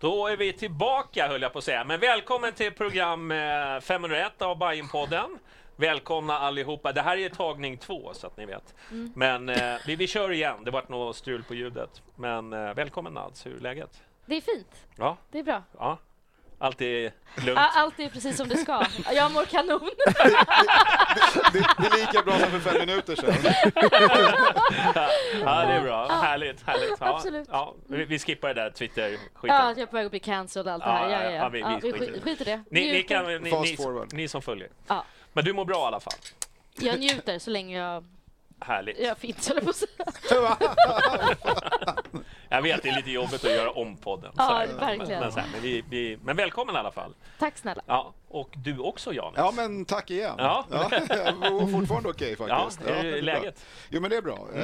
Då är vi tillbaka höll jag på att säga. Men välkommen till program eh, 501 av Bajenpodden. Välkomna allihopa. Det här är tagning två så att ni vet. Men eh, vi, vi kör igen. Det vart något strul på ljudet. Men eh, välkommen Nads, hur är läget? Det är fint. Ja, Det är bra. ja. Allt är lugnt. Allt är precis som det ska. Jag mår kanon. Det, det är lika bra som för fem minuter sedan. Ja, det är bra. Härligt, härligt. Ja, Absolut. Ja, vi, vi skippar det där Twitter-skiten. Ja, jag är på väg att bli cancelled och allt det här. Ja, Ja, ja, ja, ja. vi- Ja, vi vi skiter det. skiter det. Ni, ni, kan, ni, ni, ni som följer. Ja, Men du mår bra i alla fall. jag njuter så länge jag, Härligt. jag finns, höll jag på att säga. Jag vet, det är lite jobbigt att göra om podden. Ja, verkligen. Men, men, men, vi, vi, men välkommen i alla fall. Tack snälla. Ja, och du också Janis. Ja, men tack igen. Ja. mår fortfarande okej Ja, faktiskt. hur är det bra. läget? Jo, men det är bra. Eh,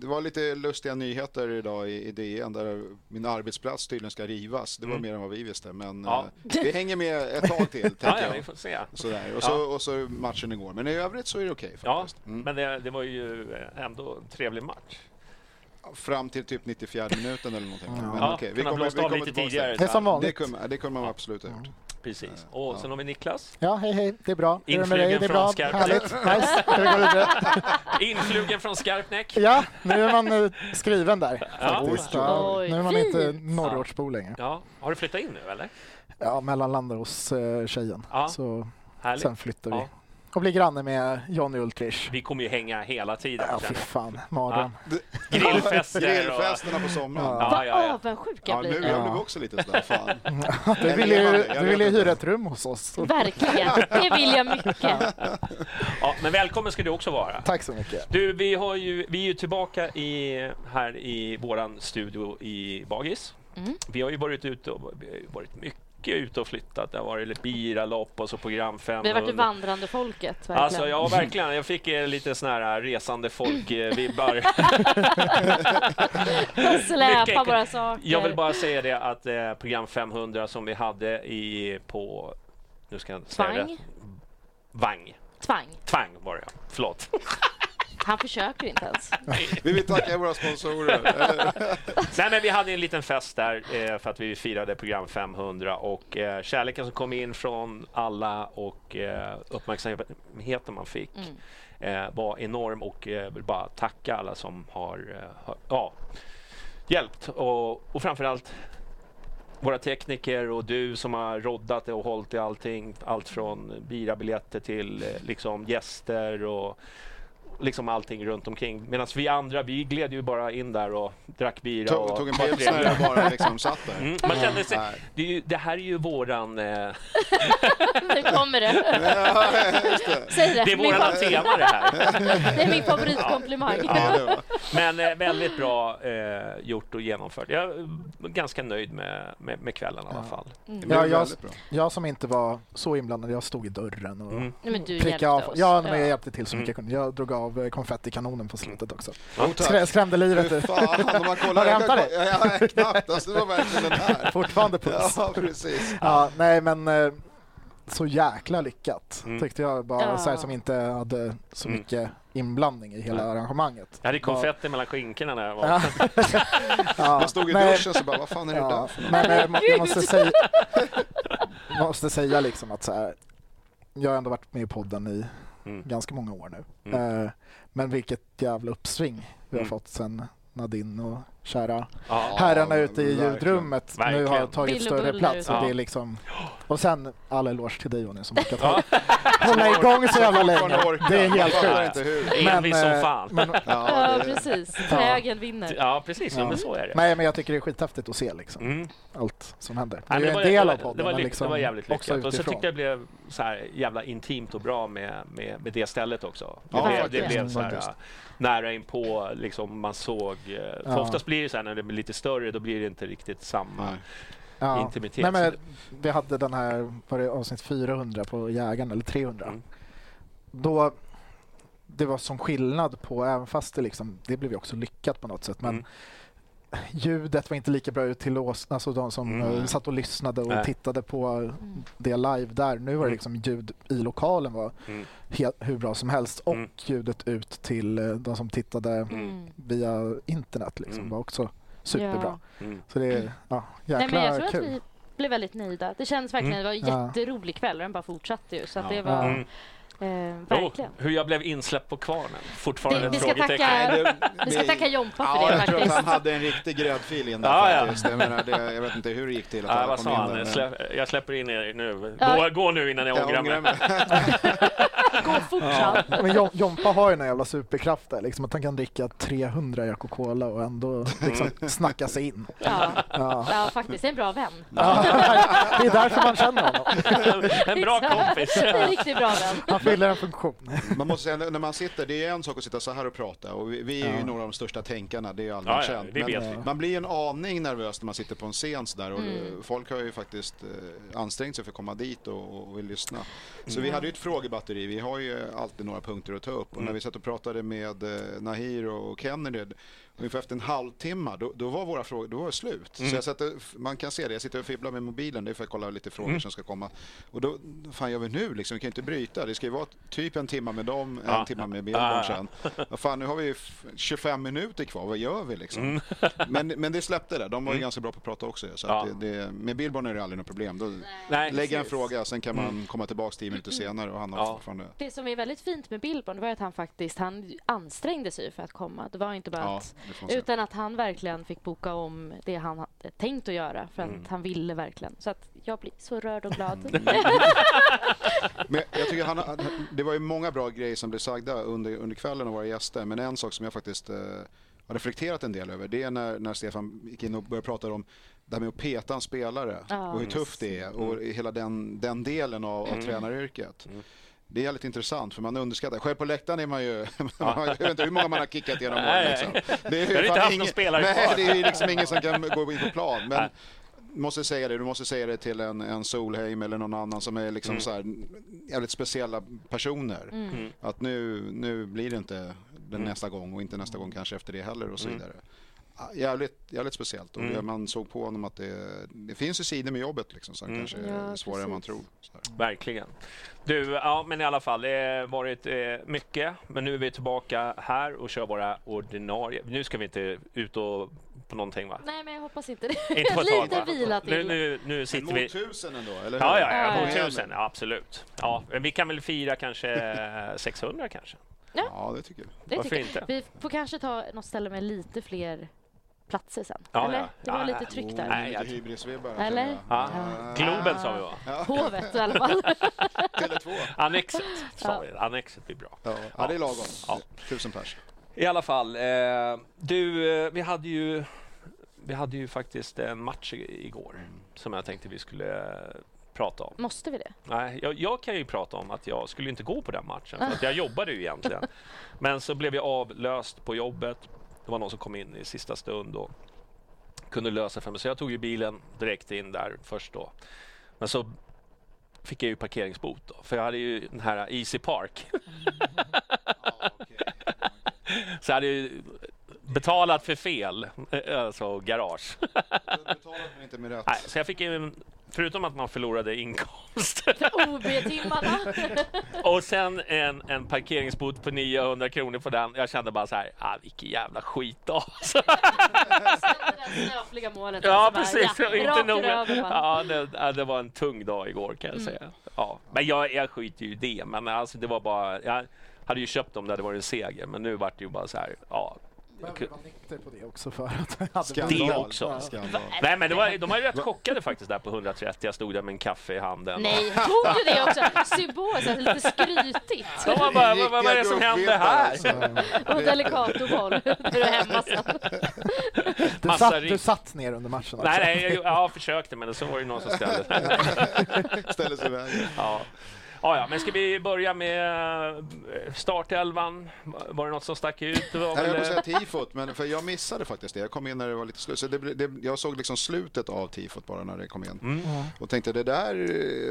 Det var lite lustiga nyheter idag i i DN där min arbetsplats tydligen ska rivas. Det var mer än vad vi visste, men Mm. Ja. eh, vi hänger med ett tag till, Ja, ja, vi får se. Sådär. Och, så, och så matchen igår. Men i övrigt så är det okej Ja, faktiskt. Mm. men det, det var ju ändå en trevlig match. Fram till typ 94 minuten eller någonting. Men Ja, okej, kunna blåst av lite tidigare. Det är som Det vanligt. kunde, det kunde man absolut ha gjort. Precis. Och sen har vi Niklas. Ja, hej hej, det är bra. Hur är det? Influgen Det är från bra. Skarpnäck. Härligt, nice. Vi vidare? Influgen från Skarpnäck. Ja, nu är man eh, skriven där faktiskt. Ja, Oj, nu är man inte norrortsbo längre. Ja, har du flyttat in nu eller? Ja, mellanlandar hos eh, tjejen. Ja. Så Härligt. sen flyttar vi. Ja. Och blir granne med Johnny Ultrich. Vi kommer ju hänga hela tiden. Ja, fy fan, mardröm. jag. Grillfester. Grillfesterna på sommaren. Ja. Ja. Vad ja, ja. avundsjuk jag nu blir. blev Ja. du också lite sådär, fan. Du vill ju, jag du vill ju hyra ett rum hos oss. Verkligen. Det vill jag mycket. Ja, men välkommen ska du också vara. Tack så mycket. Du, vi, har ju, vi är ju tillbaka i, här i våran studio i Bagis. Mm. Vi har ju varit ute och, varit mycket ute och flyttat. Det har varit biralopp och så program 500. Vi har varit det vandrande folket. Verkligen. Alltså ja, verkligen. Jag fick lite såna här resande folk-vibbar. Släpa mycket- våra saker. jag vill bara säga det att eh, program 500 som vi hade i på... Nu ska jag säga Tvang. det. Vang. Tvang. Tvang var det, ja. Förlåt. Han försöker inte ens. Vi vill tacka våra sponsorer. Nej, men vi hade en liten fest där eh, för att vi firade program 500 och eh, kärleken som kom in från alla och eh, uppmärksamheten man fick Mm. var enorm och eh, vill bara tacka alla som har hör- ja, hjälpt och, och framförallt våra tekniker och du som har roddat och hållit i allting. Allt från birabiljetter till liksom gäster och liksom allting runt omkring. Medan vi andra, vi gled ju bara in där och drack bira Tog, och tog en pilsner trevliga. och bara liksom satt där. Mm, man kände sig, Nej. det, är ju, det här är ju våran... Eh, Nu kommer det. Ja, det. Säg det. det är Min våran favorit- tema det här. Det är min favoritkomplimang. Ja, var. Men eh, väldigt bra eh, gjort och genomfört. Jag är ganska nöjd med, med, med kvällen i alla fall. Det Ja, jag, jag som inte var så inblandad, jag stod i dörren och Mm. Prickade hjälpte av. Ja, men jag Ja. hjälpte till så mycket Mm. jag kunde. Jag drog av eh, konfettikanonen på slutet också. Skrä, skrämde livet ur. fan, om man kollar... Har du jag hämtat kan- det? Ja, ja, knappt. Alltså, det var verkligen den här. Fortfarande puls. Ja, precis. Ja, nej men eh, så jäkla lyckat Mm. tyckte jag bara Ja. så här, som inte hade så Mm. mycket inblandning i hela arrangemanget. Jag hade konfetti mellan skinkorna när jag var... Ja. ja. Jag stod i nej, duschen så bara, vad fan är det där Ja, för men jag, må- jag måste säga, måste säga liksom att så här, jag har ändå varit med i podden i Mm. ganska många år nu. Mm. Eh, men vilket jävla uppsving vi har Mm. fått sen Nadine och kära Ja. herrarna ute i verkligen. ljudrummet nu har tagit Bill större plats. Och, det är liksom, och sen all eloge till dig Jonny som orkat Ja. hålla- igång så jävla länge. Det är helt sjukt. Envis som eh, fan. Men, Ja, precis. Trägen vinner. Ja, precis. Ja, men så är det. nej, men jag tycker det är skithäftigt att se liksom, Mm. allt som händer. Det Nej, är men ju en var- del det av var- podden. Det var, lyck, liksom det var jävligt lyckat. Och så tyckte jag det blev så här jävla intimt och bra med, med, med det stället också. Det Ja, blev, det blev så här nära inpå, liksom man såg. eh, För Ja. oftast blir det så här när det blir lite större, då blir det inte riktigt samma Nej. Ja. intimitet. Nej, men vi hade den här, var det avsnitt 400 på Jägaren, eller 300. Mm. Då det var som skillnad på, även fast det liksom, det blev ju också lyckat på något sätt, men Mm. Ljudet var inte lika bra ut till oss, alltså de som Mm. eh, satt och lyssnade och Nej. tittade på det live där. Nu var det Mm. liksom ljud i lokalen var Mm. helt, hur bra som helst och Mm. ljudet ut till eh, de som tittade Mm. via internet liksom Mm. var också superbra. Ja. Mm. Så det är ja, jäkla Nej, men jag tror kul. att vi blev väldigt nöjda. Det känns verkligen, det var en jätterolig kväll och den bara fortsatte ju. Så att Ja. det var Mm. Eh, Jo, verkligen. hur jag blev insläppt på kvarnen. Fortfarande Det- ett vi ska tacka- Nej, det- Vi ska det- tacka Jompa för Ja, det jag tror att han faktiskt. hade en riktig gräddfil in där Ja, ja. faktiskt. Jag, menar, det, jag vet inte hur det gick till att Ja, vad sa han? där. men- Slä, jag släpper in er nu. Ja. Gå, gå nu innan jag Jag ångrar mig. Gå fort ja. Men Jom- Jompa har ju en jävla superkraft där, liksom att han kan dricka 300 Jack Cola och ändå liksom snacka sig in. ja. Ja. Ja, faktiskt. En bra vän. Ja, det är därför man känner honom. En bra kompis. En riktigt bra vän. Fyller en funktion. Man måste säga, när man sitter, det är en sak att sitta så här och prata och vi, vi är ju Ja. några av de största tänkarna, det är ju allmänt Ja, ja, känt. det Men man blir en aning nervös när man sitter på en scen så där och Mm. folk har ju faktiskt eh, ansträngt sig för att komma dit och, och vill lyssna. Så Mm. vi hade ju ett frågebatteri, vi har ju alltid några punkter att ta upp och Mm. när vi satt och pratade med eh, Nahir och Kennedy Ungefär efter en halvtimme, då, då var våra frågor då var det slut. Mm. Så jag satte, man kan se det, jag sitter och fibblar med mobilen, det är för att kolla lite frågor Mm. som ska komma. Och då, vad fan gör vi nu liksom? Vi kan ju inte bryta. Det ska vara typ en timme med dem, en timme med Billborn ja. sen. Vad fan, nu har vi ju f- 25 minuter kvar, vad gör vi liksom? Mm. Men, men det släppte det, de var ju Mm. ganska bra på att prata också. Så Ja. att det, det, med Billborn är det aldrig något problem. Då Nej. lägger en fråga, sen kan man Mm. komma tillbaka tio minuter senare och han har Ja. fortfarande... Det som är väldigt fint med Billborn var att han faktiskt han ansträngde sig för att komma. Det var inte bara Ja, att, utan att han verkligen fick boka om det han hade tänkt att göra för att Mm. han ville verkligen. Så att jag blir så rörd och glad. Men jag tycker han- det var ju många bra grejer som blev sagda under, under kvällen av våra gäster. Men en sak som jag faktiskt eh, har reflekterat en del över det är när, när Stefan gick in och började prata om det här med att peta en spelare Ja. och hur tufft det är och hela den, den delen av, av Mm. tränaryrket. Mm. Det är jävligt intressant för man underskattar. Själv på läktaren är man ju... jag vet inte hur många man har kickat genom åren. Liksom. Det är ju inte haft någon ingen, spelare nej, kvar. det är liksom ingen som kan gå in på plan. Men. Måste säga det, du måste säga det till en, en Solheim eller någon annan som är liksom Mm. så här, jävligt speciella personer. Mm. Att nu, nu blir det inte den Mm. nästa gång och inte nästa gång kanske efter det heller och så Mm. vidare. Ja, Jävligt, jävligt speciellt och Mm. det, man såg på honom att det, det finns ju sidor med jobbet liksom som Mm. kanske Ja, är svårare än man tror. Så här. Verkligen. Du, ja men i alla fall, det har varit eh, mycket. Men nu är vi tillbaka här och kör våra ordinarie. Nu ska vi inte ut och på någonting va? Nej, men jag hoppas inte det. Inte på ett tag, Lite va? vila Nu, till. nu, nu sitter vi... Mot tusen ändå, eller hur? Ja, ja, ja, Ja, mot ja. tusen. Ja, absolut. Ja, men vi kan väl fira kanske 600 kanske? Ja, det tycker jag. Det Varför tycker jag. inte? Vi får kanske ta något ställe med lite fler platser sen. Ja, Eller? ja. Det var Ja, lite ja. tryck där. Nej, lite hybrisvibbar. Eller? Ja. Globen sa vi va? Hovet i alla fall. Tele2. Annexet sa vi. Annexet blir bra. Ja, ja, det är lagom. Ja. Tusen pers. I alla fall, eh, du, eh, vi hade ju vi hade ju faktiskt en match igår som jag tänkte vi skulle eh, prata om. Måste vi det? Nej, jag, jag kan ju prata om att jag skulle inte gå på den matchen, för att jag jobbade ju egentligen. Men så blev jag avlöst på jobbet. Det var någon som kom in i sista stund och kunde lösa för mig. Så jag tog ju bilen direkt in där först då. Men så fick jag ju parkeringsbot då, för jag hade ju den här Easy Park. Så jag hade ju betalat för fel, eh, alltså garage. Betalat men inte med rätt. Nej, så jag fick ju, förutom att man förlorade inkomst OB-timmarna. och sen en, en parkeringsbot på 900 kronor på den. Jag kände bara så här, ah, vilken jävla skit då. Så, det där snöpliga målet. ja, alltså bara, precis. Ja, inte nog. Ja, det, det var en tung dag igår kan jag säga. Ja. Men jag, jag skiter ju i det. Men alltså, det var bara, jag hade ju köpt dem när det var en seger, men nu vart det ju bara så här, ja. Jag Jag ku- var nykter på det också för att jag hade Skandal. Det också. Skandal. Nej men det var, de var ju rätt chockade faktiskt där på 130. Jag stod där med en kaffe i handen. Nej, tog du det också? Alltså lite skrytigt. De var bara, vad, vad är det som händer här? Och Delicatoboll, är hemma sen. Du satt, du satt ner under matchen också. Nej, nej, jag, jag försökte men så var det någon som ställde. Ställer sig i vägen. ja. Ja, ja, men ska vi börja med eh, startelvan? Var det något som stack ut? Jag vill eh, säga tifot, men för jag missade faktiskt det. Jag kom in när det var lite slut. Så det, det, jag såg liksom slutet av tifot bara när det kom in. Mm. Och tänkte det där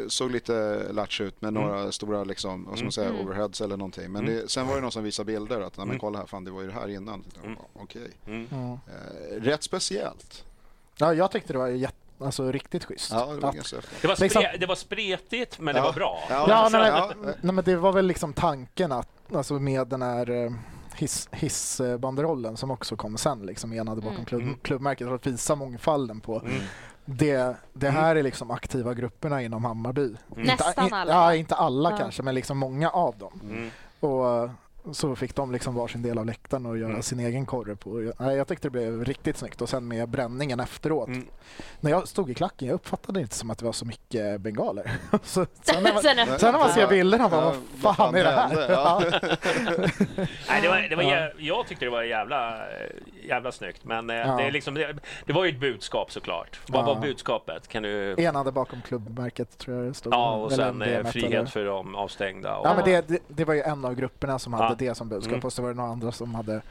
eh, såg lite latch ut med Mm. några stora liksom, vad ska man säga, overheads eller någonting. Men det, sen var det någon som visade bilder att, nej men kolla här, fan det var ju det här innan. Mm. Okej. Mm. Eh, rätt speciellt. Ja, jag tyckte det var jätte, alltså, riktigt schysst. Ja, det var ganska det, var Liksom- det var spretigt, men det var bra. Ja, Ja, alltså, nej, men, nej, men det var väl liksom tanken att, alltså med den här eh, hiss, hissbanderollen som också kom sen, liksom enade bakom Mm. klubb, Mm. klubbmärket för att visa mångfalden på. Mm. Det, det här är liksom aktiva grupperna inom Hammarby. Nästan Inte, alla. Ja, inte alla Ja. kanske, men liksom många av dem. Mm. Och så fick de liksom varsin del av läktaren och göra Mm. sin egen korre på. Jag, jag tyckte det blev riktigt snyggt och sen med bränningen efteråt. Mm. När jag stod i klacken, jag uppfattade det inte som att det var så mycket bengaler. så, sen, när man, Sen sen när man ser bilderna, Ja, vad fan är det här? Ja. Nej, det var, det var, Ja. jag tyckte det var jävla, jävla snyggt, men eh, Ja. det, är liksom, det, det var ju ett budskap såklart. Vad Ja. var budskapet? Kan du... Enade bakom klubbmärket tror jag det stod. Ja, och sen eh, frihet eller- för de avstängda. Och, Ja, men det, det, det var ju en av grupperna som hade Ja. det som budskap Mm. och så var det några andra som hade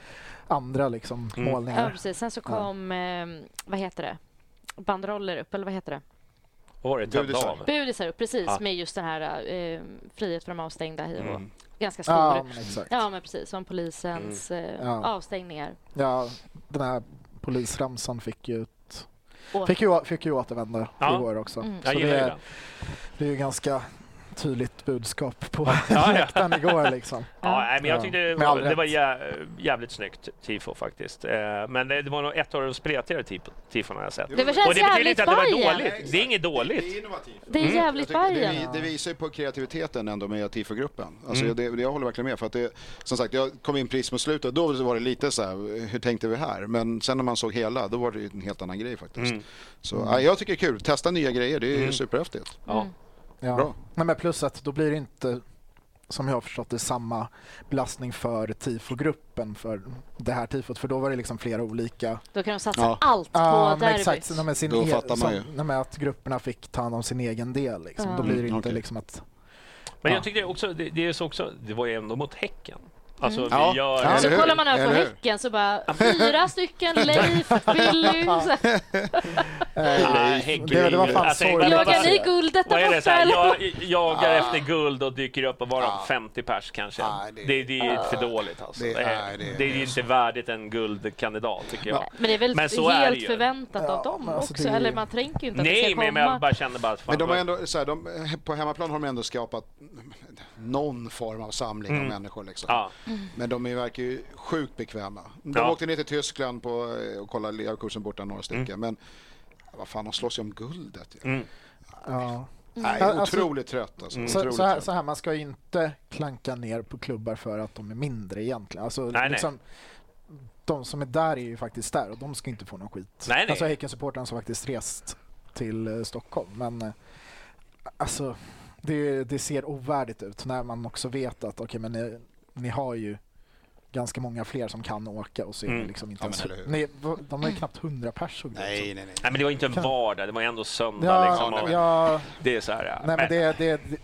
andra liksom, Mm. Ja, målningar. precis. Sen så kom, eh, vad heter det? Bandroller upp, eller vad heter det? Vad var det? Budisar. Budisar upp, precis. Ja. Med just den här eh, frihet för de avstängda. hå. Mm. Ganska stor. Ja, Ja, men exakt. men precis. Som polisens eh, Ja. avstängningar. Ja, den här polisramsan fick ju, fick ju, fick ju återvända Ja. igår också. Mm. Så det, är, det är ju ganska tydligt budskap på Ja, ja. läktaren igår liksom. Ja, nej, men jag Ja. tyckte det var, det var jävligt snyggt tifo faktiskt. Eh, Men det, det var nog ett av de spretigare tifo- tifona jag sett. Det känns Och det betyder inte att det var dåligt. Det är inget Det dåligt. är innovativt. Det är Mm. jävligt Jag det, Bajen. vi- det visar ju på kreativiteten ändå med tifogruppen. Alltså Mm. det, det jag håller verkligen med. För att det, som sagt, jag kom in precis mot slutet, då var det lite så här, hur tänkte vi här? Men sen när man såg hela, då var det ju en helt annan grej faktiskt. Mm. Så ja, jag tycker det är kul, testa nya grejer, det är Mm. superhäftigt. Ja. Mm. Ja. Bra. Nej, men plus att då blir det inte, som jag har förstått det, samma belastning för tifogruppen för det här tifot. För då var det liksom flera olika... Då kan de satsa Ja. allt på Ja, men derbyt. exakt. Nej, men sin Då e- som, nej, men att grupperna fick ta hand om sin egen del. Liksom. Ja. Då blir det Mm, inte okej. liksom att... Men Ja. jag tyckte också, det, det är så också, det var ju ändå mot Häcken. Alltså Mm. vi Ja. gör... Ja, Så hur? kollar man över på? Häcken så bara fyra stycken, Leif, Billy. Nej, det, det var är- fan vad- Jagar ni se. guldet Vad där är det borta så här, eller? jag jagar efter guld och dyker upp och bara Ja. 50 pers kanske. Nej, det, det- det, är för dåligt alltså. Det- Det, är, nej, det- det är det är inte värdigt en guldkandidat tycker jag. Men det är väl Men så är det helt ju. förväntat Ja, av dem men alltså också? är Eller man tänker ju inte att det Nej, ska men komma. jag bara känner bara att fan, Men de har ändå, så här, de, på hemmaplan har de ändå skapat någon form av samling Mm. av människor. Liksom. Ja. Men de är, verkar ju sjukt bekväma. De Ja. åkte ner till Tyskland på, eh, och kollade Leverkusen borta några stycken. Mm. Men vad fan, de slåss ju om guldet. ju. Mm. Ja. Nej, Alltså- otroligt trött alltså. Mm. Så, Otroligt så, här, så här, man ska ju inte klanka ner på klubbar för att de är mindre egentligen. Alltså, nej. liksom, de som är där är ju faktiskt där och de ska inte få någon skit. Nej, nej. Alltså Häcken-supportrarna som faktiskt rest till eh, Stockholm. Men eh, alltså, det, det ser ovärdigt ut när man också vet att okej, men ni, ni har ju ganska många fler som kan åka och så är det Mm. liksom inte Ja, ens... Nej, de är ju knappt 100 pers och grejer. Nej, nej, nej. Nej, men det var inte en vardag, det var ändå söndag. Ja, liksom, och ja, Det är så här... ja. nej men det, det, det,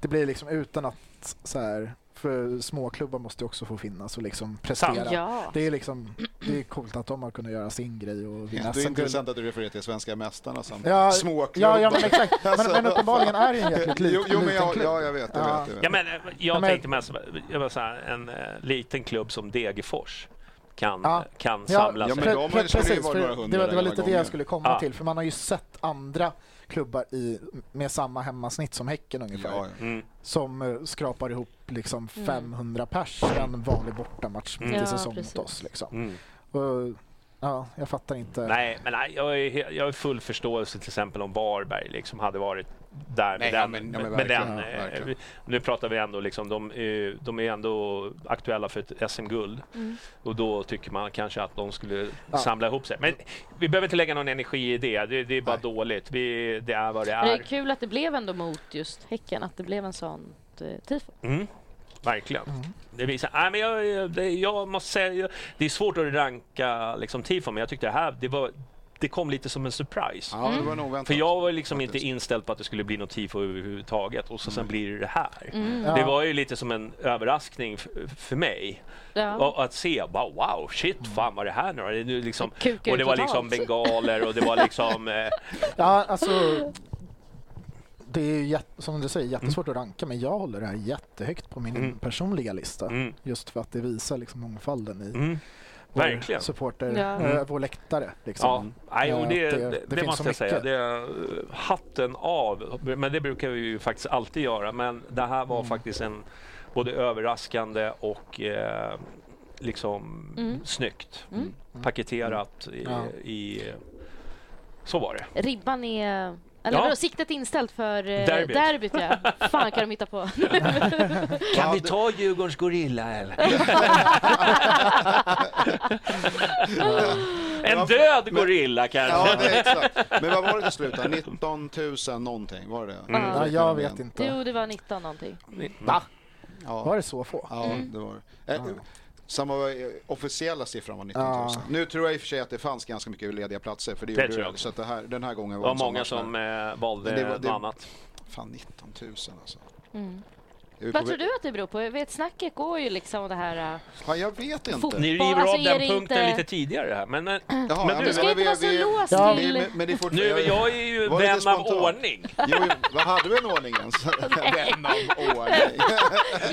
det blir liksom utan att så här, för småklubbar måste ju också få finnas och liksom prestera. Ja. Det är liksom, det är coolt att de har kunnat göra sin grej och vinna Det är intressant att du refererar till svenska mästarna som Ja, småklubbar. Ja, ja men exakt. Men, Alltså- men uppenbarligen är det en jäkligt lit, Jo, jo men liten jag, klubb. ja, jag vet. Jag Ja. vet, jag vet. Ja, men eh, jag men- tänkte mest, jag var så här, en eh, liten klubb som Degerfors kan, Ja. kan Ja, samla Ja, sig. men de har precis, det var, det var lite det jag skulle komma Ja. till. För man har ju sett andra klubbar i, med samma hemmasnitt som Häcken ungefär. Ja, ja. Mm. Som eh, skrapar ihop liksom Mm. 500 pers en vanlig bortamatch Mm. till Ja, säsong mot oss. Liksom. Mm. Och, ja, jag fattar inte. Nej, men nej, jag, är, he- jag har full förståelse till exempel om Varberg liksom hade varit där med Nej, den. ja, men- ja, men med den ja, eh, nu pratar vi ändå liksom, de, är- de är ändå aktuella för ett SM-guld. Mm. Och då tycker man kanske att de skulle Ja. samla ihop sig. Men vi behöver inte lägga någon energi i det. Det, det är bara Nej. dåligt. Vi, det är vad det Men det är är. kul att det blev ändå mot just Häcken, att det blev en sån eh, tifo. Mm. Verkligen. Mm. Det visar, nej, men jag, det, jag måste säga, det är svårt att ranka liksom, tifo, men jag tyckte det här, det, var, det kom lite som en surprise. ja, det var nog oväntat. För jag var liksom inte faktiskt. inställd på att det skulle bli något tifo överhuvudtaget och så sen blir det det här. Mm. Ja. Det var ju lite som en överraskning f- för mig. Ja. Och att se, bara, wow, shit, fan vad är det här nu det är nu liksom, Och det var liksom bengaler och det var liksom... Eh, Ja, alltså... Det är ju som du säger jättesvårt att ranka men jag håller det här jättehögt på min Mm. personliga lista. mm, Just för att det visar liksom mångfalden i mm, vår verkligen. supporter, Ja. äh, vår läktare. Liksom. Ja, nej, och det, Eh, det, det- det, det finns måste jag säga. Det är eh, hatten av. Men det brukar vi ju faktiskt alltid göra. Men det här var Mm. faktiskt en både överraskande och eh, liksom Mm. snyggt Mm. paketerat i, Ja. i... Så var det. Ribban är... Eller Ja. siktet inställt för eh, Derbyt. derbyt. ja. Fan kan de hitta på. Kan vi ta Djurgårdens Gorilla eller? en död gorilla kanske? Ja, exakt. Men vad var det till slut då? 19 000 någonting, var det det? Mm. Ja, jag vet inte. Jo, det var 19 någonting. Va? Ja, Var det så få? ja Mm. det var det. Eh, Samma eh, officiella siffran var 19 000. Ja. Nu tror jag i och för sig att det fanns ganska mycket lediga platser. För det, Det tror jag det. också. Så att det här, den här gången Det var var en sån många som eh, valde det var- något det- annat. Fan, 19 000 alltså. Mm. Vi Vad tror du att det beror på? Jag vet, snacket går ju liksom det här... äh, Ja, jag vet inte. Fotboll. Ni river Alltså, av den punkten inte- lite tidigare här. Men, eh, Jaha, Men ja, du- ska men inte vi- vara så vi- låst Ja, till... Men, men det är nu, jag är ju vän av ordning. Jo, vad hade du en ordning ens? Vän av ordning.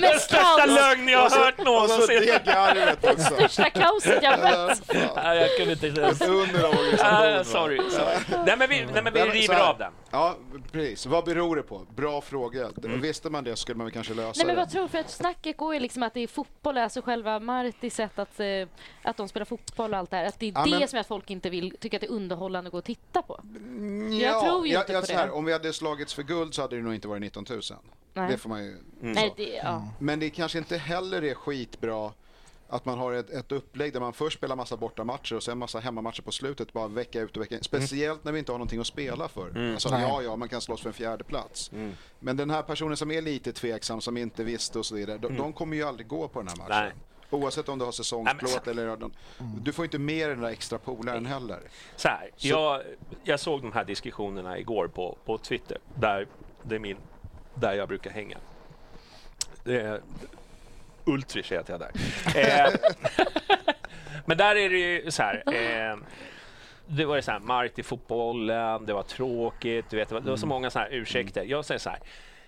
Den största lögn jag har hört Och så någonsin. det garvet också. Största kaoset jag mött! Nej, jag kunde inte under Ah, organisationen. va? sorry, sorry. Nej, men vi, nej, men vi men river av den. Ja, precis. Vad beror det på? Bra fråga. Mm. Visste man det skulle man kanske lösa Nej men det. vad tror du? För att snacket går ju liksom att det är fotboll, alltså själva Martis sätt att, eh, att de spelar fotboll och allt det här. Att det är Ja, det men- som gör att folk inte vill, tycker att det är underhållande att gå och titta på. Mm, Jag tror ju ja, inte ja, på så det. Här, om vi hade slagits för guld så hade det nog inte varit 19 000. Nej. Det får man ju... Nej, det, ja. Men det kanske inte heller är skitbra att man har ett, ett upplägg där man först spelar massa bortamatcher och sen massa hemmamatcher på slutet bara vecka ut och vecka in. Speciellt när vi inte har någonting att spela för. Alltså, Nej. ja, ja, man kan slåss för en fjärde plats. Men den här personen som är lite tveksam, som inte visste och så vidare, de, de kommer ju aldrig gå på den här matchen. Nej. Oavsett om du har säsongsplåt Nej, eller... De, Du får inte med den där extra polaren heller. Så här, jag, jag såg de här diskussionerna igår på, på Twitter, där, det är min, där jag brukar hänga. Det Ultrich heter jag där. Eh, men där är det ju så här. Eh, det var ju så här, mark i fotbollen, det var tråkigt, du vet, det var, det var så många så här ursäkter. Jag säger så här,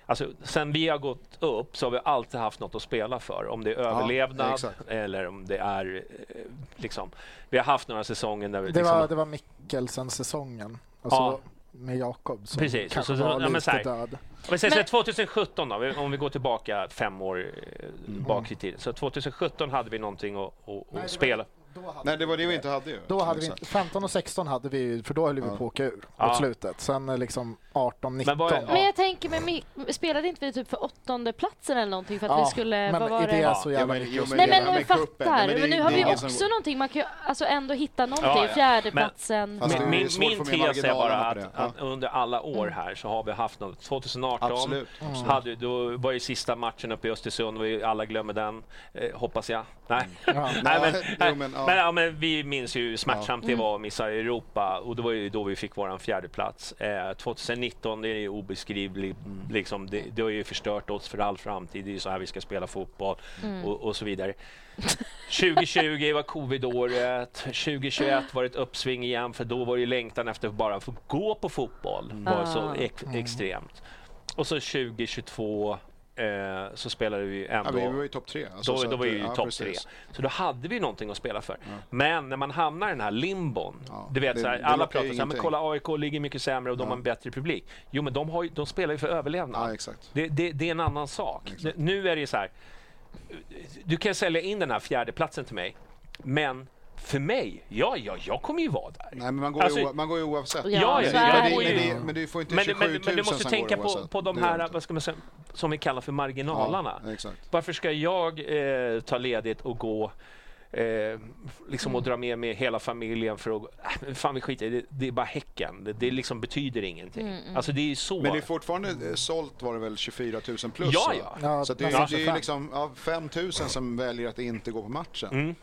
alltså, sen vi har gått upp så har vi alltid haft något att spela för. Om det är överlevnad exakt. eller om det är eh, liksom, vi har haft några säsonger där vi Det liksom, var, det var Mikkelsen-säsongen. Alltså, Ja. Med Jakob som Precis, kanske så- så- var ja, men lite här. död. Om vi säger så här, Men- 2017 då, om vi går tillbaka fem år eh, bak i tiden. Så 2017 hade vi någonting att, att, Nej, det spela. Var, Nej, det var det vi inte hade ju. Då hade vi, Exakt. 15 och 16 hade vi ju- för då höll vi Ja. på att åka ur Ja. mot slutet. Sen eh, liksom 18, 19. vad är- Men jag tänker, men spelade inte vi typ för åttonde platsen eller någonting för att Ja, vi skulle, men vad var är det det? så jävla men- mycket jo, men Nej spela? men kuppen, fattar, men det- men nu det har vi ingen som- också någonting, man kan ju alltså ändå hitta någonting, Ja, ja. fjärdeplatsen. Det Min, min, tes är bara att, det. Ja. att under alla år här så har vi haft något. 2018 Absolut. hade, då var ju sista matchen uppe i Östersund, vi alla glömmer den, eh, hoppas jag. Nej. Ja. Nej, Ja, men, jo, men, ja. Men, ja, men vi minns ju hur smärtsamt det var att missa Europa och det var ju då vi fick våran fjärde plats. Eh, 2019, det är ju obeskrivligt, liksom, det, det har ju förstört oss för all framtid. Det är ju så här vi ska spela fotboll och, och så vidare. 2020 var covidåret, 2021 var det ett uppsving igen för då var ju längtan efter att bara få gå på fotboll var så Ah. ex extremt. Och så 2022 eh, så spelade vi Ja, ändå vi var ju topp tre. Alltså, då, så då var ju ja, topp tre. Så då hade vi någonting att spela för. Men när man hamnar i den här limbon, Ja, du vet det- så här, alla pratar så här, men kolla AIK ligger mycket sämre och de Ja. har en bättre publik. Jo men de, har ju, de spelar ju för överlevnad. Ja. Det, det, det är en annan sak. Nu är det ju så här, du kan sälja in den här fjärde platsen till mig, men för mig, ja, ja, jag kommer ju vara där. Nej, men man går, Alltså- ju, man går ju oavsett. Ja, Ja, det ju- Men, det, men du får inte Men, 27 men, 000 men du måste tänka på, på de här, vad ska man säga, som vi kallar för marginalerna. Ja, exakt. Varför ska jag eh, ta ledigt och gå eh, liksom och dra med mig hela familjen för att... Äh, men fan vi skiter det. Det är bara Häcken. Det, det liksom betyder ingenting. Alltså det är så. Men det är fortfarande eh, sålt var det väl 24 000 plus? Ja, ja. Ja, Så att det, är, det är ju 25. liksom ja, 5 000 som väljer att inte gå på matchen.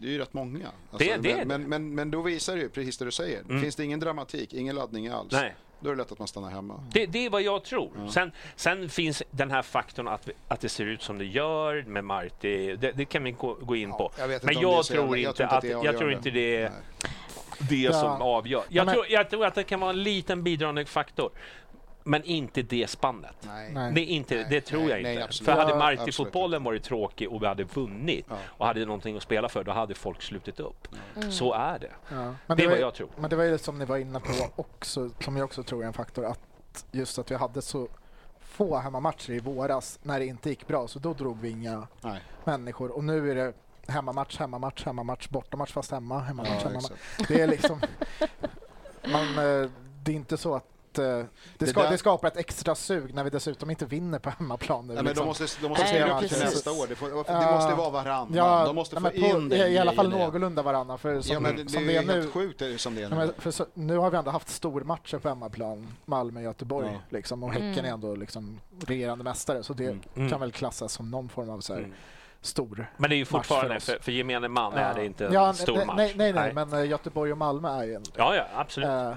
Det är ju rätt många. Alltså, Det- det det. men, men, men då visar det ju precis det du säger. Mm. Finns det ingen dramatik, ingen laddning alls, Nej. då är det lätt att man stannar hemma. Det, det är vad jag tror. Sen, sen finns den här faktorn att, vi, att det ser ut som det gör med Marti. Det, det kan vi gå, gå in på. jag vet inte Men jag tror, jag inte tror att, att det är jag tror inte det är Nej. det Ja. som avgör. Jag, men- tror, jag tror att det kan vara en liten bidragande faktor. Men inte det spannet. Nej. Nej. Det, är inte, Nej, det tror nej, jag nej, inte. För hade Marti-fotbollen varit tråkig och vi hade vunnit Ja. och hade någonting att spela för, då hade folk slutit upp. Så är det. Ja. Men Det är var vad jag tror. Men det var ju som ni var inne på också, som jag också tror är en faktor, att just att vi hade så få hemmamatcher i våras när det inte gick bra, så då drog vi inga Nej. människor. Och nu är det hemmamatch, hemmamatch, hemmamatch, bortamatch fast hemma, hemmamatch, Ja, hemmamatch. Det är liksom... Man, eh, det är inte så att eh, det, Det ska, där- det skapar ett extra sug när vi dessutom inte vinner på hemmaplan. nu, Nej, men de liksom. måste, de måste Nej, upp till nästa år. Det, får, det Ja. måste vara varannan. Ja, de måste få nej, på, in den i, alla fall någorlunda varannan. För som, Ja, men det, som det är nu, helt sjukt det är som det är Ja, nu. men för så, nu har vi ändå haft stormatcher på hemmaplan, Malmö, Göteborg, Ja. liksom, och Häcken Mm. är ändå liksom regerande mästare, så det Mm. kan väl klassas som någon form av så här, Mm. stor Men det är ju för fortfarande, oss. för, för gemene man är det inte en ja, stor nej, match. Nej, nej, nej, men eh, Göteborg och Malmö är ju en... Ja, ja, absolut. eh,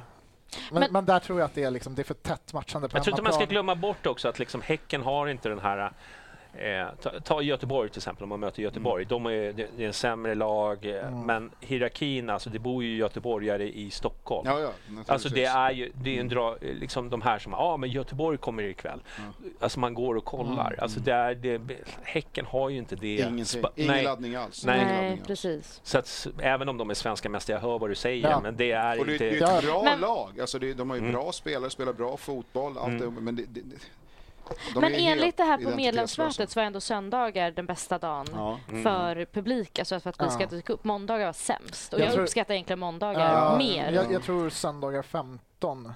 men, Men- men, där tror jag att det är, liksom, det är för tätt matchande på Jag tror inte man ska glömma bort också att liksom Häcken har inte den här... Eh, ta, ta Göteborg till exempel, om man möter Göteborg. De är, det, det är en sämre lag, eh, Mm. men hierarkin, alltså det bor ju göteborgare i Stockholm. Ja, ja. Alltså det är ju det är en dra, liksom de här som, ja ah, men Göteborg kommer ikväll. Alltså man går och kollar. Alltså det är, det, Häcken har ju inte det. Ingenting. Ingen nej. laddning alls. Nej. Laddning Nej, alls. precis. Så att, även om de är svenska mästare, jag hör vad du säger, Ja. men det är Och det, inte... det är Ja. ett bra Men- lag. Alltså det, de har ju Mm. bra spelare, spelar bra fotboll. Allt det, men det, de Men enligt det här på medlemsmötet så var ändå söndagar den bästa dagen Ja. Mm. för publik, alltså för att vi ska dyka upp. Måndagar var sämst och Jag jag, tror- uppskattar egentligen måndagar Ja, mer. Jag, jag tror söndagar 15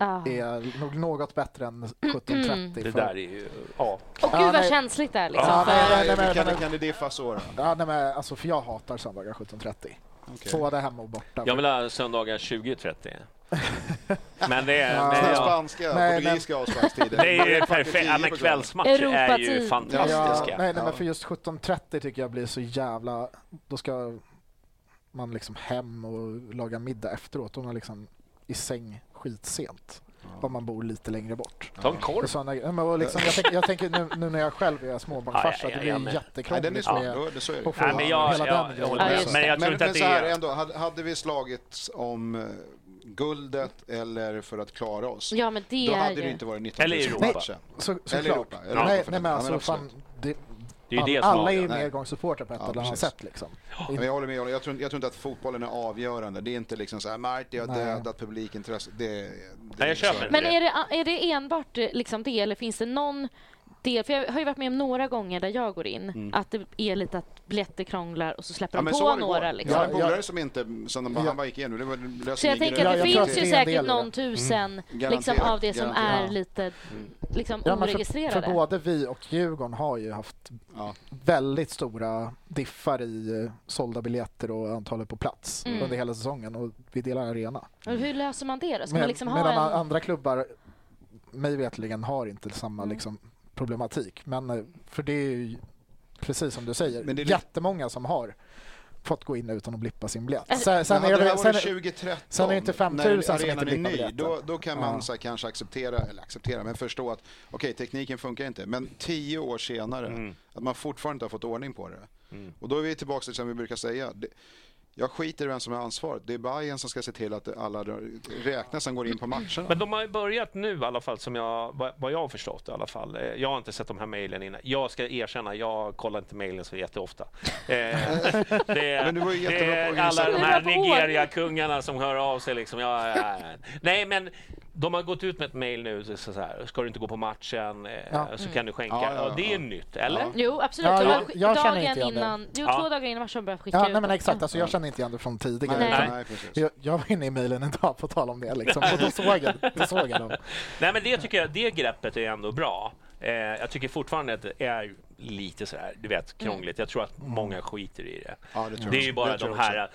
Ah. är nog något bättre än 17.30. Det för- där är ju... Ja. Och gud vad nej. känsligt det är liksom. Ja, för, nej, nej, Nej, nej, kan, men- kan det diffa så då? Ja, nej, men, alltså, för jag hatar söndagar 17.30. Okej. Både hemma och borta. Jag vill ha söndagar 20.30. Men det är... Ja. Men, ja. Spanska, Nej, portugisiska avsparkstider. Det är ju perfekt. Ja, 10 men kvällsmatcher är ju Europatid. Ja, fantastiska. nej, nej, Ja. men för just 17.30 tycker jag blir så jävla... Då ska man liksom hem och laga middag efteråt. Och man är liksom i säng skitsent. Om man bor lite längre bort. Ta en korv. Såna, ja, men liksom, jag, tänker, jag tänker nu, nu när jag själv är småbarnsfarsa, Ja, ja, ja, det blir ja, den är jättekrångligt svår. med... Det- Så är det. få Nej, men jag, hela jag, den Ja, Men jag tror inte men att det är... ändå, hade, hade vi slagit om guldet eller för att klara oss, ja men det då är hade det ju... inte varit 19 Eller 000 Europa. matchen. Så, Eller såklart. Europa, eller nej, nej, men alltså Ja, men fan, det, Det är det alla är ju. Nej. medgångssupportrar på ett Ja, eller annat sätt. Liksom. Men jag håller med, jag tror, jag tror inte att fotbollen är avgörande. Det är inte liksom så här, Marti har Nej. dödat publikintresse. Det, det Nej, jag är köper så. det. Men är det, är det enbart eh, liksom det eller finns det någon del, för jag har ju varit med om några gånger där jag går in, Mm. att det är lite att biljetter krånglar och så släpper Ja, de men så på några. Liksom. Jag har en Ja, polare som inte, som de bara, Ja. han bara gick igenom. Det var Så jag tänker att det finns ju säkert någon det. tusen liksom, Garanterat, av det som garanterat. är lite liksom, Ja, men för, oregistrerade. för både vi och Djurgården har ju haft Ja. väldigt stora diffar i eh, sålda biljetter och antalet på plats Mm. under hela säsongen och vi delar arena. Och hur löser man det då? Ska Men, man liksom ha medan en... andra klubbar mig vetligen har inte samma Mm. liksom, problematik. Men eh, för det är ju precis som du säger, Men det är jättemånga som har fått gå in utan att blippa sin biljett. Alltså- Sen, sen är det det, sen, varit är- 2013, sen är det inte 5 000 när som inte blippar ny, då, då kan man Ja. så här, kanske acceptera, eller acceptera, men förstå att okej, tekniken funkar inte. Men tio år senare, Mm. att man fortfarande inte har fått ordning på det. Mm. Och då är vi tillbaka till som vi brukar säga. Det, jag skiter i vem som har ansvaret. Det är Bayern som ska se till att alla räknas som går in på matcherna. Men de har ju börjat nu i alla fall, som jag, vad jag har förstått i alla fall. Eh, Jag har inte sett de här mejlen innan. Jag ska erkänna, jag kollar inte mejlen så jätteofta. Eh, det, är- Men du var ju det jättebra är på alla de här. Nigeria-kungarna som hör av sig. Liksom. Ja, ja, ja. Nej, men de har gått ut med ett mejl nu, så så här, ska du inte gå på matchen eh, Ja. så kan du skänka. Ja, ja, Ja, det är ja. nytt, eller? Ja. Jo, absolut. Jag- jag känner dagen det. innan, jo, Ja. två dagar innan matchen börjar skicka ja, ut. nej, men exakt, alltså, jag känner inte igen det från tidigare. Nej. utan Nej. Jag, jag var inne i mejlen idag på tal om det liksom, och då såg jag, då såg jag dem. Nej, men det tycker jag, det greppet är ändå bra. Eh, jag tycker fortfarande att det är lite så här, du vet, krångligt. Jag tror att många skiter i det. Ja, det tror Det är jag ju också. bara de också. här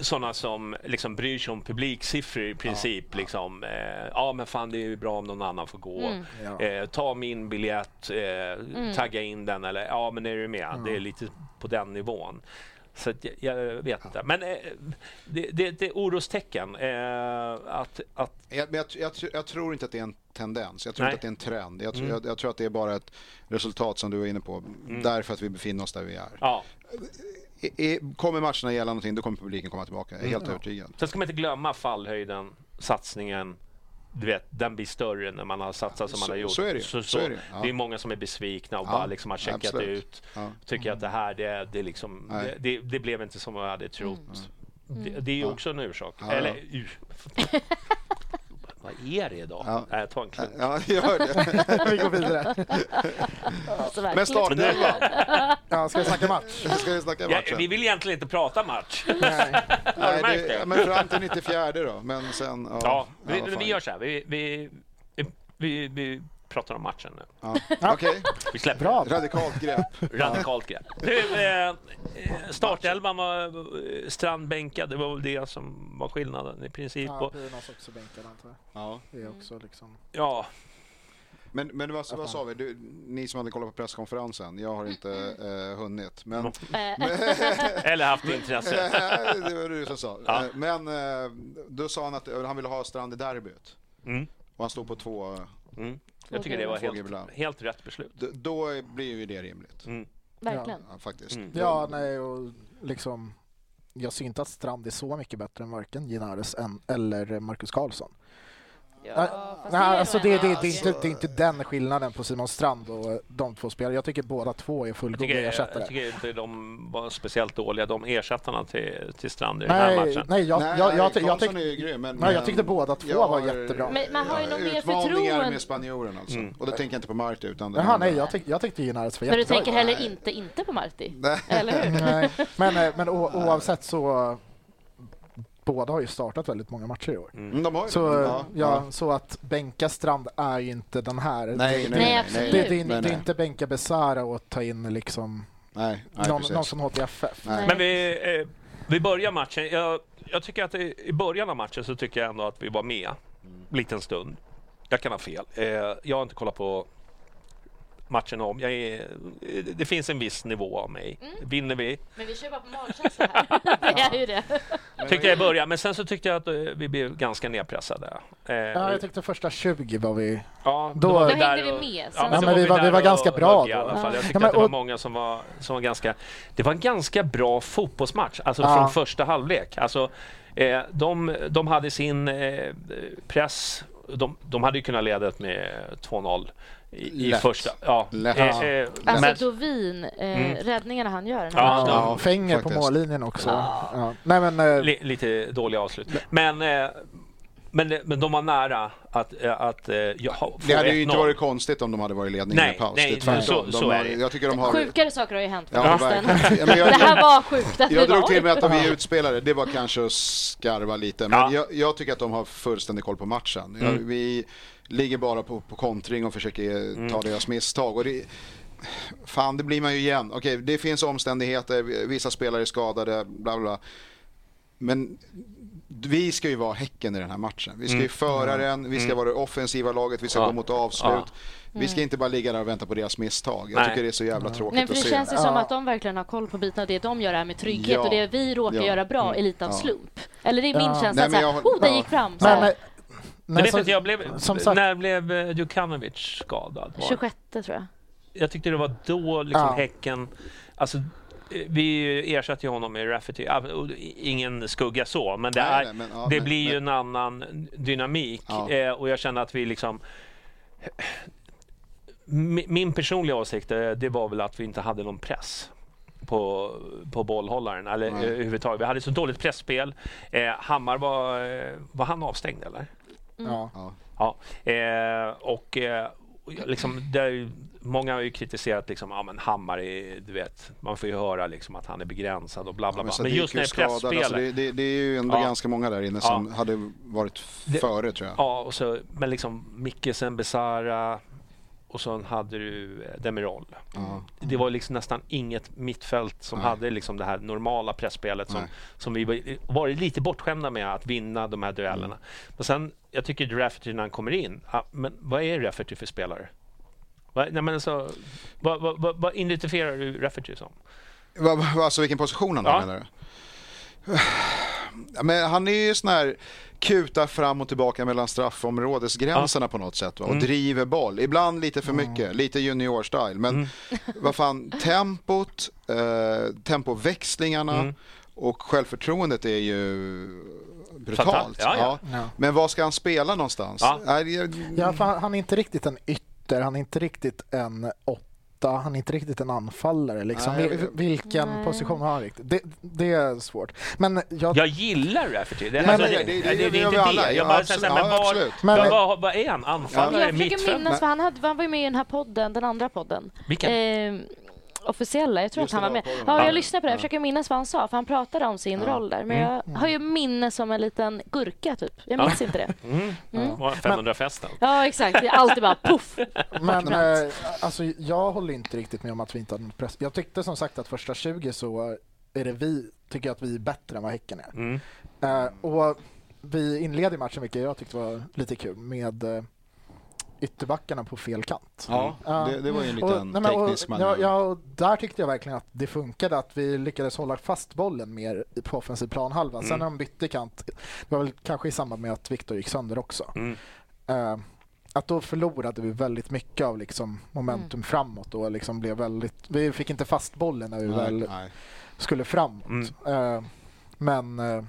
sådana som liksom bryr sig om publiksiffror i princip. Liksom, eh, ja, men fan, det är ju bra om någon annan får gå. Mm. Ja. Eh, ta min biljett, eh, tagga in den eller ja, men är du med? Det är lite på den nivån. Så jag, jag vet inte. Men eh, det, det, det är orostecken. Eh, att, att, Jag, jag, jag, jag tror inte att det är en tendens. Jag tror Nej. inte att det är en trend. Jag, tror- Mm. jag, tror att det är bara ett resultat som du var inne på. Därför att vi befinner oss där vi är. ja. I, i, kommer matcherna gälla någonting, då kommer publiken komma tillbaka. Jag är helt övertygad. Sen ska man inte glömma fallhöjden, satsningen. Du vet, den blir större när man har satsat som Så- man har gjort. så är det. Så, Så är det, ja. det är många som är besvikna och Ja, bara liksom har checkat absolut. ut. Ja. Tycker att det här, det, det, liksom, det, det, det blev inte som jag hade trott. Det, det är ju också en orsak. Ja, Eller, Vad är det idag? Ja. Nej, ta en klunk. Ja, gör det. Vi går vidare. Alltså, Men startelvan, Ja, ska vi snacka match? ska vi snacka Ja, vi vill egentligen inte prata match. Nej. Har du Nej, märkt det, det? men fram till 94 då. Men sen... Ja, Ja, vi, vi gör så här. Vi, vi, vi, vi pratar om matchen nu. Ja. Okej, Vi släpper Bra. radikalt grepp. Radikalt grepp. Du, eh, startelvan var eh, strandbänkad. Det var väl det som var skillnaden i princip. Ja, Brynäs också bänkad antar jag. Ja. Det är också liksom... ja, Men, men vad, vad sa vi? Du, ni som hade kollat på presskonferensen. Jag har inte eh, hunnit. Men, Eh, eller haft intresse. det var du som sa. Ja. Eh, Men då sa han att han ville ha Strand i derbyt. Mm. Och han stod på två. Mm. Jag tycker det var helt, helt rätt beslut. D- Då blir ju det rimligt. Mm. verkligen. Ja, faktiskt. Mm. Ja, nej och liksom... Jag ser inte att Strand är så mycket bättre än varken Ginares eller Marcus Karlsson. Ja, Nej, fast Nej, det är alltså det, det, det, är inte, det är inte den skillnaden på Simon Strand och eh, de två spelarna. Jag tycker båda två är fullgoda tycker, jag ersättare. tycker inte de var speciellt dåliga, de ersättarna till, till Strand i den här Nej, matchen. nej, jag, Nej, jag, jag, jag, tyck- är ju grym. Men, nej, jag tyckte båda två jag var har, jättebra. Men man har ju nog mer Utmaningar förtroende. med spanjoren alltså. Mm. Och då tänker jag inte på Marti utan Jaha, nej, jag, tyck, jag tyckte Ginares var Men du jättebra. tänker heller Nej. inte inte på Marti? Nej. Eller hur? Nej, men, eh, men o, oavsett så... Båda har ju startat väldigt många matcher i år. Mm, De har ju Så, det. ja, ja, så att bänka Strand är ju inte den här. Nej, det, nej, Nej, absolut. det, det, är- Nej, det är nej. inte bänka Besara och ta in liksom Nej, nej någon, någon som HTFF. Nej. Men vi, eh, vi börjar matchen. Jag, jag tycker att i, i början av matchen så tycker jag ändå att vi var med en liten stund. Jag kan ha fel. Eh, jag har inte kollat på matchen om. Jag är, det finns en viss nivå av mig. Vinner vi, Men vi kör bara på magkänsla här. det är ju det. tyckte jag i början. Men sen så tyckte jag att eh, vi blev ganska nedpressade. Eh, Ja, jag tyckte första 20 var vi... Ja, Då- var Då vi hängde vi med. Ja, men Ja, men vi var- vi var och ganska bra högg i då. alla fall. Jag Ja, tyckte men att det var många som var, som var ganska... Det var en ganska bra fotbollsmatch, alltså Ja. från första halvlek. Alltså, eh, de, de hade sin eh, press. De, de hade ju kunnat leda med 2-0 i, i Lätt. första. Ja. Lätt. Eh, eh, Alltså men, Dovin, eh, Mm. räddningarna han gör Ja. Ja, Fänger på mållinjen också. Ja. Nej, men, eh, li, lite dåliga avslut. Men eh, Men, men de var nära att, eh, att eh, ja, få Det hade ju inte 1-0. varit konstigt om de hade varit i ledning Nej, i paus. nej, det är tvärtom. så- de så är det. Jag tycker de har... Sjukare saker har ju hänt Ja, men jag- Det här var sjukt att vi Jag drog till med att de är utspelare, det var kanske att skarva lite. Men Ja. jag, jag tycker att de har fullständig koll på matchen. Jag, Mm. vi ligger bara på, på kontring och försöker Mm. ta deras misstag. Och det, fan, det blir man ju igen. Okej, det finns omständigheter, vissa spelare är skadade, bla bla. bla. Men vi ska ju vara Häcken i den här matchen. Vi ska ju föra den, vi ska vara det offensiva laget, vi ska Mm. Ja. gå mot avslut. Ja. Vi ska inte bara ligga där och vänta på deras misstag. Jag Nej. tycker det är så jävla tråkigt Nej, för det att se. känns ju som att de verkligen har koll på bitarna. Det de gör är med trygghet Ja. och det vi råkar Ja. göra bra är lite av Ja. slump. Eller det är min Ja. känsla. Nej, att men såhär, jag- oh, den ja. gick fram. Så Men, här, men, Men men det så- för att jag blev, som sagt- när blev eh, Djukanovic skadad? Var- 26 tror jag. Jag tyckte det var då liksom Ja. Häcken... Alltså, vi ersatte ju honom med Rafferty. Ingen skugga så, men det, är, nej, men, ja, det men- blir ju men- en annan dynamik. Ja. Eh, och jag känner att vi liksom... Mi- Min personliga åsikt, eh, det var väl att vi inte hade någon press på, på bollhållaren. Eller eh, överhuvudtaget. Vi hade så dåligt pressspel. Eh, Hammar var... Var han avstängd eller? ja. Ja. Ja, eh, och liksom, det är ju, många har ju kritiserat liksom, ja, men Hammar är, du vet, man får ju höra liksom att han är begränsad och bla bla Ja, bla. men Men, Sadiq just är när det är pressspelet. alltså det, det, det är ju ändå Ja. ganska många där inne som hade varit före tror jag. Ja, och så, men liksom Mikkesen, Besara och så hade du eh, Demirol. Ja. Det var liksom nästan inget mittfält som Nej. hade liksom det här normala pressspelet som, som vi var- varit lite bortskämda med att vinna de här duellerna. Mm. Men sen, jag tycker Rafferty när han kommer in, ja, men vad är Rafferty för spelare? Vad, nej, men alltså, vad, vad, vad, vad identifierar du Rafferty som? Va, va, alltså vilken position han har Ja. menar du? Ja, men han är ju sån här kutar fram och tillbaka mellan straffområdesgränserna på något sätt va? och Mm. driver boll. Ibland lite för mycket, lite junior-style. Men Mm. vad fan, tempot, eh, tempoväxlingarna Mm. och självförtroendet är ju brutalt. Ja, ja. Ja. Men var ska han spela någonstans? Ja. Nej, jag- Ja, han är inte riktigt en ytter, han är inte riktigt en åtta, han är inte riktigt en anfallare. Liksom. Nej, Vilken Nej. position har han riktigt? Det, det är svårt. Men jag, Jag gillar Rafferty. Det, Nej, alltså, men det, det- det- det, det, det är inte alla. det. Ja, Jag bara absolut. säger så här, men Ja, var, absolut. Men- vad, vad, vad är han? Anfallare? Jag försöker minnas, för han, hade, han var ju med i den här podden, den andra podden. Vilken? Eh, officiella, jag tror Just att han var med. Ja, Ja. jag lyssnade på det, jag Ja. försöker minnas vad han sa, för han pratade om sin Ja. roll där. Men Mm. jag har ju minne som en liten gurka, typ. Jag minns inte det. Mm. Mm. Var 500-festen. Ja, exakt. Det är alltid bara poff. Men eh, alltså, jag håller inte riktigt med om att vi inte hade någon press. Jag tyckte som sagt att första 20 så är det vi, tycker jag att vi är bättre än vad Häcken är. Mm. Eh, och vi inleder matchen, vilket jag tyckte var lite kul, med uh, ytterbackarna på fel kant. Ja, Ja. det, det var ju en Och, liten nej, men, och, teknisk ja, manöver. ja, och där tyckte jag verkligen att det funkade, att vi lyckades hålla fast bollen mer på offensiv planhalva. Sen Mm. när de bytte kant, det var väl kanske i samband med att Viktor gick sönder också. Mm. Eh, att då förlorade vi väldigt mycket av liksom momentum Mm. framåt och liksom blev väldigt, vi fick inte fast bollen när vi Nej, väl nej. skulle framåt. Mm. Eh, men eh,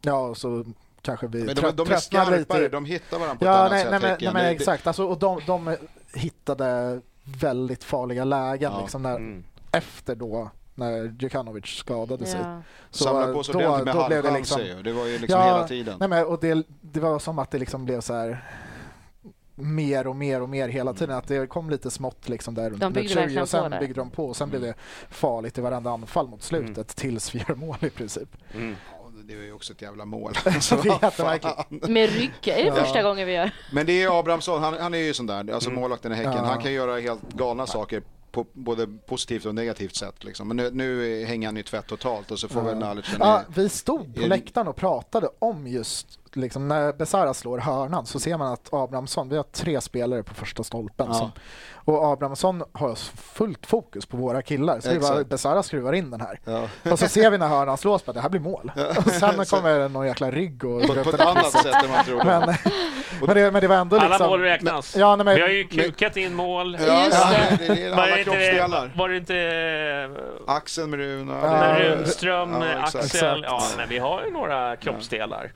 ja, så kanske vi Men de, trött- de är tröttnade skarpare, lite. de hittar varandra på ett Ja, annat nej, sätt. nej, men, nej, exakt. Alltså, och de, de hittade väldigt farliga lägen Ja. liksom när, Mm. efter då när Djukanovic skadade sig. Ja. Så Samla på sig då, med då blev det liksom. Det var ju liksom Ja, hela tiden. nej, men, och det, det var som att det liksom blev så här mer och mer och mer hela tiden. Att det kom lite smått liksom där runt De byggde 20 verkligen och sen byggde de på och sen Mm. blev det farligt i varenda anfall mot slutet tills vi gör mål i princip. Mm. Det var ju också ett jävla mål. Det är Alltså. Med ryggen. Är det Ja. första gången vi gör? Men det är Abrahamsson, han, han är ju sån där, alltså Mm. målvakten i Häcken. Ja. Han kan göra helt galna saker på både positivt och negativt sätt. Liksom. Men nu, nu hänger han ju tvätt totalt och så får Ja. väl Nalic Ja, i- vi stod på är läktaren och pratade om just liksom, när Besara slår hörnan så ser man att Abrahamsson, vi har tre spelare på första stolpen. Ja. Som, och Abrahamsson har fullt fokus på våra killar. Så bara, Exakt. Besara skruvar in den här. Ja. Och så ser vi när hörnan slås, bara, det här blir mål. Och sen kommer det någon jäkla rygg och På, på ett den. annat sätt än man tror. Men, men, det, men det var ändå Alla liksom... mål räknas. Ja, nej, men, Vi har ju kukat in mål. Ja, Just ja, det. det, det är Var alla det inte, var det inte Axeln med Runa. Ja, Ja, exakt. Axel? Exakt. Ja, men vi har ju några kroppsdelar.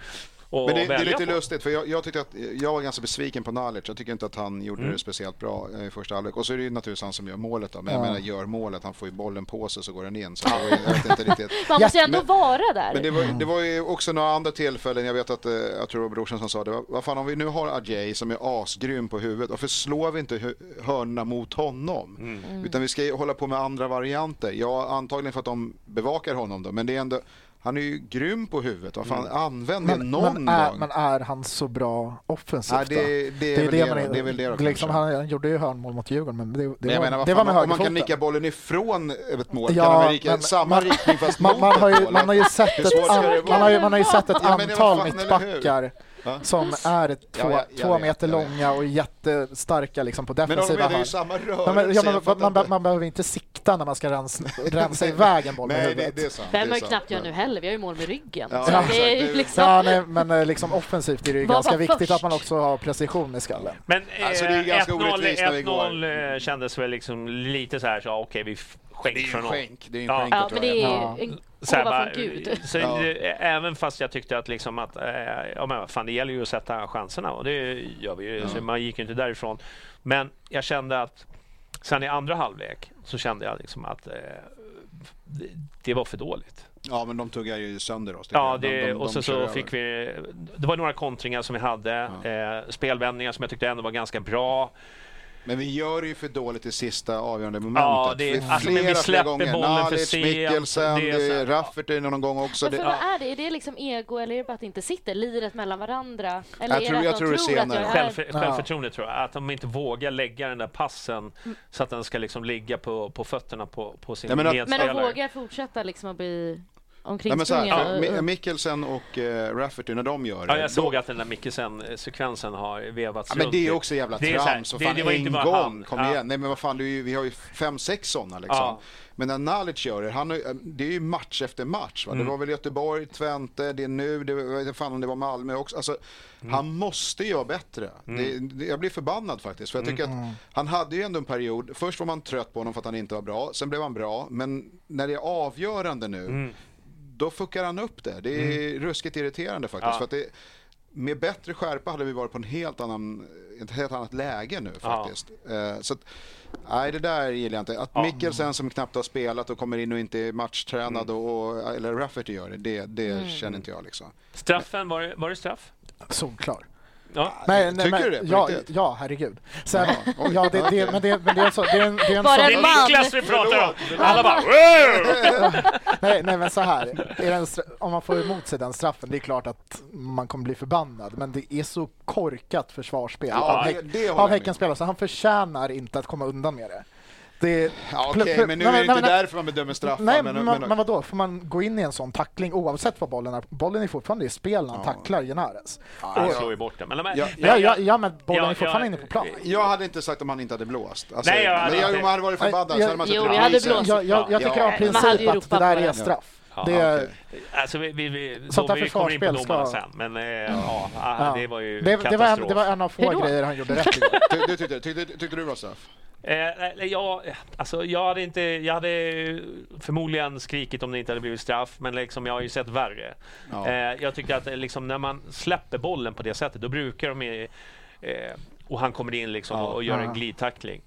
Att Men det, det är lite på. lustigt, för jag, jag tyckte att jag var ganska besviken på Nalic. Jag tycker inte att han gjorde Mm. det speciellt bra eh, i första halvlek. Och så är det ju naturligtvis han som gör målet då. Men jag Ja. menar, gör målet, han får ju bollen på sig så går den in. Så det var ju, jag vet inte riktigt. Man måste ju ändå men- vara där. Men det var, det var ju också några andra tillfällen, jag vet att, eh, jag tror det var brorsan som sa det, vad- vad fan om vi nu har Ajay som är asgrym på huvudet, varför slår vi inte hörnorna mot honom? Mm. Utan vi ska ju hålla på med andra varianter. Ja, antagligen för att de bevakar honom då, men det är ändå, han är ju grym på huvudet, vad fan, använd det någon men, är, gång. men är han så bra offensivt Nej, det, det, är väl det, man det är väl det då, liksom, han, gjorde ju hörnmål mot Djurgården, men det, det Men var, menar, det var med om man kan nicka bollen ifrån ett mål, Ja, kan man nicka men- samma man- riktning fast Man, mot man, har ju, man har ju sett Hur ett, det an, man har ju, man har ju sett ett Ja, det antal fan, mittbackar Va? som är två, Ja, ja, jag två vet, meter långa och jättestarka liksom, på Men de defensiva menar ju samma Ja, rörelse. ja, man, man, inte. man behöver inte sikta när man ska rens, rensa iväg en boll med Nej, det, huvudet. det är sant. Behöver man är ju knappt göra nu heller. Vi har ju mål med ryggen. Ja, det är är- liksom... Ja, nej, men eh, liksom offensivt är det ju Vad ganska var viktigt först? att man också har precision i skallen. Men Alltså, det är ju eh, ganska 1-0 orättvist när vi 1-0 eh, kändes väl liksom lite så här, så, ja, okej, vi f- skänk Det är ju från en någon. skänk. Det är en Ja. skänk Ja, men det är Ja. en Så här, gåva bara, från Gud. så, Ja. även fast jag tyckte att, liksom att eh, ja, men, fan, det gäller ju att sätta chanserna och det gör vi ju. Så man gick ju inte därifrån. Men jag kände att sen i andra halvlek så kände jag liksom att eh, det, det var för dåligt. Ja, men de tuggar ju sönder oss. Ja. De- det, de- och de kör så över. fick vi... Det var några kontringar som vi hade. Eh, spelvändningar som jag tyckte ändå var ganska bra. Men vi gör det ju för dåligt i sista avgörande momentet. Ja, det är- Flera, alltså, men vi släpper gånger. bollen för Nalic, sent. Mikkelsen, Det är här- Rafferty någon gång också. Det, för vad är det? Är det liksom ego eller är det bara att det inte sitter? Liret mellan varandra? Eller Jag är tror- det jag att tror de det tror att jag är... Självförtroende tror jag. Att de inte vågar lägga den där passen så att den ska liksom ligga på, på fötterna på, på sin menar- Men medspelare. de vågar fortsätta liksom att bli Nej, men så här, omkringsprungna? Mi- Mikkelsen och eh, Rafferty, när de gör det. Ja, jag såg då, att den där Mikkelsen-sekvensen har vevats Ja, men runt det är också jävla Det är så här, trams. Det- fan, det var inte en bara gång, han. kom Ja. igen. Nej, men vad fan, ju, vi har ju fem, sex sådana liksom. Ja. Men när Nalic gör det, han, det är ju match efter match. Va? Mm. Det var väl Göteborg, Twente, det är nu, det, jag vet inte fan om det var Malmö också. Alltså, Mm. Han måste göra bättre. Det, det, jag blir förbannad faktiskt. För jag tycker Mm. att han hade ju ändå en period, först var man trött på honom för att han inte var bra, sen blev han bra. Men när det är avgörande nu, Mm. Då fuckar han upp det. Det är ruskigt irriterande faktiskt. Ja. För att det, med bättre skärpa hade vi varit på en helt annan, ett helt annat läge nu Ja. faktiskt. Eh, så att, nej, det där gillar jag inte. Att Ja. Mikkelsen som knappt har spelat och kommer in och inte är matchtränad Mm. och, eller Rafferty gör det, det, det känner inte jag liksom. Straffen, var det, var det straff? Solklar. Ja. Nej, nej, Tycker men, du det, på Ja, riktigt? ja, herregud. Sen, ja, det, det, men det, men det är en så, det är en, det är en Bara en man. Niklas vi pratar om! Alla bara nej, nej, men så här. Är det en, stra- om man får emot sig den straffen, det är klart att man kommer bli förbannad. Men det är så korkat försvarsspel Ja, av, det- Häck, av jag med. Häckens spelare, så han förtjänar inte att komma undan med det. Det Ja, Okej, pl- men nu nej, är det nej, inte nej, därför man bedömer straffar. Nej, men, men, men, men vadå? Får man gå in i en sån tackling oavsett vad bollen är? Bollen är fortfarande i spel när han Ja. tacklar Genares. Han slår ju bort den. Men, men, Ja, Ja, ja, ja, men bollen Ja, är fortfarande ja, inne på plan. Jag hade inte sagt om han inte hade blåst. Alltså, Nej, jag hade men jag, om han hade varit förbannad så hade man jo, sett vi hade reprisen. blåst. Jag, jag, jag tycker Ja. av princip att det där är straff. Ja, det, okej. Alltså, vi, vi, vi, Sånt då, där vi kommer in på försvarsspel domarna ska- sen. Men eh, ja, Ja. det var ju det, det, var en, katastrof. det var en av få grejer han gjorde rätt i. Ty, du tyckte, tyckte, tyckte du var straff? Eh, jag, alltså, jag, hade inte, jag hade förmodligen skrikit om det inte hade blivit straff, men liksom, jag har ju sett värre. Ja. Eh, jag tycker att eh, liksom, när man släpper bollen på det sättet, då brukar de... Eh, och han kommer in liksom Ja. och, och gör Ja. en glidtackling.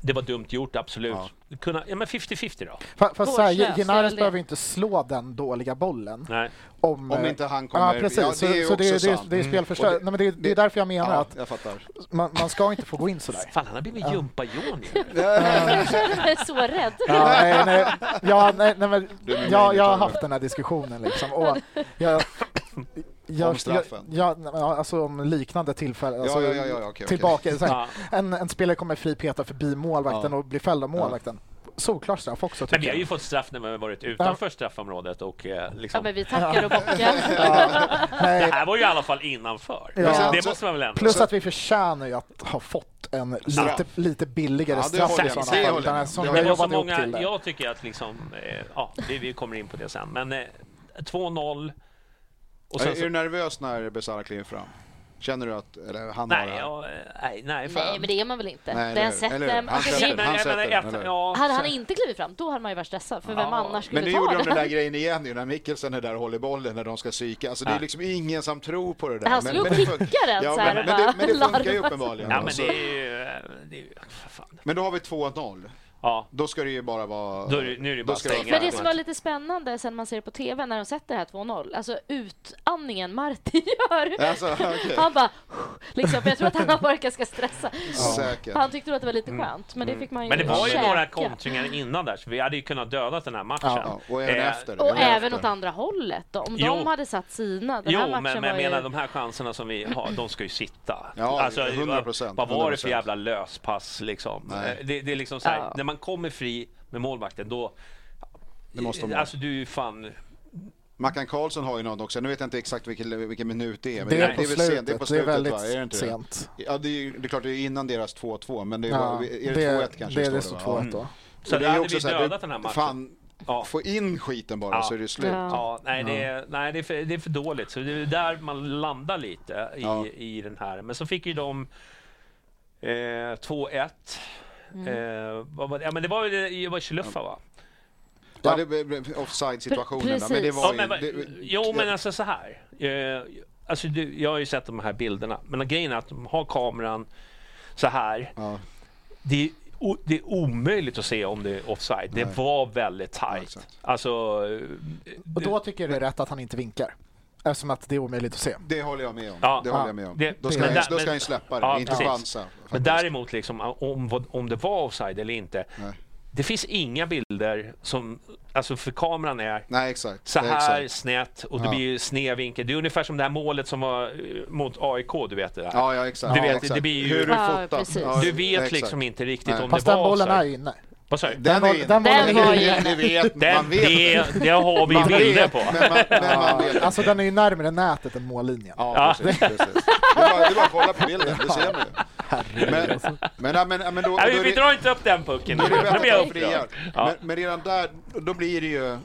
Det var dumt gjort, absolut. Ja. Kunna, ja, men 50-50 då? Fa- Fast så här, det. behöver inte slå den dåliga bollen. Nej. Om, Om eh, inte han kommer... Ja, precis. Ja, så det är så det, också det, sant. det är spelförstörelse. Och det- Nej, men det, det är därför jag menar Ja, att jag fattar. man, man ska inte få gå in sådär. Fan, han har blivit jumpa-Johnny. Jag är så rädd. Ja, nej, nej, ja, nej, nej, men, Du är med ja, mig, jag har haft den här diskussionen liksom. Och jag, jag, Om straffen? Jag, ja, alltså om liknande tillfällen. Alltså, ja, ja, ja, okej, okej. tillbaka. Här, Ja. en, en spelare kommer fri peta förbi målvakten Ja. och blir fälld av målvakten. Solklar straff också Men vi har ju fått straff när vi har varit utanför straffområdet och eh, liksom... Ja, men vi tackar och bockar. Det här var ju i alla fall innanför. Ja. Det måste man väl ändå... plus att vi förtjänar ju att ha fått en lite, lite billigare Ja, straff i sådana Det fall. håller jag med. Som Det vi har Det var så jobbat ihop många, till det. jag tycker att liksom, eh, ja, vi, vi kommer in på det sen, men eh, 2-0 och sen är så, du nervös när Besara kliver fram? Känner du att eller, han har Nej, det här? ja, nej, nej, fan. Nej, men det är man väl inte. Nej, Den sätter, Han alltså, sätter det, den. Han jag sätter ett- eller? ja, hade han inte klivit fram, då hade man ju varit stressad. För vem Ja. annars skulle Men nu ta gjorde de den? där grejen igen ju, när Mikkelsen är där och håller bollen när de ska psyka. Alltså det är liksom ingen som tror på det där. Han slog det fun- kicka den ja, så här men, det, bara men det funkar ju uppenbarligen. Ja, men Alltså. det är ju... Det är ju för fan. men då har vi 2-0. Ja, Då ska det ju bara vara... Då är det- nu är det bara ska stänga. Men det som var lite spännande sen man ser det på TV när de sätter det här 2-0, alltså utandningen Marti gör. Alltså, okej. Han bara, liksom, jag tror att han har varit ganska stressad. Säkert. Han tyckte nog att det var lite skönt, men det fick man ju Mm. men det var ju käka. några kontringar innan där, så vi hade ju kunnat döda den här matchen. Ja, och även Eh, efter. Och även även efter. åt andra hållet då. Om Jo. de hade satt sina. Den här Jo, matchen men, men jag var ju... menar de här chanserna som vi har, de ska ju sitta. Ja, alltså, 100%, Vad var det för 100%. jävla löspass liksom? Eh, Det, det är liksom så här, Ja. Man kommer fri med målvakten då... Det måste de Alltså du är ju fan... Mackan Karlsson har ju något också. Nu vet jag inte exakt vilken, vilken minut det är. Men Det är, på väl slutet, sent. Det är på slutet, det är väldigt va? Är det inte det? sent. Ja, det är, ju- det är klart det är innan deras 2-2, men det är, Ja, är det 2-1 kanske det, det står va? 2-1 då. Så Och det det är hade också vi så här, dödat det- den här matchen. Fan, Ja. få in skiten bara Ja. så är det slut. Ja. Ja, nej, det är, nej det, är för, det är för dåligt. Så det är där man landar lite i, Ja. i den här. Men så fick ju de eh, 2-1. Mm. Eh, vad var det? Ja, men det var ju det, det var Chiluffa va? Ja, det offside-situationen. Men det var Ja, men, det, jo, men alltså så här. Eh, alltså, du, jag har ju sett de här bilderna. Men grejen är att de har kameran så här. Ja, Det är, o, det är omöjligt att se om det är offside. Det Nej. var väldigt Ja, tight. exakt. Alltså... Och då tycker jag det är rätt att han inte vinkar. Eftersom att det är omöjligt att se. det håller jag med om. Ja. det håller Ja. jag med om. Det- då ska, men han, då ska men- han släppa det, Ja, inte precis. chansa. Men däremot, liksom, om, om det var offside eller inte. Nej. Det finns inga bilder som... Alltså för kameran är Nej, exakt. så här exakt. snett och det Ja. blir ju sned vinkel. Det är ungefär som det här målet som var eh, mot AIK, du vet det där. Ja, ja, exakt. Du ja, vet, exakt. det blir ju- Hur Ja, precis. Ja, du vet liksom inte riktigt Nej. om Fast det den var bollen offside. är inne. Vad sa du? Den, bollen är det, inne. det vet Den, man. Vet. det, det har vi Man bilder vet, på. Men man, men man vet. Alltså den är ju närmare nätet än mållinjen. Ja, precis. precis. Det, är bara, det är bara att kolla på bilden, det ser man ju. Herregud. alltså. Men, men, men, men då, då Nej, är vi drar inte upp den pucken Då blir jag upprörd. Ja. Men, men redan där, då blir det ju...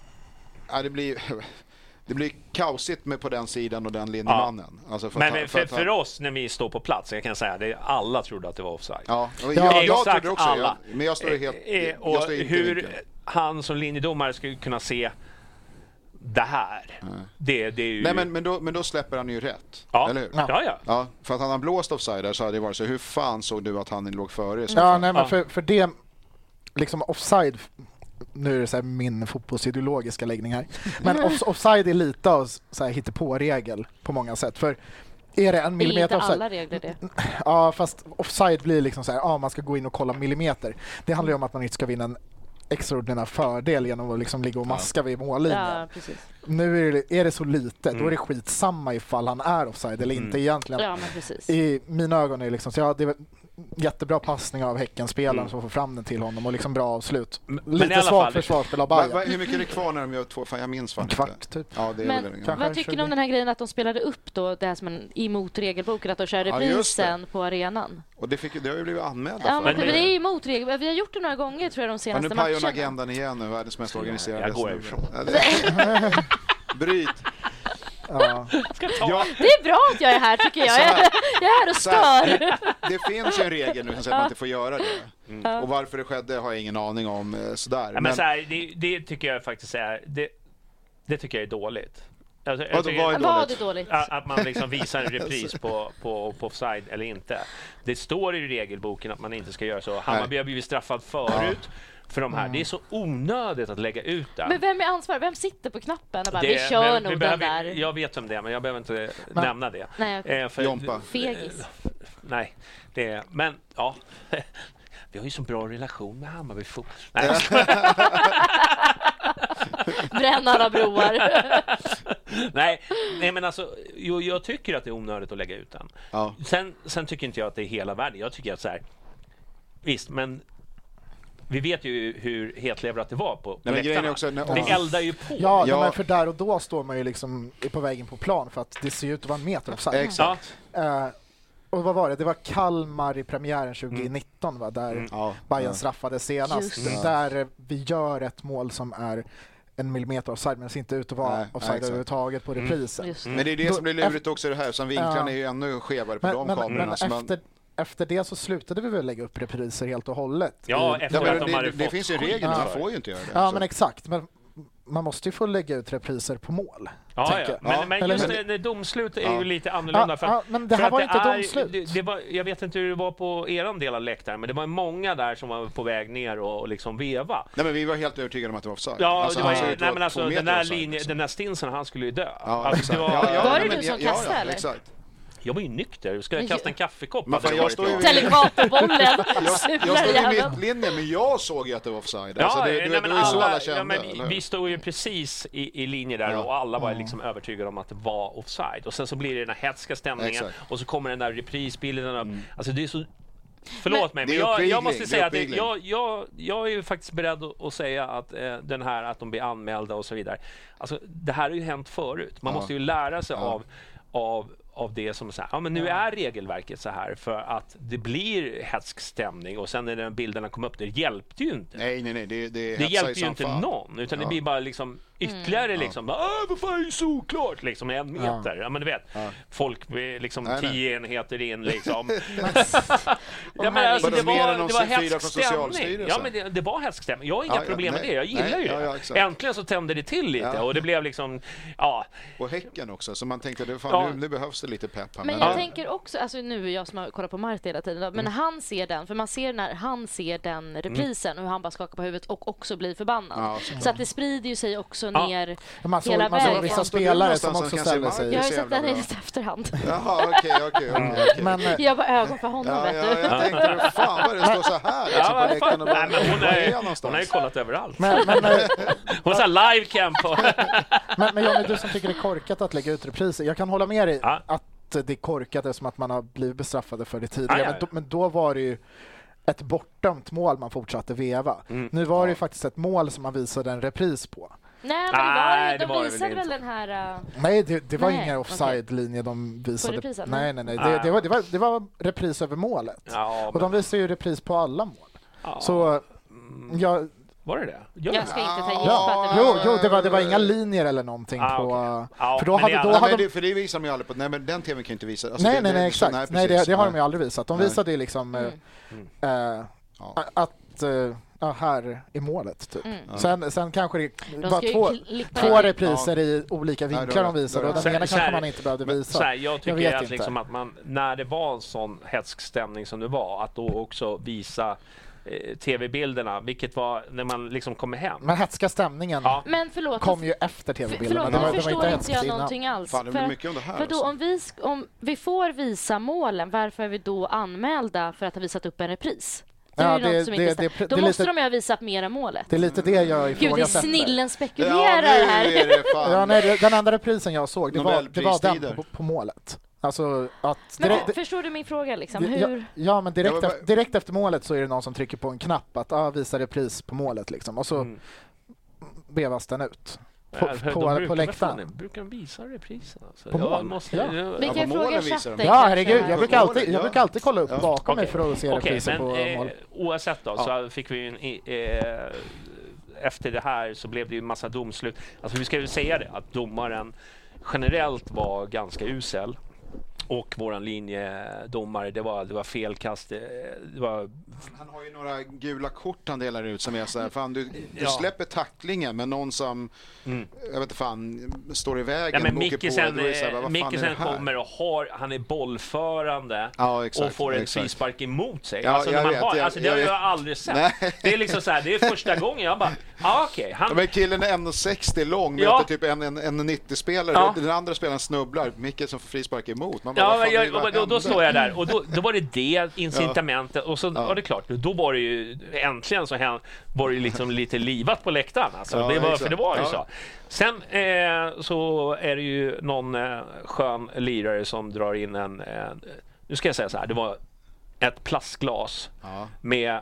Ja, det blir... Det blir kaosigt med på den sidan och den linjemannen. Alltså för, Men att, för, han- för oss när vi står på plats, jag kan säga det, alla trodde att det var offside. Ja, och Ja, jag, jag trodde också alla. jag, Men jag står helt... Eh, eh, jag och står inte hur vinkeln. han som linjedomare skulle kunna se det här. Det, det är ju... Nej, men, men, då, men då släpper han ju rätt. ja. Eller hur? Ja, ja. Ja, för att han har blåst offside där så hade det varit så. Hur fan såg du att han låg före? Ja, nej men Ja. för, för det, liksom offside, nu är det så här min fotbollsideologiska läggning här, men off, offside är lite av så här hittepå-regel på många sätt. För är det en Det är inte millimeter offside, alla regler det. ja fast offside blir liksom så här, ja man ska gå in och kolla millimeter. Det handlar ju om att man inte ska vinna en extraordinär fördel genom att liksom ligga och maska vid mållinjen. Ja, precis. Nu är det, är det så lite, då är Mm. det skitsamma ifall han är offside eller inte egentligen. Ja, men precis. I mina ögon är det liksom, så ja, det jättebra passning av Häckenspelaren Mm. som får fram den till honom och liksom bra avslut. Men- men i Lite alla svagt fall- försvarsspel av Bayern. va, hur mycket är det kvar när de gör två? Fan, jag minns fan En kvart typ. Ja, det är Men väl vad tycker ni 20. om den här grejen att de spelade upp då det här som en emot regelboken, att de kör Ja, reprisen på arenan? Och det, fick, det har ju blivit anmälda Ja, för. men det, är ju emot regelboken. Vi har gjort det några gånger tror jag de Ja, senaste nu pajar hon matcherna. agendan igen nu, världens mest organiserade jag går snubbe. ifrån. Ja, det- Bryt! Ja. Ja, Det är bra att jag är här tycker jag. Jag är, jag är här och här. stör. det finns ju en regel nu som säger att man inte får göra det. Och varför det skedde har jag ingen aning om. eh, Sådär. Ja, men så här, det, det tycker jag faktiskt är... Det, det tycker jag är dåligt. Alltså, jag tycker- vad är dåligt? det dåligt? Att att man liksom visar en repris på, på, på offside eller inte. Det står i regelboken att man inte ska göra så. Hammarby har blivit straffad förut för de här. Det är så onödigt att lägga ut den. Men vem är ansvarig? Vem sitter på knappen och bara, Det- vi kör men- nog vi den där? Jag vet om det, men jag behöver inte Men- nämna det. Nej. Eh, för- Jompa. Fegis. Nej, det, men ja. Vi har ju så bra relation med Hammarby fotboll. Nej. Bränn alla broar. nej, nej, men alltså, jo, jag tycker att det är onödigt att lägga ut den. Ja. Sen, sen tycker inte jag att det är hela världen. Jag tycker att så här, visst, men vi vet ju hur hetleverat det var på, på Nej, läktarna. också när- Det ja. eldar ju på. Ja, Ja. men för där och då står man ju liksom på vägen på plan för att det ser ut att vara en meter offside. Exakt. Ja, Eh, och vad var det? Det var Kalmar i premiären 2019 va? där Mm. Ja. Bayern Ja. straffade senast. Just det. Där vi gör ett mål som är en millimeter offside men det ser inte ut att vara Nej, nej, offside exakt. överhuvudtaget på reprisen. Just. Men det är det som blir lurigt också det här, som vinklarna är ju ännu skevare på Men, de men, kamerorna. men man- efter, det så slutade vi väl lägga upp repriser helt och hållet. Ja, efter Ja, men att de det, hade det, det fått finns ju regel, man får ju inte göra det. ja så. men exakt. Men man måste ju få lägga ut repriser på mål. Ja, ja. Men, men just det, det domslut är Ja. ju lite annorlunda. För, ja, att- men det här var inte är- domslut. Det, det var, jag vet inte hur det var på eran del av läktaren, men det var många där som var på väg ner och, och liksom veva. Nej, men vi var helt övertygade om att det var offside. Ja, Alltså, det var, nej, men alltså, den där, offside, linjen, liksom. den där stinsen, han skulle ju dö. Ja, alltså, det var, Ja, ja, Var det nej, du som kastade, ja? Exakt. Jag var ju nykter. Ska jag Men kasta en kaffekopp? Men fan, det jag står ju Jag, jag stod i jäveln. mittlinjen, men jag såg ju att det var offside. Ja, alltså, det, nej, men så alla, alla ja, men vi, stod ju precis i, i linje där Ja. och alla var liksom övertygade om att det var offside. Och sen så blir det den här hetska stämningen Exakt. och så kommer den där reprisbilden upp. Alltså det är så... Förlåt mig, Det men jag, jag måste säga att det, jag, jag, jag är ju faktiskt beredd att, att säga att eh, den här att de blir anmälda och så vidare. Alltså det här har ju hänt förut. Man Ja. måste ju lära sig Ja. av, av av det som så här, ja men nu är regelverket så här för att det blir hetsk stämning och sen när de bilderna kom upp, det hjälpte ju inte. Nej, nej, nej. Det, det, Det hjälper ju inte fan. någon, utan det Ja. blir bara liksom ytterligare liksom, bara, "Ah, vad fan är det såklart liksom en meter. Ja, men du vet, folk blir liksom Nej, nej. tio enheter in liksom. Ja, men alltså, det var, de det var från stämning. Ja, men det, det var hetsk stämning. Jag har inga Ja, ja, problem med nej, det, jag gillar nej, ju ja, det. ja. Äntligen så tände det till lite Ja. och det blev liksom, ja. Och Häcken också, så man tänkte det, fan, Ja. nu, nu behövs det lite pepp här. Men Men, jag tänker också, alltså nu är jag som har kollat på Marti hela tiden, men när han ser den, för man ser när han ser den reprisen och hur han bara skakar på huvudet och också blir förbannad. Ja, så- så att det sprider ju sig också Ja. ner Man såg, hela man såg vägen. vissa spelare som också ställer sig... Jag har sett den i efterhand. Jaha, okej. Men, eh, Jag var ögon för honom, Ja, vet ja, du. jag tänkte, fan vad det står så här liksom, på vad läktaren. fan. och bara, Nej, men hon, är har ju kollat överallt. men, men, eh, Hon sa live camp på... men, men Johnny, du som tycker det är korkat att lägga ut repriser. Jag kan hålla med dig Ja. att det är korkat eftersom att man har blivit bestraffade för det tidigare. Ja, ja, ja. Men, då, men då var det ju ett bortdömt mål man fortsatte veva. Mm. Nu var det ju faktiskt ett mål som man visade en repris på. Nej, men det var, Nej, det de var det väl visade väl inte. den här... uh, Nej, det, det var Nej, ingen offside-linje de visade. reprisen? Nej, nej, nej. Nej. Det, det, var, det, var, det var repris över målet. Ja, Och de visade ju repris på alla mål. ja. Så, ja, Var det det? Jag det? ska inte ta gift ja, att det jo, var... jo det, var, det var inga linjer eller någonting Ah, på... Ja, för då men hade, det då Nej, hade men de det, för det visar de ju aldrig på. Nej, men den tvn kan ju inte visa. Alltså, nej, det- nej, det- nej, exakt. Nej, det, det har de ju aldrig visat. De visade ju liksom Mm. eh, eh, Ja. att eh, ja, här är målet, typ. Mm. Sen, sen kanske det De var två, två repriser i olika vinklar då- de visade och den Så- ena så kanske man inte behövde visa. Så här, jag tycker vet att, liksom att man, när det var en sån hetsk stämning som det var, att då också visa eh, tv-bilderna, vilket var när man liksom kommer hem. Men hetska stämningen Ja. Men förlåt, kom ju efter tv-bilderna. förlåt, nu förstår inte jag innan. någonting alls. Fan, det blir För- mycket om det här. För då, alltså. om, vi, om vi får visa målen, varför är vi då anmälda för att ha visat upp en repris? Det är Ja, det- som det- inte det- Då måste lite- de ju ha visat mera målet. Det är lite det jag Gud, det är ifrågasätter. snillen Ja, spekulerar nu här. Ja, nej, den andra reprisen jag såg, det var, det var den på, på målet. Alltså att... Men, direkt- förstår du min fråga? Liksom? Ja, Hur? ja, men direkt, Ja, men- efter, direkt efter målet så är det någon som trycker på en knapp att ah, visa repris på målet liksom. Och så Mm. vevas den ut. På, Ja, på, de på, brukar, vad läktaren. fan, brukar de visa repriserna? Alltså, På jag mål? Måste, Ja. jag- Vi Ja, kan på fråga chatten Ja, herregud. Jag brukar, alltid, jag Ja. brukar alltid kolla upp Ja. bakom mig Okej. för att se Okej, repriser men på eh, mål. oavsett då Ja. så fick vi en, eh, efter det här så blev det ju en massa domslut. Alltså vi ska ju säga det att domaren generellt var ganska usel. Och våran linjedomare, det var, det var felkast. eh, Det var, Han har ju några gula kort han delar ut som är så här, fan du, du Ja. släpper tacklingen men någon som, Mm. jag vet inte fan, står i ja, vägen, men är Mickisen det här? kommer och har, han är bollförande Ja, exakt. och får en exakt. frispark emot sig. Ja, alltså, jag vet, har, jag- alltså, det jag har jag vet. aldrig sett. Nej. Det är liksom så här, det är första gången jag bara, ah, okej. Ja, han, men killen är 1,60 lång, Ja. möter typ en, en, en 90-spelare. Ja. Den andra spelaren snubblar, Micke som får frispark emot. Man Ja, men det jag, vad då, då står jag där och då, då var det det incitamentet och så Ja. var det klart, då var det ju äntligen så här, var det ju liksom lite livat på läktaren. Alltså. Ja, det var, för det var ju Ja. så. Sen eh, så är det ju någon eh, skön lirare som drar in en, eh, nu ska jag säga så här, det var ett plastglas Ja, med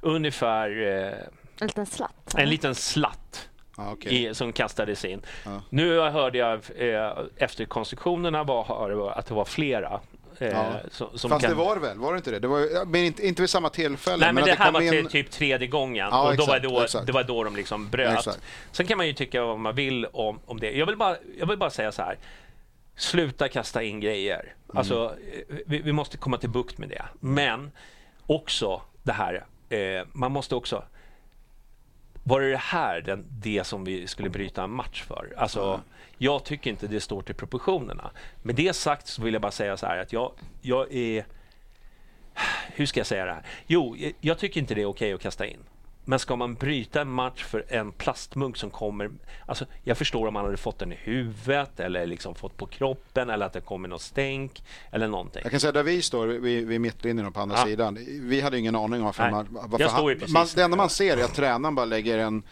ungefär eh, En liten slatt. en liten slatt ja, okej. i, som kastades in. Ja. Nu hörde jag eh, efter konstruktionerna var, det att det var flera Eh, Ja. som, som Fast kan... det var det väl? Var det inte det? det var, men inte, inte vid samma tillfälle. Nej, men att det här kom var in- typ tredje gången Ja, och då var exakt, då, exakt. det var då de liksom bröt. Exakt. Sen kan man ju tycka vad man vill om, om det. Jag vill, bara, jag vill bara säga så här. Sluta kasta in grejer. Mm. Alltså, eh, vi, vi måste komma till bukt med det. Men också det här, eh, man måste också var det det här den, det som vi skulle bryta en match för? Alltså, Jag tycker inte det står till proportionerna. Med det sagt så vill jag bara säga så här att jag, jag är... Hur ska jag säga det här? Jo, jag- jag tycker inte det är okej att kasta in. Men ska man bryta en match för en plastmugg som kommer... Alltså, jag förstår om man hade fått den i huvudet eller liksom fått på kroppen eller att det kommer något stänk eller någonting. Jag kan säga där vi står, vid, vid mittlinjen och på andra Ja. sidan. Vi hade ingen aning om varför Nej. man... Varför Jag står ju precis man, det enda man ser är att tränaren bara lägger en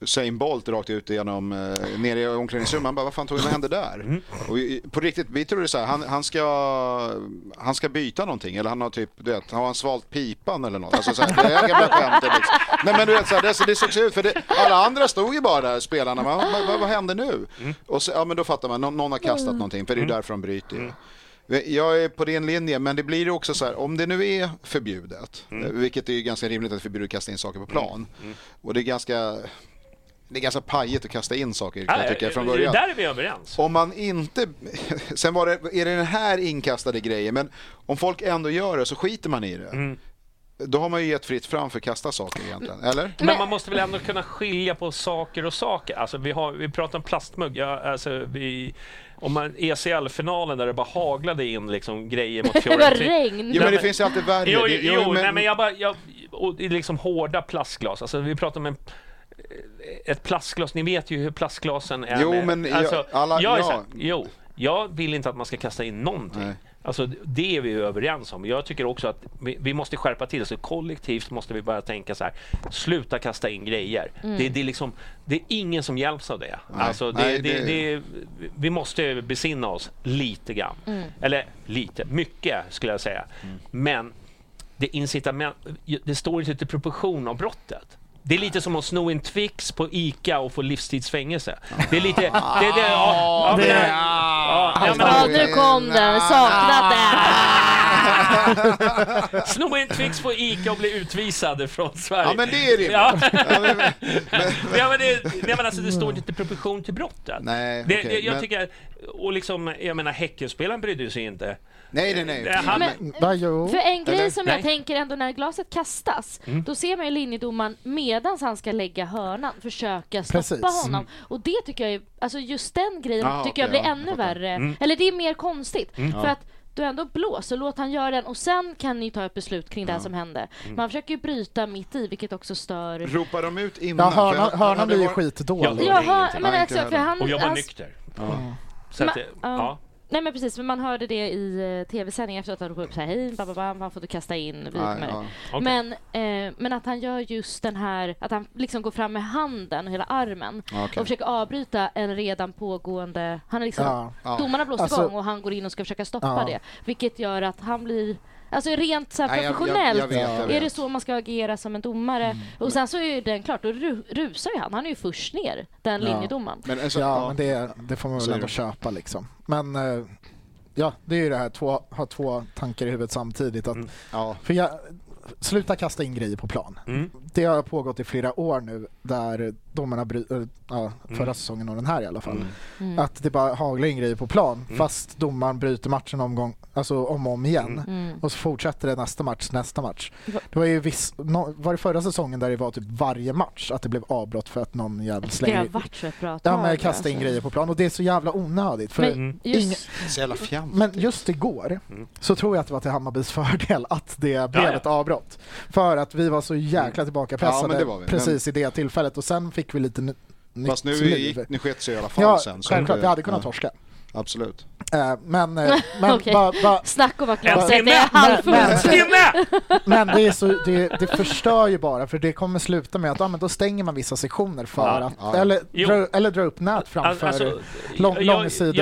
Usain Bolt rakt ut genom, eh, ner i omklädningsrummet. Man bara, vad fan tog vad hände där? Mm. Och vi, på riktigt, vi trodde så här, han, han, ska, han ska byta någonting. Eller han har typ, du vet, har han svalt pipan eller något? Alltså så här, det är gamla skämtet liksom. Nej men du vet, så här, det, det såg så ut. För det, alla andra stod ju bara där, spelarna. Man, vad, vad, vad hände nu? Mm. Och så, ja men då fattar man, någon, någon har kastat någonting. För det är därför de bryter ju. Jag är på din linje, men det blir ju också så här, om det nu är förbjudet, Mm. eh, vilket är ju ganska rimligt att förbjudet att kasta in saker på plan. Och det är ganska, det är ganska pajigt att kasta in saker kan jag tycka från början. Där är vi överens. Om man inte, sen var det, är det den här inkastade grejen, men om folk ändå gör det så skiter man i det. Mm. Då har man ju gett fritt fram för att kasta saker egentligen, eller? Men man måste väl ändå kunna skilja på saker och saker. Alltså vi, har, vi pratar om plastmugg. Ja, alltså vi, om man ECL-finalen där det bara haglade in liksom grejer mot Det var Fiorentina. regn. Jo men det finns ju alltid värre. Jo, Det- jo, jo nej, men jag bara... Jag, och liksom hårda plastglas. Alltså vi pratar om en, ett plastglas. Ni vet ju hur plastglasen är. Jo, med. men jag- alltså, alla- jag är ja. här, Jo, jag vill inte att man ska kasta in någonting. Nej. Alltså, det är vi överens om. Jag tycker också att vi, vi måste skärpa till så kollektivt måste vi börja tänka så här. Sluta kasta in grejer. Det, det, är liksom, det är ingen som hjälps av det. Alltså, det, Nej, det, det- det, vi måste besinna oss lite grann. Eller lite, mycket skulle jag säga. Men det incitament, det står inte till proportion av brottet. Det är lite som att sno en Twix på ICA och få livstidsfängelse. Det är lite... Det, det, ja, ja, men, ja, ja, men, Ja, nu kom den. Saknat den. Sno en Twix på ICA och bli utvisad från Sverige. Ja men det är rimligt. Ja. Ja, men- Ja, men det, nej, men alltså, det står inte i proportion till brottet. Nej, det, det, jag men- tycker, och liksom, jag menar Häckenspelaren brydde sig inte. Nej, nej, nej. Han- Men. För en grej Eller? som Nej. jag tänker ändå när glaset kastas, Mm. då ser man ju linjedomaren medans han ska lägga hörnan försöka stoppa Precis. honom. Och det tycker jag är, alltså just den grejen Ah, tycker jag okej, blir ja, ännu jag fattar. värre. Mm. Eller det är mer konstigt. För att du ändå blåser, låt han göra den och sen kan ni ta ett beslut kring det som hände. Mm. Man försöker ju bryta mitt i, vilket också stör. Ropar de ut innan? Ja, hörnan, hörnan blir ju skitdålig. Ja, ingenting. men Nej, alltså, för han... Och jag var nykter. Ja. Så att, ja. Ja. Nej men precis, men man hörde det i eh, tv-sändningen efteråt att han ropade upp så här, hej, bababa, man får du kasta in, vi kommer. ja. Okej. Men, eh, men att han gör just den här, att han liksom går fram med handen, hela armen Ja, okej. och försöker avbryta en redan pågående... Han är liksom, Ja. Ja. Domarna blåst Alltså- igång och han går in och ska försöka stoppa Ja. det. Vilket gör att han blir... Alltså rent så här Nej, jag- jag- professionellt jag vet, jag är det så man ska agera som en domare. Mm. Och sen så är ju den klart, då ru- rusar ju han. Han är ju först ner, den Ja. linjedomaren. Men, alltså, Ja, men det, det får man väl ändå köpa liksom. Men eh, ja, det är ju det här, två, ha två tankar i huvudet samtidigt. Att, Mm. ja. för jag, sluta kasta in grejer på plan. Mm. Det har pågått i flera år nu där domarna, bry, äh, ja, förra Mm. säsongen och den här i alla fall, Mm. att det bara haglar in grejer på plan Mm. fast domaren bryter matchen omgång, alltså om och om igen. Mm. Och så fortsätter det nästa match, nästa match. Det var ju viss, no, var det förra säsongen där det var typ varje match att det blev avbrott för att någon jävel Det har varit så bra Ja tag, men kasta in alltså. grejer på plan och det är så jävla onödigt. För Men Mm. just, Så jävla fjantigt. men just igår Mm. så tror jag att det var till Hammarbys fördel att det blev Ja, ja. ett avbrott. För att vi var så jäkla tillbakapressade Ja, men precis i det tillfället och sen fick vi lite ny- nytt Fast nu, gick, nu sket sig i alla fall Ja, sen. självklart. Vi hade kunnat ja, torska. Absolut. Eh, Men, eh, men, Okej. ba, ba, Snack om att glaset är Men- halvfullt. Timme! men det, är så, det, det förstör ju bara för det kommer sluta med att ja, men då stänger man vissa sektioner för Ja, att, ja. eller, dra, eller dra upp nät framför Alltså, lång, jag- jag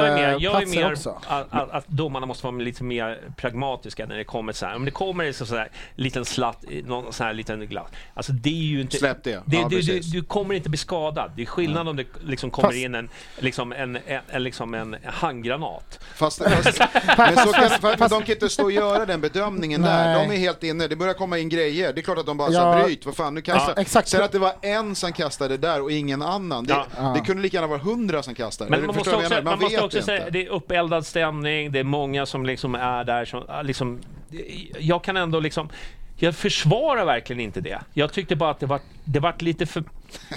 är mer- jag är långsideplatser mer också. Att, att, att domarna måste vara lite mer pragmatiska när det kommer så här. Om det kommer en sån här liten slatt, någon sån här liten glass. Alltså det är ju inte... Släpp det. det Ja, du, du, du kommer inte bli skadad. Det är skillnad om det liksom kommer Fast- in en, liksom en, en, en, liksom en handgranat. Fast, fast, men så kan, fast, de kan inte stå och göra den bedömningen där. Nej. De är helt inne. Det börjar komma in grejer. Det är klart att de bara Ja. sa bryt, vad fan nu kastar. Ja, exakt. Säg att det var en som kastade där och ingen annan. Det, Ja. det kunde lika gärna vara hundra som kastade. Men man måste också, menar? man måste också inte. säga, det är uppeldad stämning, det är många som liksom är där som, liksom, jag kan ändå liksom jag försvarar verkligen inte det. Jag tyckte bara att det var, det var lite för...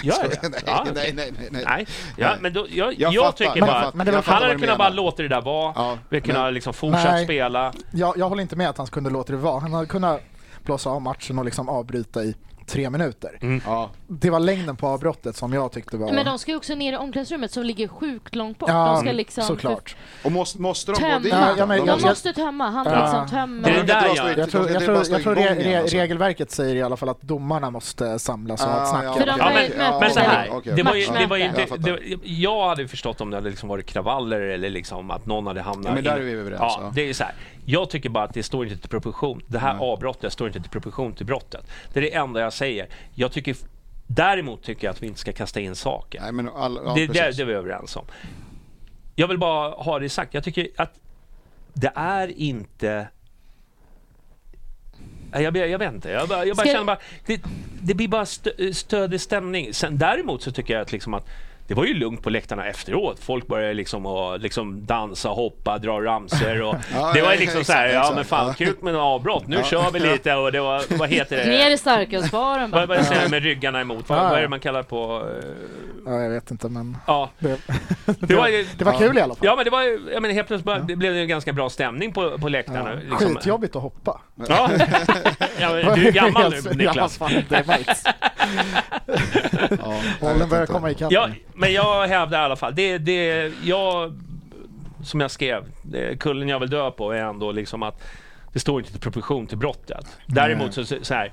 Gör jag det? nej, Ja, nej, nej, nej, nej. Ja, men då, jag, Jag jag, fattar. tycker bara att men han hade kunnat menar. bara låta det där vara. Ja, vi kunde men- ha liksom fortsatt Nej. spela. Jag, jag håller inte med att han kunde låta det vara. Han hade kunnat blåsa av matchen och liksom avbryta i tre minuter. Mm. Ja. Det var längden på avbrottet som jag tyckte var... Men de ska ju också ner i omklädningsrummet som ligger sjukt långt bort. ja, de ska liksom såklart. Och måste, måste de gå tömma. dit? Ja, ja, men- de jag- måste tömma. Han Ja. liksom tömmer. Det där bara jag- tror, jag tror, jag tror re, re, alltså. regelverket säger i alla fall att domarna måste samlas och ha ett Ah, snack. ja, Ja, ett men, men så här, det var ju, det var ju Matchmöte. inte, Jag fattar. det, jag hade förstått om det hade liksom varit kravaller eller liksom att någon hade hamnat... Ja, men där är vi överens, Ja, ja. det är så här. Jag tycker bara att det står inte till proportion. Det här avbrottet står inte till proportion till brottet. Det är det enda jag säger. Jag tycker, däremot tycker jag att vi inte ska kasta in saker. Nej, men all, ja, det, det, det är vi överens om. Jag vill bara ha det sagt. Jag tycker att det är inte... Jag, jag vet inte. Jag, bara, jag bara känner bara... Det, det blir bara stö, stödig stämning. Sen, däremot så tycker jag att, liksom att det var ju lugnt på läktarna efteråt. Folk började liksom, och, liksom dansa, hoppa, dra ramsor. Och Ja, det var ju liksom exakt, så här, ja men fan, kul med en avbrott. Nu kör vi lite och det var, vad heter Ner det? i starkölsbaren bara. vad säger med ryggarna emot? Vad, Ja, ja. vad är det man kallar på? eh, Ja, jag vet inte men Ja, det, det var ju... det var kul i alla fall. Ja men det var ju, jag menar helt plötsligt bara, det blev det en ganska bra stämning på, på läktarna. Ja. liksom. Skitjobbigt att hoppa. Ja. ja men du är gammal nu Niklas. Ja, fan, det märks. Ja, jag Bollen börjar komma ikapp. Ja, men jag hävdar i alla fall, det, det, jag, som jag skrev, kullen jag vill dö på är ändå liksom att det står inte i proportion till brottet. Däremot så, så här,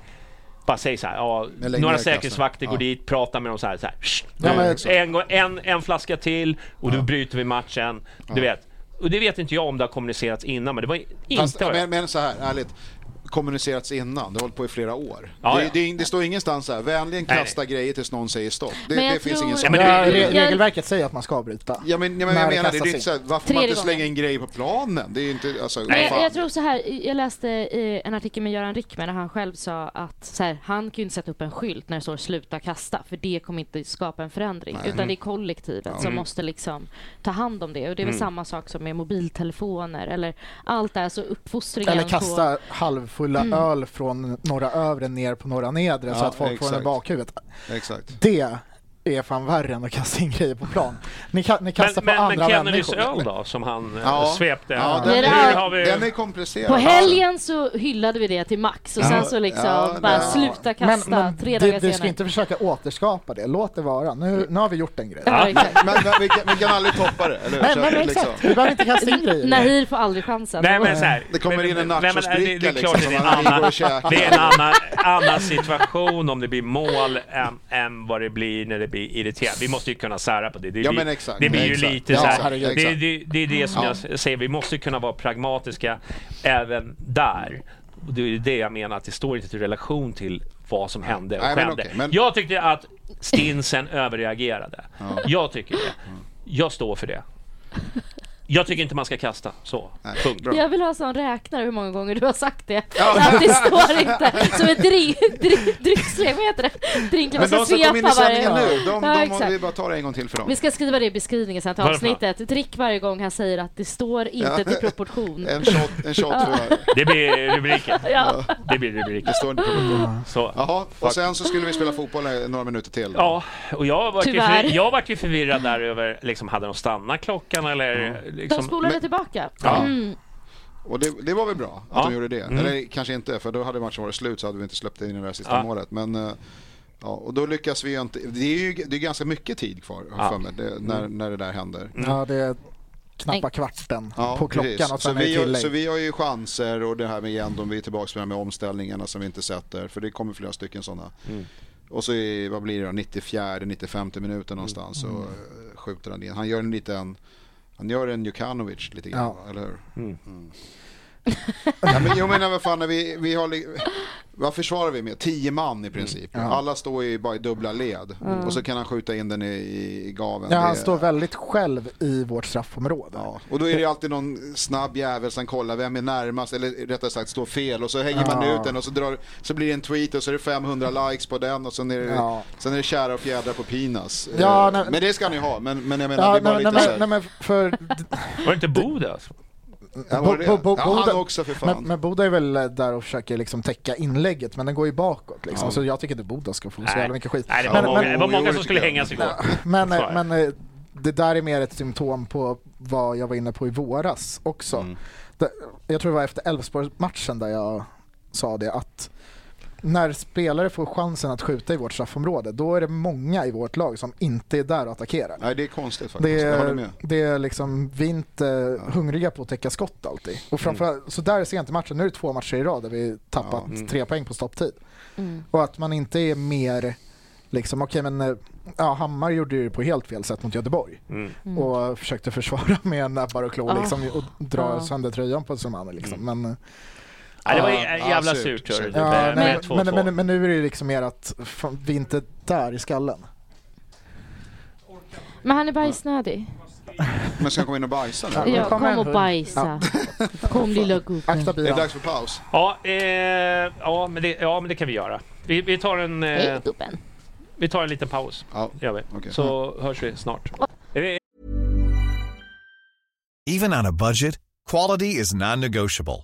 bara säg så här, ja, några säkerhetsvakter klassen. går dit, pratar med dem så här, så här "Shh, Ja, en, en, en flaska till och då bryter vi matchen. Du vet. Och det vet inte jag om det har kommunicerats innan, men det var inte... Fast, men, men så här, ärligt. Kommunicerats innan, det har hållit på i flera år. Ja, det, ja. Det, det står ingenstans här, vänligen Nej, kasta grejer tills någon säger stopp. Det, det finns tror- ingen Ja, sån. men Ja, det- re, regelverket säger att man ska bryta. Ja men, ja, men jag menar det, det är inte så här, varför man inte slänga in grejer på planen? Det är inte, alltså, vad jag, jag tror så här, jag läste i en artikel med Göran Rickman där han själv sa att så här, han kan ju inte sätta upp en skylt när det står sluta kasta för det kommer inte skapa en förändring Nej. utan det är kollektivet som Mm. måste liksom ta hand om det och det är väl samma sak som med mobiltelefoner eller allt det här så uppfostringen Eller på kasta halvfulla Mm. öl från några övre ner på några nedre så Ja, att folk får den i exakt. bakhuvudet. Exakt. Det är fan värre än att kasta in grejer på plan. Ni, ka- ni kastar men, på men, men andra Kennedys människor. öl då, som han eh, Ja. svepte? Ja, den, det är, har vi- den är komplicerad. På helgen så hyllade vi det till max och Ja. sen så liksom Ja, bara ja. sluta Men, kasta men tre du, dagar du ska senare. inte försöka återskapa det. Låt det vara. Nu, nu har vi gjort en grej. Ja. Men, men vi, kan, vi kan aldrig toppa det, eller hur? Nej, men, men liksom- exakt. Vi behöver inte kasta in grejer. Nahir får aldrig chansen. Nej men så här, Det kommer men- in en men- men- men- det- Det är nachosbricka, liksom, det är som en man går annan, och käkar. det är en annan, annan situation om det blir mål än, än vad det blir när det blir irriterat. Vi måste ju kunna sära på det. Det Ja, blir, exakt. det blir ju Exakt. lite Ja, så här, det, det, det är det som Ja. jag säger, vi måste kunna vara pragmatiska även där. Och det är det jag menar, att det står inte i relation till vad som hände och Nej, men skedde. okej, men- Jag tyckte att Stinsen överreagerade. Jag tycker det. Jag står för det. Jag tycker inte man ska kasta. Så. Nej, Punkt. bra. Jag vill ha sån räknare hur många gånger du har sagt det. Att det står inte som ett drink, drink, dryckstreck, vad heter det? Drinken man Men de som kom in i varje sändningen nu, de, Ja, de, exakt. vi bara tar det en gång till för dem. Vi ska skriva det i beskrivningen sen till avsnittet. Drick varje gång han säger att det står inte Ja. till proportion. En shot, en shot för... Det blir rubriken. Ja. Det blir rubriken. Det står inte Så. Jaha, och sen så skulle vi spela fotboll några minuter till. Ja, och jag vart ju, Tyvärr. förvir- jag vart ju förvirrad där över, liksom, hade de stannat klockan eller? De Liksom, spolade Men- tillbaka. Ja. Mm. Och det, det var väl bra att Ja. de gjorde det. Mm. Eller kanske inte, för då hade matchen varit slut så hade vi inte släppt in det där sista Ja. målet. Men eh, ja, och då lyckas vi ju inte. Det är ju det är ganska mycket tid kvar Ja. för mig, det, när, när det där händer. Ja, det är knappa kvarten Ja, på klockan precis. och så, sen det vi, har- så vi har ju chanser och det här med igen, de vi är tillbaka med, med omställningarna som vi inte sätter. För det kommer flera stycken sådana. Mm. Och så är, vad blir det då, 94, 95 minuten någonstans så eh, skjuter han in. Han gör en liten, han gör en Jukanovic lite grann, Ja. eller hur? Mm. Ja, men, jag menar vad fan, när vi, vi har... vad försvarar vi med? Tio man i princip. Ja. Alla står ju bara i dubbla led. Mm. Och så kan han skjuta in den i, i gaven. Ja, han Det- står väldigt själv i vårt straffområde. Ja, och då är det alltid någon snabb jävel som kollar vem är närmast, eller rättare sagt står fel och så hänger man ut den och så, drar, så blir det en tweet och så är det 500 likes på den och sen är det, Ja. sen är det kära och fjädrar på Pinas. Ja, Eh, nej- men det ska ni ha, men, men jag menar Ja, det är bara nej, lite nej, men, nej, men för Var det inte? Alltså? Ja, var det Bo- det? Bo- ja, Boda- han också för fan. Men, men Boda är väl där och försöker liksom täcka inlägget, men den går ju bakåt. Liksom. Ja. Så jag tycker inte Boda ska få så jävla mycket skit. Nej, det var Men- många, men- det var många som skulle hängas igår. Men, det. men eh, det där är mer ett symptom på vad jag var inne på i våras också. Mm. Det, jag tror det var efter Elfsborg-matchen där jag sa det att när spelare får chansen att skjuta i vårt straffområde då är det många i vårt lag som inte är där och attackerar. Nej, det är konstigt faktiskt. Det jag är, med. det är liksom, vi är inte hungriga på att täcka skott alltid. Och framförallt, Så där sent i matchen, nu är det två matcher i rad där vi tappat Ja, mm. tre poäng på stopptid. Mm. Och att man inte är mer, liksom okej men ja, Hammar gjorde det på helt fel sätt mot Göteborg. Mm. Mm. Och försökte försvara med näbbar och klor Ja. liksom, och dra Ja. sönder tröjan på Somani. Liksom. Men, eh, Ja, det var ju jävla ja, surt. surt, ja, med- nej, med 2-2. men, men, men nu är det liksom mer att fan, vi är inte där i skallen. Men han är bajsnödig. Men ska han komma in och bajsa nu? Ja, kom och bajsa. Kom lilla Akta gubben. Är det bilen. dags för paus? Ja, eh, ja, men det, ja, men det kan vi göra. Vi, vi, tar en, eh, Hej gubben. vi tar en liten paus. Ja, Gör vi. okej. Så hörs vi snart. Är Even on a budget, quality is non-negotiable.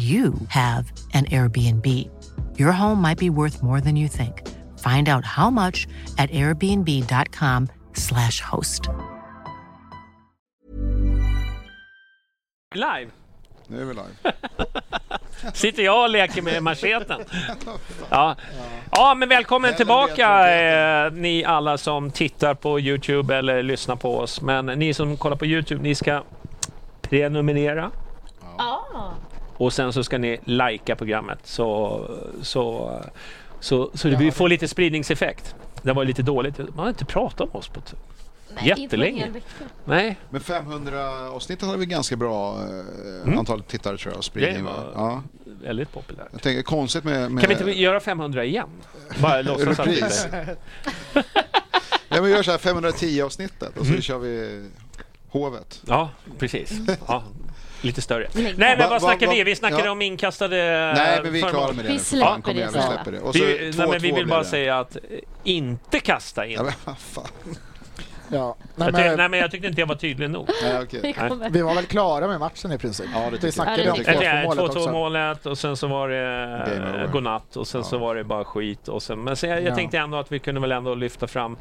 you have an Airbnb. Your home might be worth more than you think. Find out how much at airbnb.com/slash host. Live Nu är vi live. sitter jag och leker med macheten. Ja, ja men välkommen tillbaka eh, ni alla som tittar på Youtube eller lyssnar på oss. Men ni som kollar på Youtube, ni ska prenumerera. Och sen så ska ni likea programmet så, så, så, så vi får lite spridningseffekt. Det var lite dåligt. Man har inte pratat om oss på ett... Jättelänge. Nej, Men 500 avsnittet hade vi ganska bra eh, antal tittare tror jag och spridning. Var- Ja. väldigt populärt. Jag tänker konstigt med... med Kan vi inte göra 500 igen? Bara låtsas att vi ja, men vi gör så här 510 avsnittet och så Mm. kör vi hovet. Ja, precis. Ja, lite större. Nej. Nej, men Va- vad va- snackar va- vi? Vi snackade ja. om inkastade Nej, men vi är klara med det Vi släpper det vi släpper det. Och så Vi, nej, 2-2 men vi vill bara det. säga att eh, inte kasta in. Ja, men fan. Ja. Nej, jag men, nej, men jag tyckte inte jag var tydlig nog. Nej. Vi kommer. vi var väl klara med matchen i princip. Ja, vi jag. snackade Ja, om det tycker Det är 2-2 målet också. 2-2 målet och sen så var det eh, godnatt och sen så var det bara skit. Och sen, men sen, jag Ja. tänkte ändå att vi kunde väl ändå lyfta fram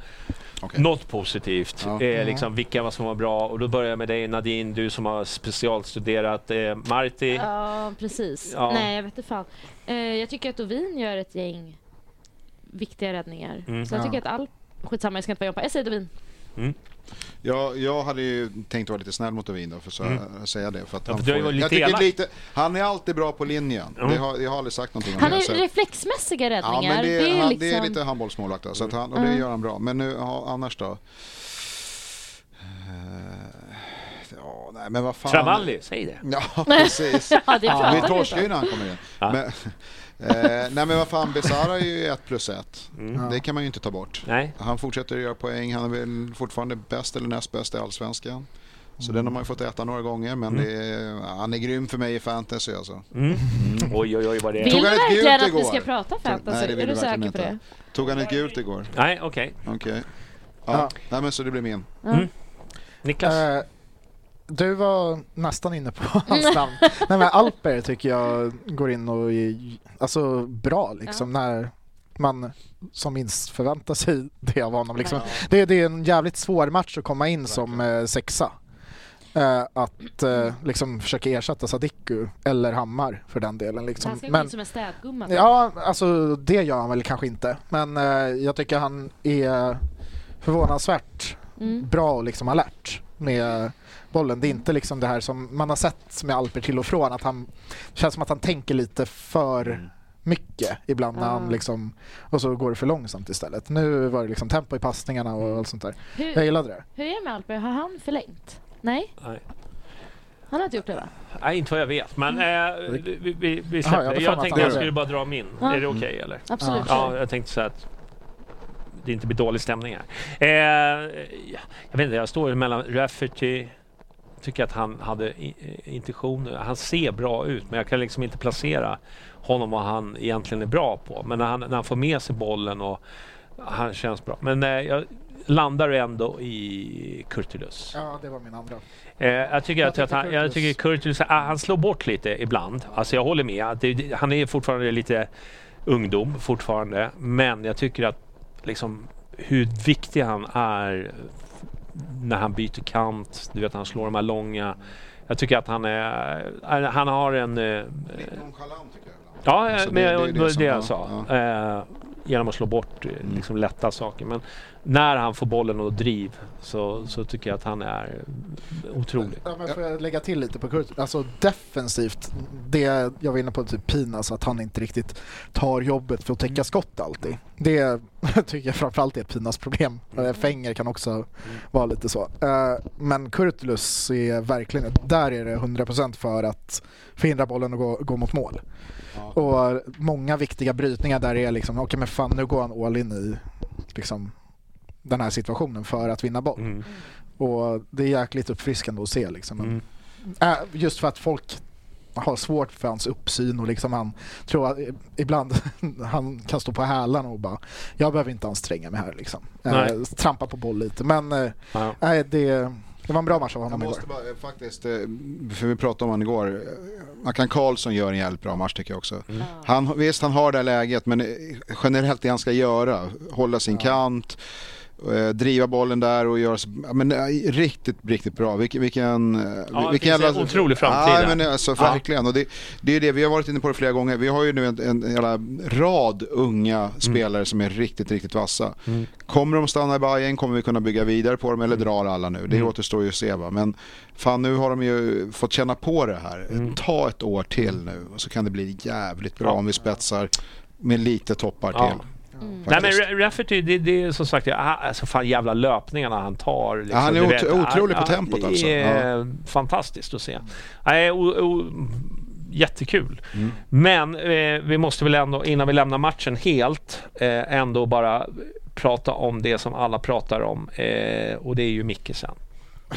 Okej. något positivt. Ja. Eh, liksom, vilka var som var bra. Och då börjar jag med dig Nadine, du som har specialstuderat eh, Marti. Ja, precis. Ja. Nej, jag vet inte fan. Eh, jag tycker att Ovin gör ett gäng viktiga räddningar. Mm. Så jag Ja. tycker att all... Skitsamma, jag ska inte vara på. Jag säger Ovin. Ja, jag hade ju tänkt vara lite snäll mot Ovin då, för så Mm. säga det. För att Ja, han, får, jag tycker lite, han är alltid bra på linjen. Mm. Det har, jag har aldrig sagt någonting om Han det. så- ju reflexmässiga Ja, räddningar. men det, det, är han, liksom... det är lite handbollsmålvakt då, så att han, och det Mm. gör han bra. Men nu, ja, annars då? Eh, Ja, nej men vad fan. Travalli, säg det. Ja, precis. Ja, det pratar vi torskar ju när han kommer in. Ja. Men, nej men vad fan, Besara är ju ett plus ett. Mm. Det kan man ju inte ta bort. Nej. Han fortsätter att göra poäng. Han är väl fortfarande bäst eller näst bäst i Allsvenskan. Så den har man ju fått äta några gånger, men det är, han är grym för mig i fantasy alltså. Mm. Oj, oj, oj vad det Vill är. Tog du verkligen att vi igår? ska prata fantasy? Nej, det vill är du säker på inte. det? Tog han ett gult igår? Nej, okej. Okej. Ja. Ja. Nej men så det blir min. Mm. Niklas? Eh, du var nästan inne på hans namn. Nej men Alper tycker jag går in och är alltså bra liksom när man som minst förväntar sig det av honom. Liksom. Det, det är en jävligt svår match att komma in som eh, sexa. Eh, att eh, liksom försöka ersätta Sadiku eller Hammar för den delen. Han Liksom. ska gå Men, in som en städgumma. ja, alltså det gör han väl kanske inte. Men eh, jag tycker han är förvånansvärt Mm. bra och liksom alert med bollen. Det är inte liksom det här som man har sett med Alper till och från att han det känns som att han tänker lite för mycket ibland när han liksom och så går det för långsamt istället. Nu var det liksom tempo i passningarna och allt sånt där. Jag Hur, gillade det. hur är det med Alper? Har han förlängt? Nej, Nej. han har inte gjort det va? Nej, inte vad jag vet. Men eh, vi, vi, vi, släpper jag det. hade för Jag tänkte att jag skulle bara dra min. Ja. Är det okej eller? Absolut. Ja, jag tänkte så att det inte blir dålig stämning här. Eh, ja, jag vet inte, jag står mellan Rafferty tycker att han hade intentioner. Han ser bra ut, men jag kan liksom inte placera honom vad han egentligen är bra på. Men när han, när han får med sig bollen och han känns bra. Men eh, jag landar ändå i Kurtulus. Ja, det var min andra. Eh, jag tycker Jag att, att han, jag tycker Kurtulus, ah, han slår bort lite ibland. Alltså jag håller med. Det, han är fortfarande lite ungdom fortfarande. Men jag tycker att liksom hur viktig han är när han byter kant. Du vet han slår de här långa. Jag tycker att han är, han har en... eh, Lite nonchalant tycker jag. Ja, Alltså, men det- det, det är det jag ja, sa. ja. Eh, genom att slå bort eh, liksom lätta saker. Men när han får bollen och driv så, så tycker jag att han är otrolig. Ja, men får jag lägga till lite på Kurt? Alltså defensivt, det jag var inne på typ Pinas, att han inte riktigt tar jobbet för att täcka skott alltid. Det tycker jag framförallt är ett Pinas problem. Mm. Fenger kan också vara lite så. Eh, Men Kurtulus är verkligen, där är det 100% för att förhindra bollen att gå, gå mot mål. Och många viktiga brytningar där är liksom, okej men fan nu går han all in i liksom, den här situationen för att vinna boll. Mm. Och det är jäkligt uppfriskande att se liksom. Mm. Äh, just för att folk har svårt för hans uppsyn och liksom han tror att ibland han kan stå på hälarna och bara jag behöver inte anstränga mig här liksom. Äh, Nej. trampa på boll lite men äh, Ja. nej, det, det var en bra match av Jag honom igår. måste bara, eh, faktiskt, eh, för vi pratade om honom igår. eh, Mackan Karlsson gör en jävligt bra match tycker jag också. Han, visst, han har det här läget, men eh, generellt det han ska göra, hålla sin kant, eh, driva bollen där och göra ja, men, eh, riktigt, riktigt bra. Vilken, vilken, eh, Ja, vilken finns en otrolig framtid Ja, där. men alltså, Ja. verkligen. Och det, det är det, vi har varit inne på det flera gånger. Vi har ju nu en, en, jävla rad unga spelare som är riktigt, riktigt vassa. Mm. Kommer de stanna i Bayern kommer vi kunna bygga vidare på dem eller drar alla nu. Det Mm. återstår ju att se va. Men fan nu har de ju fått känna på det här. Mm. Ta ett år till nu och så kan det bli jävligt bra Ja. om vi spetsar med lite toppar Ja. till. Mm. Nej men Rafferty, det, det är som sagt, ja, alltså fan jävla löpningarna han tar. Liksom, Ja, han är ot- otrolig på tempot alltså. Det är fantastiskt att se. Nej, jättekul. Mm. Men eh, vi måste väl ändå, innan vi lämnar matchen helt, eh, ändå bara prata om det som alla pratar om eh, och det är ju Mickesen.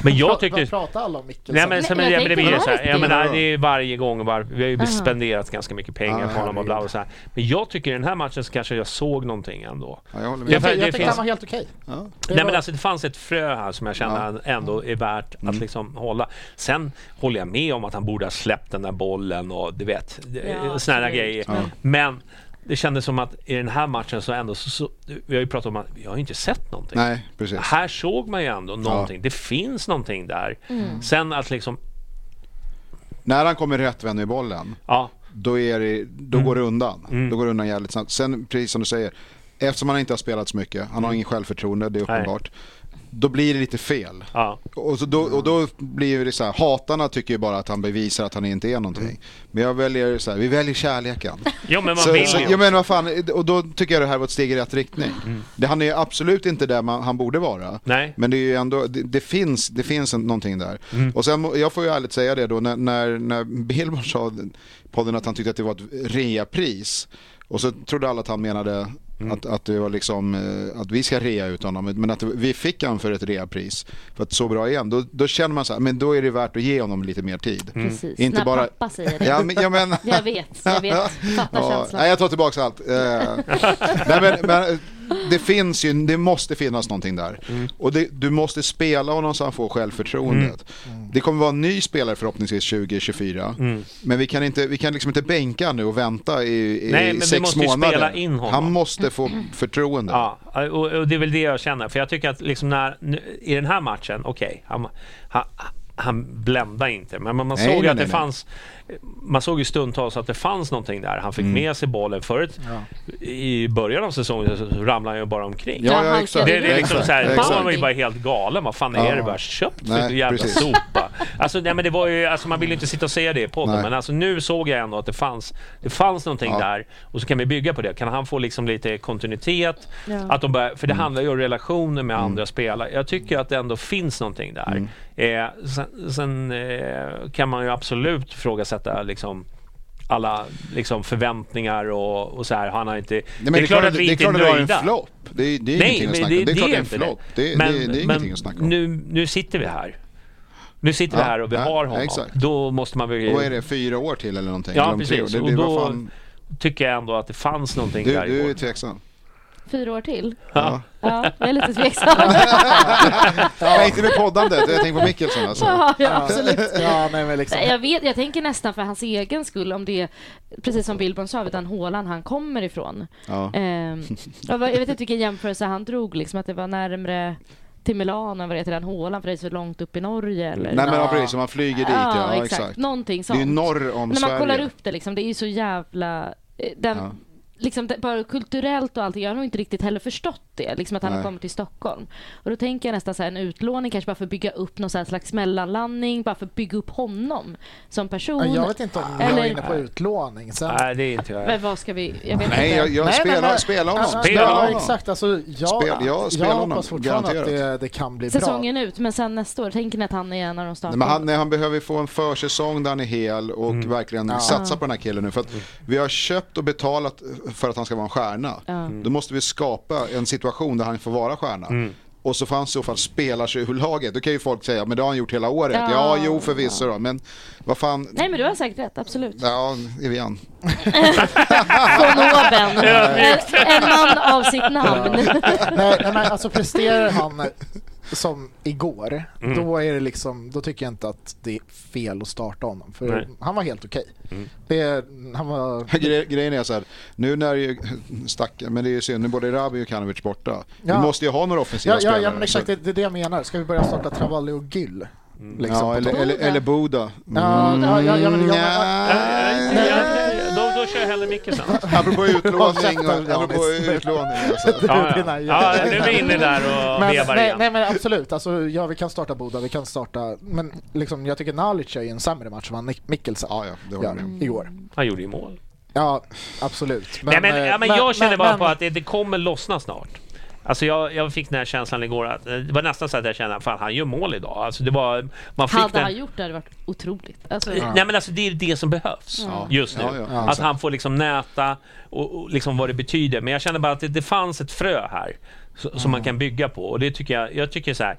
Men jag tyckte... pratar alla om Mikkelsen? Nej men, så, men, jag ja, men det blir ju så här, jag det. menar, det är varje gång, var, vi har ju spenderat ganska mycket pengar Ja, på honom och bla och så här. Men jag tycker i den här matchen så kanske jag såg någonting ändå. Ja, jag håller Det- med. jag, det jag tyckte finns- han var helt okej. Ja. Det Nej var- men alltså det fanns ett frö här som jag känner ändå är värt att Mm. liksom hålla. Sen håller jag med om att han borde ha släppt den där bollen och du vet, Ja, sådana där grejer. Ja. Men det kändes som att i den här matchen så ändå så, så vi har ju pratat om att vi har ju inte sett någonting. Nej, precis. Här såg man ju ändå någonting. Det finns någonting där. Mm. Sen att liksom, När han kommer rätt vän med bollen, ja, då, är det, då Mm. går det undan. Mm. Då går det undan jävligt snabbt. Sen, precis som du säger, eftersom han inte har spelat så mycket, han har ingen självförtroende, det är Nej. Då blir det lite fel. Ja. Och, så då, och då blir det så här, hatarna tycker ju bara att han bevisar att han inte är någonting. Mm. Men jag väljer så här, vi väljer kärleken. Jo, men man så, vill så, ju ja, men vad fan, och då tycker jag det här var ett steg i rätt riktning. Mm. Det, han är absolut inte där man, han borde vara. Nej. Men det är ju ändå, det, det finns, det finns någonting där. Mm. Och sen, jag får ju ärligt säga det då, när, när, när Billboard sa podden att han tyckte att det var ett reapris. Och så trodde alla att han menade Mm. att, att det var liksom, eh, att vi ska rea ut honom. Men att vi fick han för ett reapris. För att så bra är han. Då, då känner man så här, men då är det värt att ge honom lite mer tid. Precis. Inte När bara... pappa säger det. Ja, men, ja, men... Jag vet, jag vet. Fattar Ja, nej, jag tar tillbaka allt. Eh, nej, men, men, det finns ju, det måste finnas någonting där. Mm. Och det, du måste spela honom så han får självförtroendet. Det kommer vara en ny spelare förhoppningsvis 2024. Mm. Men vi kan, inte, vi kan liksom inte bänka nu och vänta i, i Nej, sex månader. Han måste få förtroende. Ja, och, och det är väl det jag känner. För jag tycker att liksom när, i den här matchen, okej, han, han, han bländade inte. Men man, man Nej, såg nej, att det nej. fanns... Man såg ju stundtals att det fanns någonting där. Han fick Mm. med sig bollen. Förut, i början av säsongen, så ramlade han ju bara omkring. Ja, ja, exakt. Det, det är liksom så här, exakt. då var man ju bara helt galen. Vad fan Ja. är det har köpt för Nej, jävla precis. sopa? Alltså, nej, men det var ju, alltså, man vill ju inte sitta och säga det i podden, Nej. men alltså, nu såg jag ändå att det fanns, det fanns någonting Ja. där. Och så kan vi bygga på det. Kan han få liksom lite kontinuitet? Ja. Att de börjar, för det Mm. handlar ju om relationer med andra spelare. Jag tycker att det ändå finns någonting där. Mm. Eh, sen sen eh, kan man ju absolut ifrågasätta liksom alla liksom, förväntningar och, och så här. Han har inte... Nej, det är klart att det är klart att det var en flopp. Det är, det är ingenting att snacka om. Det är klart det är en inte flopp. Det, Men, det, det är ingenting att snacka om. Nu, nu sitter vi här. Nu sitter vi Ja, här och vi ja, har honom. exakt. Då måste man väl... Vad är det, fyra år till eller någonting? Ja, eller om tre år? precis. Det, Och då fan, tycker jag ändå att det fanns någonting du, där du är tveksam. Fyra år till? Ja. Ja, jag är lite tveksam. Nej, inte med poddandet. Jag tänker på Mickelson alltså. Ja, ja, absolut. Ja, nej, men liksom. Jag, vet, jag tänker nästan för hans egen skull, om det är precis som Billborn sa, utan Håland han kommer ifrån. Ja. Ehm, jag vet inte vilken jämförelse han drog, liksom, att det var närmre till Milano än vad det är till den Håland, för det är så långt upp i Norge. Eller? Nej men ja, precis, om man flyger dit ja. ja, ja exakt. exakt. Någonting Det sånt. är ju norr om När man Sverige. kollar upp det, liksom, det är ju så jävla... eh, Den, Ja. Liksom, bara kulturellt och allting, jag har nog inte riktigt heller förstått det, liksom att han har Nej. kommit till Stockholm. Och då tänker jag nästan så här, en utlåning kanske bara för att bygga upp någon slags mellanlandning, bara för att bygga upp honom som person. Ja, Jag vet inte om jag Eller- är inne på utlåning. Sen, Nej, det är inte jag. Men vad ska vi... Jag vet Nej, inte. jag, jag Nej, spelar, men- spela honom. Spela ja, honom. exakt. Alltså, jag, Spel- ja, spela jag hoppas fortfarande att det, det kan bli bra. Säsongen ut, men sen nästa år, tänker ni att han är en av de men han, han behöver få en försäsong där han är hel och Mm. verkligen Ja. satsa på den här killen nu. För att vi har köpt och betalat för att han ska vara en stjärna. Ja. Då måste vi skapa en situation där han får vara stjärna. Mm. Och så får han i så fall spela sig ur laget. Då kan ju folk säga, men det har han gjort hela året. Ja, Ja. jo förvisso då. Men vad fan. Nej, men du har säkert rätt, absolut. Ja, Evian. Von oben. En man av sitt namn. nej, nej, men alltså presterar han som igår, Mm. då är det liksom, då tycker jag inte att det är fel att starta honom. För Nej. han var helt okej. Mm. Det, han var... Gre- Grejen är så här, nu när det ju, stackar, men det är ju synd, nu både Rabi och Kanovic borta. Ja. Vi måste ju ha några offensiva Ja, ja, spelare. ja, men exakt, det, det är det jag menar. Ska vi börja starta Travalli och Gyll? Liksom, ja, eller, eller, eller Boda. Ja, ja, ja, ja, men jag- Ja, Nej, ja, Då, då kör jag hellre Mickelson. Apropå utlåning, och, apropå utlåning alltså. Ja, ja. ja, nu är vi inne där och Men, vevar nej, igen. nej men absolut, alltså, ja vi kan starta Boda, vi kan starta, men liksom, jag tycker Nalic är ju en sämre match än vad Mikkelsen Ja, ja, det gör med igår. Han gjorde ju mål. Ja, absolut. Nej, men, eh, ja, men jag känner bara men- på att det, det kommer lossna snart. Alltså jag, jag fick den här känslan igår att eh, det var nästan så att jag kände att han gör mål idag. Alltså det var, man fick Hade den, han gjort det hade det varit otroligt. Alltså, Nej men alltså det är det som behövs Ja. just nu. Ja, ja, att han får liksom näta och, och liksom vad det betyder. Men jag känner bara att det, det fanns ett frö här så, som man kan bygga på. Och det tycker jag, jag tycker så här.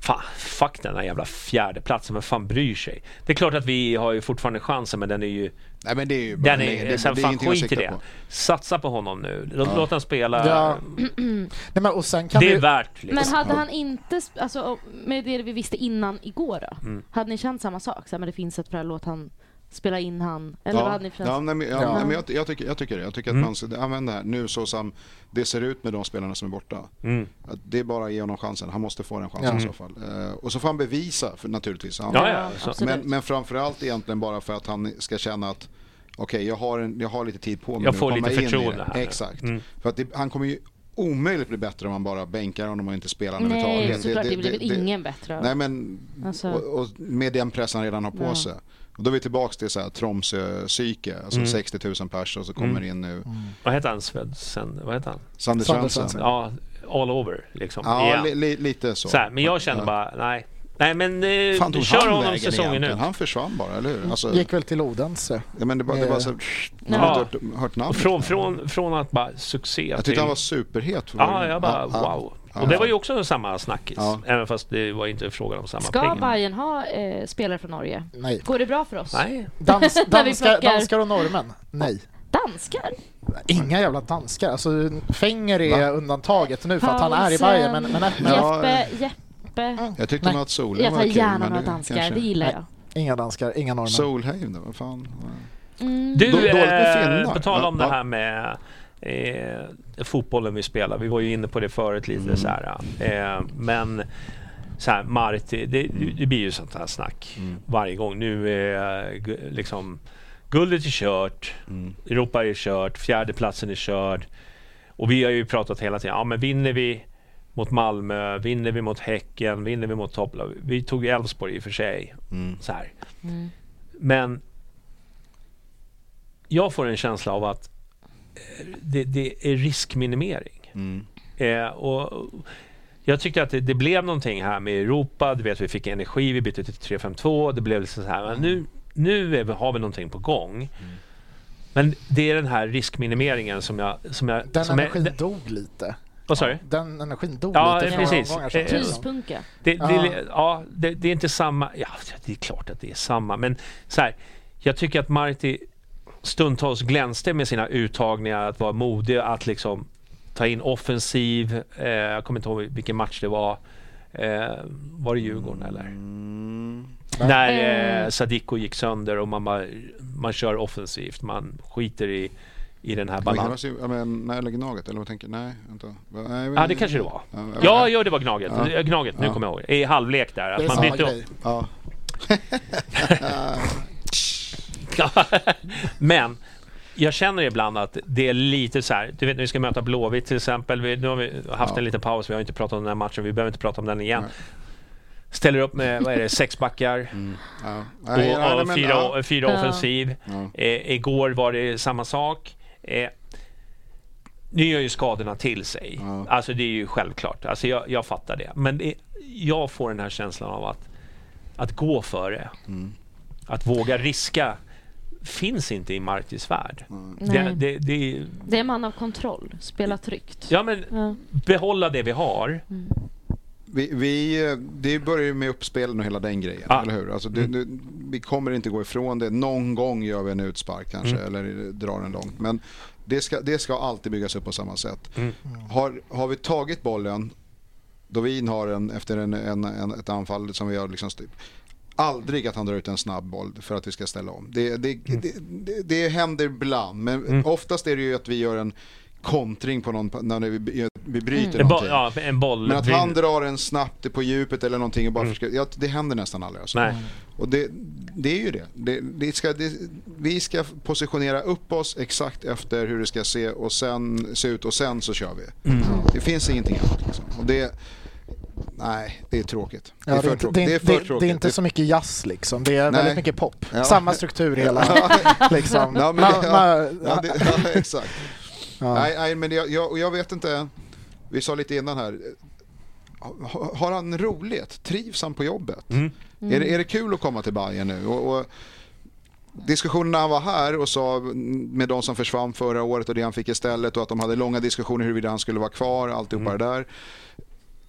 Fan, fuck den här jävla fjärdeplatsen, vem fan bryr sig? Det är klart att vi har ju fortfarande chansen men den är ju... Nej men det är ju bara, Den nej, är, det, så här, det är fan ingenting att skit i det. på. Satsa på honom nu. Låt, låt han spela. Ja. Nej, men, och sen kan Det är vi, värt liksom. Men hade han inte, alltså, med det vi visste innan igår då, Mm. hade ni känt samma sak? Så här, men det finns ett frö, låt han spela in han. Eller vad Ja, hade ni känt? ja, nej, men, ja, Ja. nej, men jag, jag, tycker, jag tycker det. Jag tycker Mm. att man ska använda det här nu så som det ser ut med de spelarna som är borta. Mm. Att det är bara att ge honom chansen. Han måste få den chansen Ja. i så fall. Eh, och så får han bevisa för, naturligtvis. Han, Ja, ja, men, men framförallt egentligen bara för att han ska känna att okej, jag, har en, jag har lite tid på mig Jag får lite förtroende här. Exakt. Mm. För att det, han kommer ju omöjligt bli bättre om man bara bänkar honom och inte spelar Nej, överhuvudtaget. såklart. Det, blir väl ingen bättre av. Nej, men Alltså- och, och med den press han redan har på Ja. sig. Och då är vi tillbaka till så här Tromsö-psyke, alltså Mm. 60 000 pers och så kommer Mm. in nu Vad heter han? Svedsen? Vad heter han? Sander Svensson. Ja, all over liksom. Ja, li, li, lite så. så här, men jag känner Ja. bara, nej. Nej men eh, Fan kör han honom säsongen egentligen? nu. Han försvann bara, eller hur? Alltså, Gick väl till Odense. ja, men det, var, det var så... Man Ja. har inte hört, hört namnet. från, från, från att bara succé jag till... tyckte han var superhet. för Ja, jag bara ja. wow. Ja, Och det var ju också samma snackis. Ja. Även fast det var inte frågan om samma Ska pengar. Bayern ha eh, spelare från Norge? Nej. Går det bra för oss? Nej. Dans, danskar, danskar och norrmän? Nej. Danskar? Inga jävla danskar. Alltså, Fenger är Va? undantaget nu för att han är i Bayern. Men, men, men Ja. Jeppe, Jeppe. Jag tyckte Nej. Mats Solheim Jag var tar kul. gärna men några det danskar, kanske- det gillar Nej. jag. inga danskar, inga norrmän. Solheim då, vad fan. Mm. Du, Då- dåligt med eh, på tal om Ja, det här med eh, fotbollen vi spelar. Vi var ju inne på det förut lite Mm. så här. Eh, men så här, Marti, det, det blir ju sånt här snack Mm. varje gång. Nu är liksom guldet är kört, Mm. Europa är kört, fjärdeplatsen är körd. Och vi har ju pratat hela tiden, ja men vinner vi mot Malmö, vinner vi mot Häcken, vinner vi mot topplag. Vi tog Elfsborg i och för sig. Mm. Så här. Mm. Men jag får en känsla av att eh, det, det är riskminimering. Mm. Eh, och jag tyckte att det, det blev någonting här med Europa. Du vet, vi fick energi, vi bytte till 3-5-2. Det blev liksom så här, men nu, nu är vi, har vi någonting på gång. Men det är den här riskminimeringen som jag... Som jag Den som energin är, dog lite. Vad sa du? Den energin dog Ja, lite precis. omgångar sedan. Eh. Pyspunka. Det, det, Ja. det, det är inte samma. Ja, det är klart att det är samma. Men så här, jag tycker att Marti stundtals glänste med sina uttagningar, att vara modig, att liksom ta in offensiv. Eh, jag kommer inte ihåg vilken match det var. Eh, var det Djurgården eller? Mm. När Eh. eh, Sadiko gick sönder och man, bara, man kör offensivt. Man skiter i, i den här balansen. se- ja, men, nej, eller Gnaget, eller vad tänker Nej, vänta. Nej, Ja, det kanske det var. Ja, Ja, ja det var Gnaget. Ja. Gnaget, nu Ja. kommer jag ihåg. I halvlek där. Det Att är man samma bytte upp. grej. Ja. Men jag känner ibland att det är lite så här. Du vet när vi ska möta Blåvitt till exempel. Vi, nu har vi haft Ja. en liten paus. Vi har inte pratat om den här matchen. Vi behöver inte prata om den igen. Nej. Ställer upp med, vad är det, sex backar Mm. Ja. och, och fyra, fyra Ja. offensiv. Ja. Eh, igår var det samma sak. Eh, nu gör ju skadorna till sig. Ja. Alltså det är ju självklart. Alltså jag, jag fattar det. Men det, jag får den här känslan av att, att gå före. Mm. Att våga riska finns inte i Martis värld. Det, Nej. det, det, Det är man av kontroll. Spela tryggt. ja men Ja. behålla det vi har. Vi, vi, det börjar ju med uppspelen och hela den grejen, Ja. eller hur? Alltså, det, Mm. det, vi kommer inte gå ifrån det. Någon gång gör vi en utspark kanske, Mm. eller drar den långt. Men det ska, det ska alltid byggas upp på samma sätt. Mm. Har, har vi tagit bollen, Dovin har en, efter en, en, en, ett anfall som vi har liksom styrt. Aldrig att han drar ut en snabb boll för att vi ska ställa om. Det, det, Mm. det, det, det händer ibland, men oftast är det ju att vi gör en kontring på någon, när vi, vi bryter En, bo, någonting. ja, en boll. Men att han drar en snabbt på djupet eller någonting och bara försöker, ja, det händer nästan aldrig. Alltså. Nej. Och det, det är ju det. det, det, ska, det. Vi ska positionera upp oss exakt efter hur det ska se, och sen, se ut och sen så kör vi. Mm. Det finns ingenting annat. Liksom. Och det, nej, det är tråkigt. Det Ja, är det, för är, tråkigt. det, Det är är, för det, tråkigt. det är inte så mycket jazz liksom. Det är Nej. väldigt mycket pop. Ja. Samma struktur hela. liksom. Ja, men Ma- det- ma- Ja, det, ja, exakt. Ja. Nej, nej, men jag, jag, jag vet inte. Vi sa lite innan här. Ha- Har han roligt? Trivs han på jobbet? Mm. Är, det, är det kul att komma till Bayern nu? Och, och diskussionen när han var här och sa med de som försvann förra året och det han fick istället och att de hade långa diskussioner huruvida han skulle vara kvar, alltihopa Mm. det där.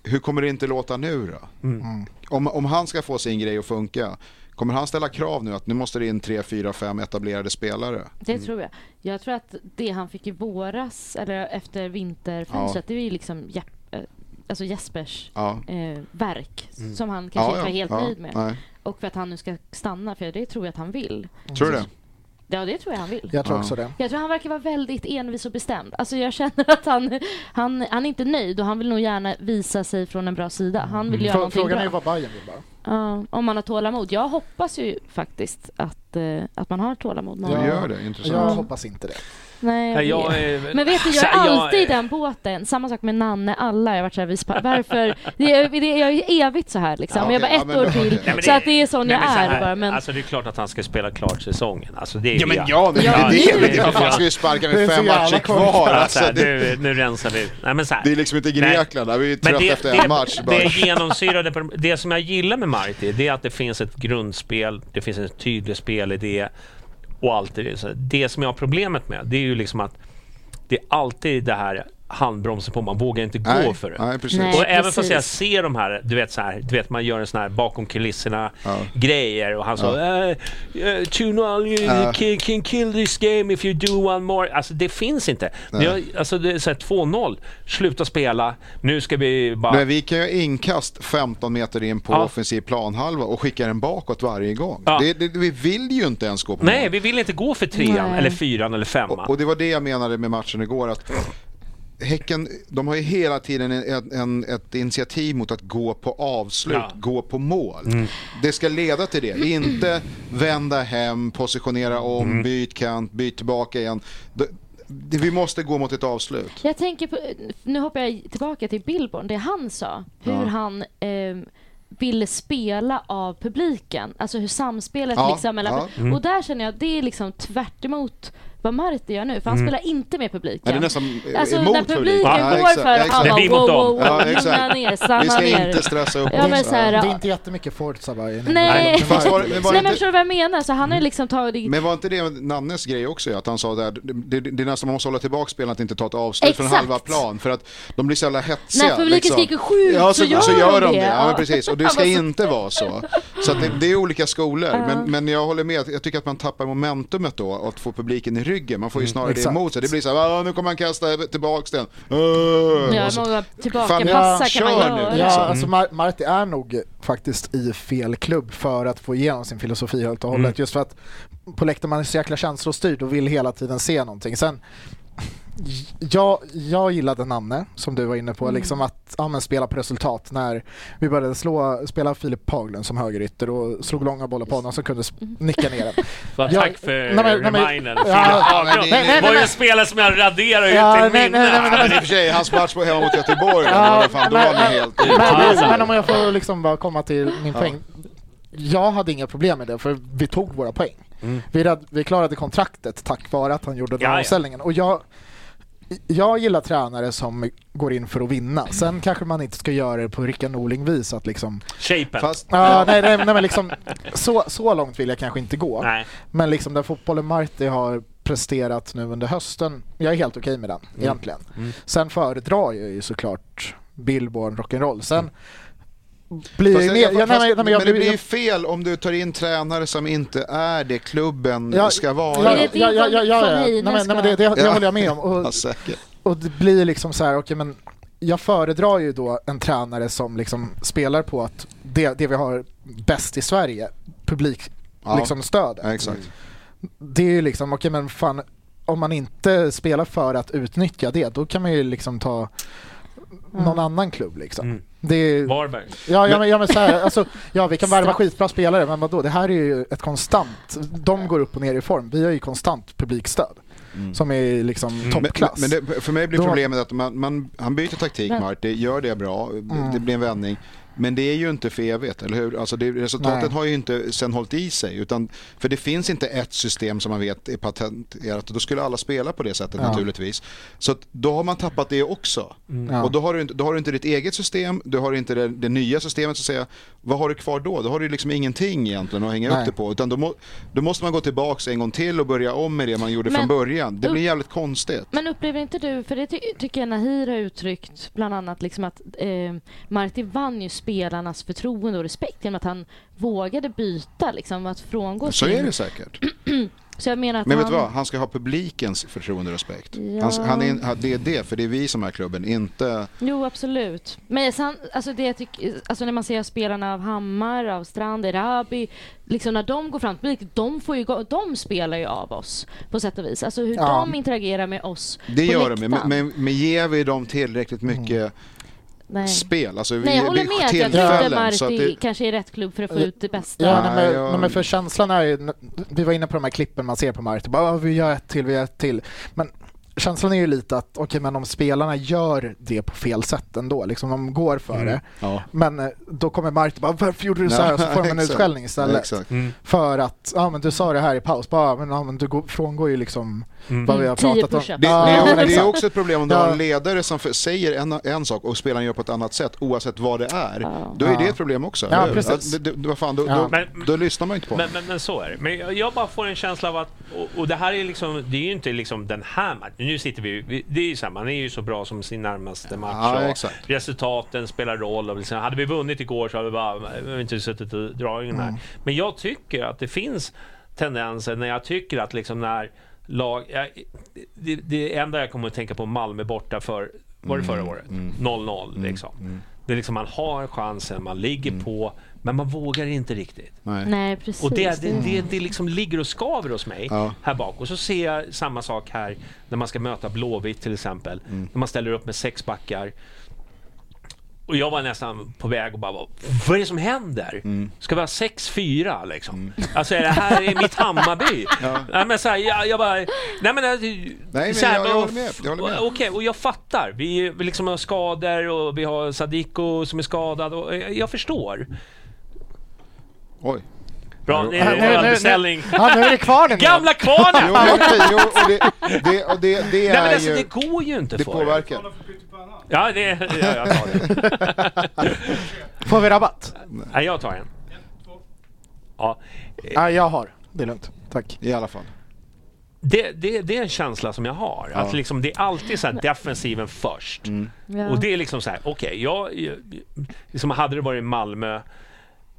Hur kommer det inte låta nu då? Mm. Om, om han ska få sin grej att funka, kommer han ställa krav nu att nu måste det in tre, fyra, fem etablerade spelare? Det tror jag. Jag tror att det han fick i våras, eller efter vinterfönstret, det är ju liksom Jepp, eh, alltså Jespers Ja. eh, verk Mm. som han kanske Ja, inte var ja, helt ja, nöjd med. nej. Och för att han nu ska stanna, för det tror jag att han vill. Tror du det? Ja, det tror jag han vill. Jag tror Ja. också det. Jag tror han verkar vara väldigt envis och bestämd. Alltså jag känner att han, han, han är inte nöjd och han vill nog gärna visa sig från en bra sida. Han vill göra Frå- någonting Frågan bra. är vad Bayern vill bara. Ja, om man har tålamod. Jag hoppas ju faktiskt att, eh, att man har tålamod. Man har- gör det, intressant. Jag hoppas inte det. Nej, jag jag är- Men vet du, jag Så är jag- alltid i den båten. Samma sak med Nanne, alla. Jag har varit så här, varför? Det är, det är, jag är evigt så här liksom. Ja, jag var okej, ett ja, men år till. men så att det är sån Nej, jag men så är här, bara. Men Alltså det är klart att han ska spela klart säsongen. Alltså, det är Ja men jag. ja, men Ja, det, det, det- det, det, det- fan, ska ju sparka Det med fem matcher kvar. Alltså, så här, det, nu, nu rensar vi ut. Nej, men så här. det är liksom inte. Grekland, där vi är Men trött det, efter det, en match. Bara. det genomsyrade, det som jag gillar med Marti, det är att det finns ett grundspel, det finns en tydlig spelidé och allt det där. Så Det som jag har problemet med, det är ju liksom att det är alltid det här handbromsen på, man vågar inte gå nej, för det. nej, precis. Nej. Och även fast precis. jag ser de här, du vet så här, du vet man gör en sån här bakom kulisserna Ja. grejer och han sa uh, uh, 2-0, you Ja. can, can kill this game if you do one more. Alltså det finns inte. Har- alltså det är så här 2-0, sluta spela, nu ska vi bara... Men vi kan ju inkast 15 meter in på Ja. offensiv planhalva och skicka den bakåt varje gång. Ja. Det, det, vi vill ju inte ens gå på Nej, mål. vi vill inte gå för trean Nej. eller fyran eller femman. Och, och det var det jag menade med matchen igår. att Häcken, de har ju hela tiden en, en, ett initiativ mot att gå på avslut, Ja. gå på mål. Mm. Det ska leda till det, inte vända hem, positionera om, Mm. byt kant, byt tillbaka igen. Det, det, vi måste gå mot ett avslut. jag tänker på, nu hoppar jag tillbaka till Billborn, det han sa. Hur Ja. han eh, ville spela av publiken. Alltså hur samspelet Ja, liksom mellan... ja. Mm. Och där känner jag att det är liksom tvärt emot vad Marti gör nu. För han spelar inte med publiken. Ja, det är nästan eh, Alltså emot när publiken Ja, går exakt, för att exakt. han Det wow, wow, wow, Ja, lugna ner, Vi stanna ska ner. inte stressa upp Ja, men så här, Det är Ja. inte jättemycket Forza bara. i- Nej, Fast var men var Nej men förstår du vad jag menar? Så han har ju liksom tagit... Men var inte det Nannes grej också? Att han sa där, det, det, det är nästan man måste hålla tillbaka spelarna att inte ta ett avslut från Exakt. halva plan. För att de blir så jävla hetsiga. När publiken liksom. skriker skjut ja, så gör de det. Ja, men Ja. precis. Och det ska så- inte vara så. Så att det, det är olika skolor. Ja. Men, men jag håller med, jag tycker att man tappar momentumet då att få publiken i ryggen. Man får ju snarare det exakt. emot sig. Det blir så här, "Ah, nu kommer han kasta tillbaks den. Uh, Ja, och så- Fan, ja, kan man kör nu, göra. Ja, liksom. alltså Mar- Marti är nog faktiskt i fel klubb för att få igenom sin filosofi helt och hållet. Mm. Just för att på läktaren man är så jäkla känslostyrd och vill hela tiden se någonting. Sen, jag, jag gillade Nanne, som du var inne på, Mm. liksom att ja, men spela på resultat. När vi började slå, spela Filip Haglund som högerytter och slog långa bollar på honom som kunde s- nicka ner den. Va, Ja, Tack för remindern. Ja, det- var ju en spelare som jag raderar ut Ja, till nej, minne. nej, nej, nej, Men i och för sig, hans match på hemma mot Göteborg, Ja, ja, men fan, då var han helt Men, om jag får liksom bara komma till min Ja. poäng. Jag hade inga problem med det för vi tog våra poäng. Mm. Vi, rad, vi klarade kontraktet tack vare att han gjorde den Ja, ja. omställningen. Och jag, jag gillar tränare som går in för att vinna. Sen kanske man inte ska göra det på Rickard Norling-vis att liksom... Shapen. Fast, Ja, nej, nej, nej, men liksom så, så långt vill jag kanske inte gå. Nej. Men liksom den fotbollen Marti har presterat nu under hösten, jag är helt okej med den egentligen. Mm. Sen föredrar jag ju såklart Billborn rock'n'roll. Sen blir Fast jag jag- mer... fast- nej, men- nej, men jag det blir- ju fel om du tar in tränare som inte är det klubben Ja, ska Ja, vara. Ja, ja, ja, ja, ja. Nej, men, nej, det, det, det Ja. håller jag med om. Och, Ja, och det blir liksom så här, okej men jag föredrar ju då en tränare som liksom spelar på att det, det vi har bäst i Sverige, publik Ja. liksom stöd. Det är ju liksom, okej men fan om man inte spelar för att utnyttja det, då kan man ju liksom ta någon annan klubb liksom. Mm. Det är, Varberg. Ja, ja, men, ja, men så här, alltså, ja, vi kan värva skitbra spelare, men vadå? Det här är ju ett konstant, de går upp och ner i form. Vi har ju konstant publikstöd som är liksom Mm. toppklass. Men, men det, för mig blir problemet att man, man, han byter taktik, Mart, det gör det bra, det, Mm. det blir en vändning. Men det är ju inte för evigt, eller hur? Alltså det, resultatet Nej. har ju inte sen hållit i sig. Utan, för det finns inte ett system som man vet är patenterat. Då skulle alla spela på det sättet Ja. naturligtvis. Så att då har man tappat det också. Ja. Och då har, du inte, då har du inte ditt eget system, du har inte det, det nya systemet så att säga. Vad har du kvar då? Då har du liksom ingenting egentligen att hänga Nej. upp det på. Utan då, må, då måste man gå tillbaka en gång till och börja om med det man gjorde Men- från början. Det blir jävligt konstigt. Men upplever inte du, för det ty tycker jag Nahir har uttryckt bland annat liksom att eh, Marti vann ju spelarnas förtroende och respekt genom att han vågade byta liksom, att frångå Så sin... är det säkert. Så jag menar att Men han... vet du vad? Han ska ha publikens förtroende och respekt. Ja. Han, han är, han- det är det, för det är vi som är klubben, inte... Jo, absolut. Men sen, alltså det jag tycker, alltså när man ser spelarna av Hammar, av Strand, Erabi, liksom när de går fram till publik, de, får ju, gå- de spelar ju av oss på sätt och vis. Alltså hur Ja. de interagerar med oss Det på gör de, men, läktaren. men, men ger vi dem tillräckligt mycket Nej. spel. Alltså, Nej, jag håller med att jag tror så att Marti det, kanske är rätt klubb för att få ut det bästa. Ja, Nej, men, jag- men för känslan är ju, vi var inne på de här klippen man ser på Marti, bara "Ah, vi gör ett till, vi gör ett till. Men känslan är ju lite att, okej men om spelarna gör det på fel sätt ändå, liksom de går för det. ja. Men eh, då kommer Marti bara, varför gjorde du så här? Ja, Så får de en utskällning istället. Exakt. Mm. För att, ja men du sa det här i paus, bara, men, ja, men du går, frångår ju liksom Mm. vad vi har pratat om. Det, Ja, det, är, men det är också ett problem om du har Ja. en ledare som för, säger en, en sak och spelaren gör på ett annat sätt oavsett vad det är. Ja. Då är det Ja. ett problem också. Ja, precis. Att det- det- vad fan, då, Ja. då, Men- då lyssnar man inte på Men, men, men så är det. Men jag, jag bara får en känsla av att, och, och det här är liksom, det är ju inte liksom den här matchen. Nu sitter vi, vi det är ju här, man är ju så bra som sin närmaste match. Ja, exakt. Resultaten spelar roll. Och liksom, hade vi vunnit igår så hade vi bara vi inte suttit och dragit den här. Mm. Men jag tycker att det finns tendenser när jag tycker att liksom när lag... Jag, det, det enda jag kommer att tänka på Malmö borta för, var det förra Mm. året? 0-0 liksom. Det är liksom man har chansen, man ligger på, men man vågar inte riktigt. Nej. Nej, precis. Och det, det, det, det liksom ligger och skaver hos mig Ja. här bak. Och så ser jag samma sak här när man ska möta Blåvitt till exempel. Mm. När man ställer upp med sex backar. Och jag var nästan på väg och bara, vad är det som händer? Mm. Ska vi ha 6-4 liksom? Alltså är det här är mitt Hammarby? Nej men så här, jag, jag bara, nej men, nej, men här, jag- jag och- håller med, jag håller med. Okej, och jag fattar. Vi, vi liksom har skador och vi har Sadiko som är skadad och jag, jag förstår. Oj. Bra, Ja, det Ja, är en. Ja, nu är det kvarnen. Gamla kvarnen! Jo, jo, och det, det, och det, det Nej är men alltså ju... det går ju inte det för påverkar. Ja, det, ja, jag tar det. Får vi rabatt? Nej, jag tar en. Ja, Ja, jag har. Det är lugnt. Tack. I alla fall. det, det, det är en känsla som jag har. Att liksom, det är alltid så här defensiven först. Ja. Och det är liksom så här, okej, jag, jag, liksom hade det varit Malmö,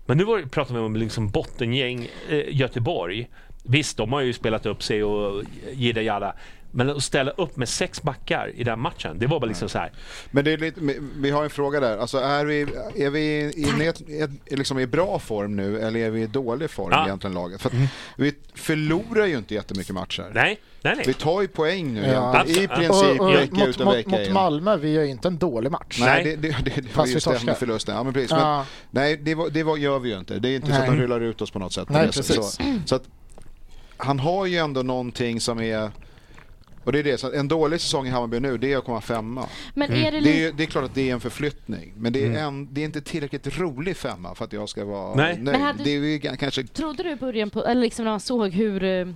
men nu var, pratar vi om liksom bottengäng eh, Göteborg. Visst, de har ju spelat upp sig och jidda jada. Men att ställa upp med sex backar i den matchen, det var bara liksom så här. Men det är lite, vi har en fråga där. Alltså är vi, är vi i, ett, liksom i bra form nu eller är vi i dålig form Ja. egentligen laget? För att vi förlorar ju inte jättemycket matcher. Nej, nej, Vi nej. tar ju poäng nu Ja. I princip Och, och, vecka mot, ut och mot, vecka mot in. Malmö, vi gör ju inte en dålig match. Nej, Nej. det, det, det, det var Fast vi just det torskar. med förlusten. Ja, men precis. Ja. Men, nej, det, var, det var, gör vi ju inte. Det är inte så att Nej. de rullar ut oss på något sätt. Nej, precis. Så, så att, han har ju ändå någonting som är... Och det är det, så en dålig säsong i Hammarby nu, det är att komma femma. Men är det Det är, det är klart att det är en förflyttning, men det är, en, det är inte tillräckligt rolig femma för att jag ska vara Nej. nöjd. Men hade- Det är kanske... Trodde du i början på, eller liksom när man såg hur eh,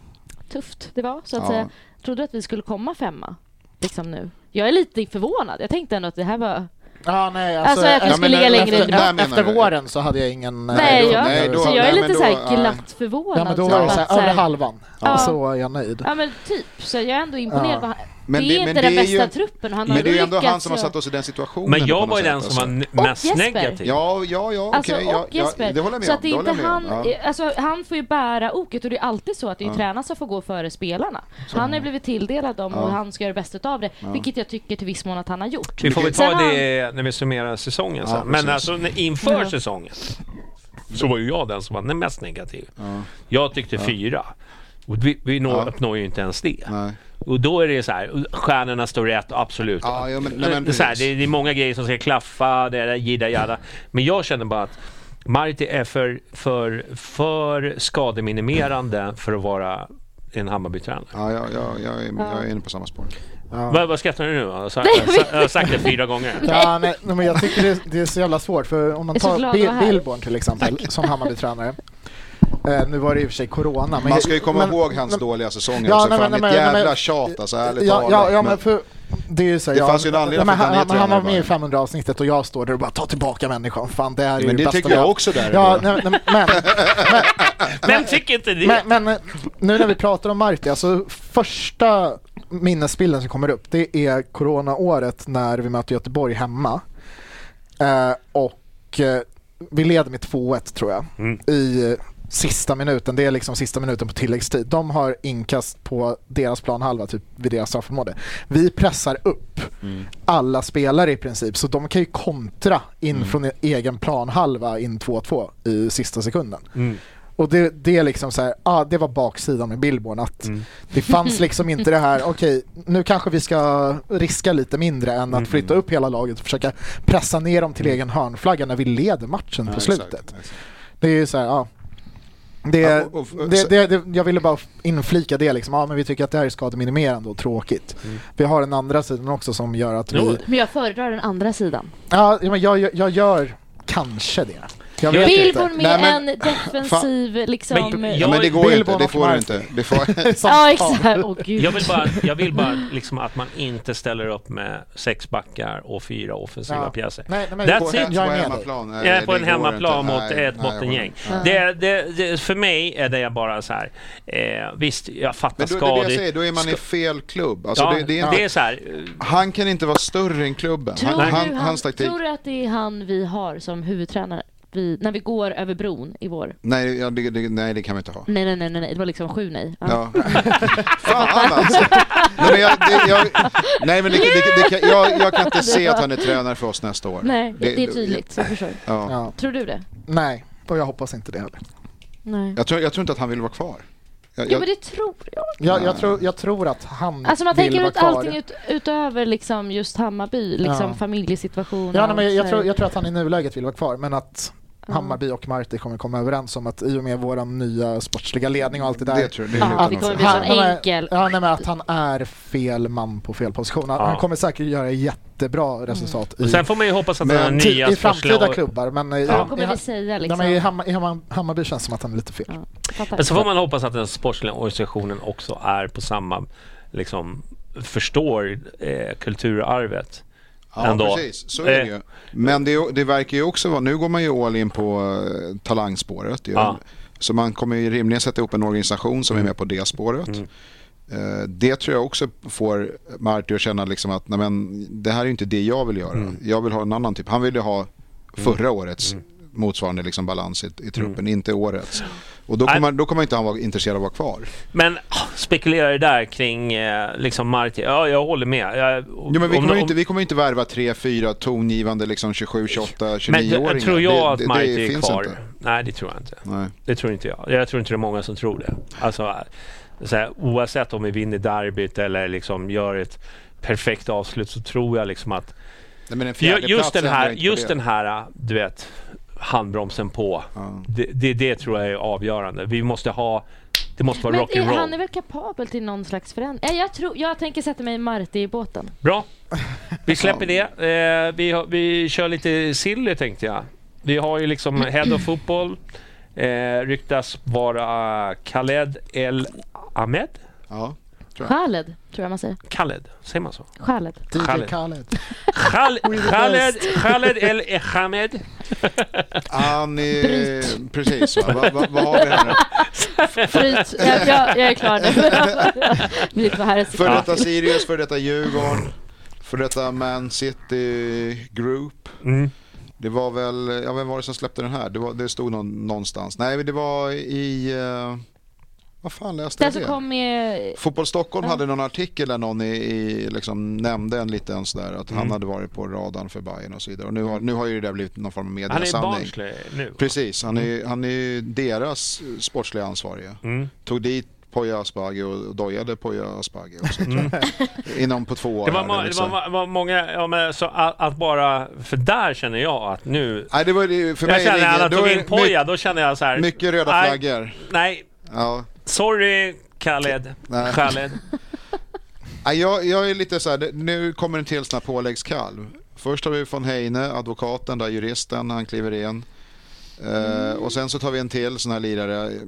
tufft det var så att Ja. säga. Trodde du att vi skulle komma femma? Liksom nu. Jag är lite förvånad. Jag tänkte ändå att det här var... Ja, nej, Alltså, att vi skulle ligga efter- längre menar Efter jag. våren så hade jag ingen... Nej, då- jag, nej, då- så jag är lite då- så här glatt förvånad. Ja, men då typ var det att så här, så här- över halvan. Ja. Så är jag nöjd. Ja men typ, så jag är ändå imponerad. Ja. Men det det- är men inte det den är bästa ju- truppen. Han har Men det är ju ändå han som har satt oss i den situationen. Men jag var ju den som alltså. var Och mest Jesper. negativ. Ja, ja, ja, Alltså, okej. och ja, ja, Jesper. det håller jag med så om. att det det inte han. Ja. eh, alltså, han får ju bära oket och det är alltid så att det är Ja. tränaren som får gå före spelarna. Han har blivit tilldelad dem och Ja. han ska göra det bästa av det, vilket jag tycker till viss mån att han har gjort. Vi får väl ta det när vi summerar säsongen sen. Ja, Men alltså inför Ja. säsongen så var ju jag den som var mest negativ. Ja. Jag tyckte fyra. Och vi vi når, Ja. uppnår ju inte ens det. Nej. Och då är det så här, stjärnorna står rätt, absolut. Ja, ja, men- nej, men det, är så här, det, är, det är många grejer som ska klaffa, det är jidda jadda. Men jag känner bara att Marti är för, för, för skademinimerande för att vara en Hammarby-tränare. Ja, ja, ja, jag, är, jag är inne på samma spår. Vad, vad skrattar du nu? Jag har sagt, jag har- jag sagt det fyra gånger. Ja, nej, men jag tycker det, det är så jävla svårt för om man Jag är tar glad att Bi- vara här. Billborn till exempel som Hammarby-tränare. Eh, nu var det i och för sig corona. Men Man ska ju komma men- ihåg hans men- dåliga säsonger Ja, också. nej, Fan, men- ett nej, men- jävla men- tjat alltså, ärligt Ja, talat. ja, ja, men Men- för det är ju så här, Det ja, fanns ju en anledning men för att han är han, han, han var med i bara. 500 avsnittet och jag står där och bara ta tillbaka människan. Fan, det är ju Men det bästa tycker jag också där. Ja, nej, nej, men, Vem tycker inte det? men, men nu när vi pratar om Marti, alltså första minnesbilden som kommer upp det är coronaåret när vi möter Göteborg hemma. Eh, och eh, vi leder med 2-1 tror jag Mm. i sista minuten. Det är liksom sista minuten på tilläggstid. De har inkast på deras planhalva, typ vid deras straffområde. Vi pressar upp alla spelare i princip, så de kan ju kontra in från e- egen planhalva in 2-2 i sista sekunden. Mm. Och det, det är liksom så här, ah, det var baksidan med Billborn att Mm. det fanns liksom inte det här, okej nu kanske vi ska riska lite mindre än Mm. att flytta upp hela laget och försöka pressa ner dem till egen hörnflagga när vi leder matchen på exakt, slutet. exakt. Det är ju så här, ja. Det, det, det, det, jag ville bara inflika det liksom, ja men vi tycker att det här är skademinimerande och tråkigt. Vi har den andra sidan också som gör att vi... Men jag föredrar den andra sidan. Ja, men jag, jag, jag gör kanske det. Jag vet Billborn inte. med Nej, men- en defensiv liksom... Men Ja, jag- men det går ju Billborn inte, det får du inte. Det får, Ja fan. exakt, åh gud. Jag vill bara, jag vill bara liksom att man inte ställer upp med sex backar och fyra offensiva Ja. pjäser. Nej, nej, men That's på, it. Jag på är med dig. hemmaplan. nej, Jag är på en hemmaplan inte. mot Nej, ett bottengäng. Det, det, det, för mig är det jag bara så här, eh, visst jag fattar Men då, det är det skador. jag säger, då är man i fel klubb. Alltså, ja, det, det är inte, så här, eh, Han kan inte vara större än klubben. Tror, Han, du han, han, tror du att det är han vi har som huvudtränare? Vi, när vi går över bron i vår? Nej, ja, det, det, nej, det kan vi inte ha. Nej, nej, nej, nej, det var liksom sju nej. Ja. Ja. Fan alltså! Nej, men jag, det, jag, nej, men det, det, det, kan, jag, jag kan inte se att han är tränare för oss nästa år. Nej, det, det är tydligt, så jag förstår. Ja. Ja, Tror du det? nej, och jag hoppas inte det heller. Nej. Jag, tror, jag tror inte att han vill vara kvar. Jag, Ja, men det tror jag. Jag, jag, tror, jag tror att han Alltså man vill tänker ut allting ut, utöver liksom just Hammarby, liksom Ja. familjesituation. Ja, nej, men jag, tror, jag tror att han i nuläget vill vara kvar, men att. Hammarby och Marti kommer komma överens om att i och med vår nya sportsliga ledning och allt det där det tror jag. Det Ja, det kommer bli nej, men- enkel. Ja, nej, men att han är fel man på fel position. Han, Ja. han kommer säkert göra jättebra resultat i, och sen får man ju hoppas att den här nya i framtida sportsliga... klubbar. Men i, Ja, i, kommer i, vi säga ja, liksom. men i, Hammar, i Hammar, Hammarby känns det som att han är lite fel. Ja. Men så får man hoppas att den sportsliga organisationen också är på samma, liksom, förstår eh, kulturarvet. Ja, ändå. precis. Så är det Eh. ju. Men det, det verkar ju också vara, nu går man ju all in på eh, talangspåret. Ja. Så man kommer ju rimligen sätta ihop en organisation som är med på det spåret. Mm. Eh, Det tror jag också får Marti att känna liksom att nej men, det här är inte det jag vill göra. Mm. Jag vill ha en annan typ. Han ville ha förra årets motsvarande liksom balans i, i truppen, Mm. inte årets. Och då kommer, då kommer inte han vara intresserad av att vara kvar. Men ah, spekulerar där kring eh, liksom Marti. Ja, jag håller med. Jag, Jo, men vi, om- kommer om- inte, vi kommer inte värva tre, fyra tongivande liksom 27, 28, Men 29-åringar. det- tror jag att det, är kvar? Inte. Nej, det tror jag inte. Nej. Det tror inte jag. Jag tror inte det är många som tror det. Alltså, så här, oavsett om vi vinner derbyt eller liksom gör ett perfekt avslut så tror jag liksom att Nej, men just den här, just det. den här, du vet, handbromsen på. Ja. Det, det, det tror jag är avgörande. Vi måste ha, det måste vara är, han är rock'n'roll. väl kapabel till någon slags förändring? Ja, jag, tror, jag tänker sätta mig i Marti i båten. Bra. Vi släpper det. Eh, vi, vi kör lite silly tänkte jag. Vi har ju liksom Head of Football. Eh, ryktas vara Khaled El Ahmed. Ja. Khaled, tror jag man säger. Khaled, säger man så? Khaled. DJ Khaled. Khaled. Khaled, Khaled El Ahmed. Han är... Precis, va? Va, va, vad har vi här nu? Fryt. Jag, jag, jag är klar nu. För detta Sirius, för detta Djurgården, för detta Man City Group. Mm. Det var väl, ja vem var det som släppte den här? Det, var, det stod någon, någonstans. Nej, men det var i... eh, vad fan läste jag det? kom med... Fotboll Stockholm Ja. hade någon artikel där någon i, i, liksom nämnde en liten sådär att han Mm. hade varit på radarn för Bayern och så vidare. Och nu har, nu har ju det där blivit någon form av Han är i. Barnsley nu. Precis, han är, han är ju deras sportsliga ansvarige. Mm. Tog dit Poya Asbaghi och dojade Poya Asbaghi också. jag. Inom på två år. Det var, här, må, det liksom. var, var många, ja, men så att, att bara, för där känner jag att nu... Nej, det var för jag mig känner när han då tog är in Poja, då känner jag så här... mycket, mycket röda nej, flaggor. Nej, Ja. Sorry Khaled. Nej. Khaled. Nej, jag, jag är lite så här, det- nu kommer en till sån här påläggskalv. Först har vi von Heine, advokaten, där juristen, han kliver in. Eh, och sen så tar vi en till sån här lirare. Mm.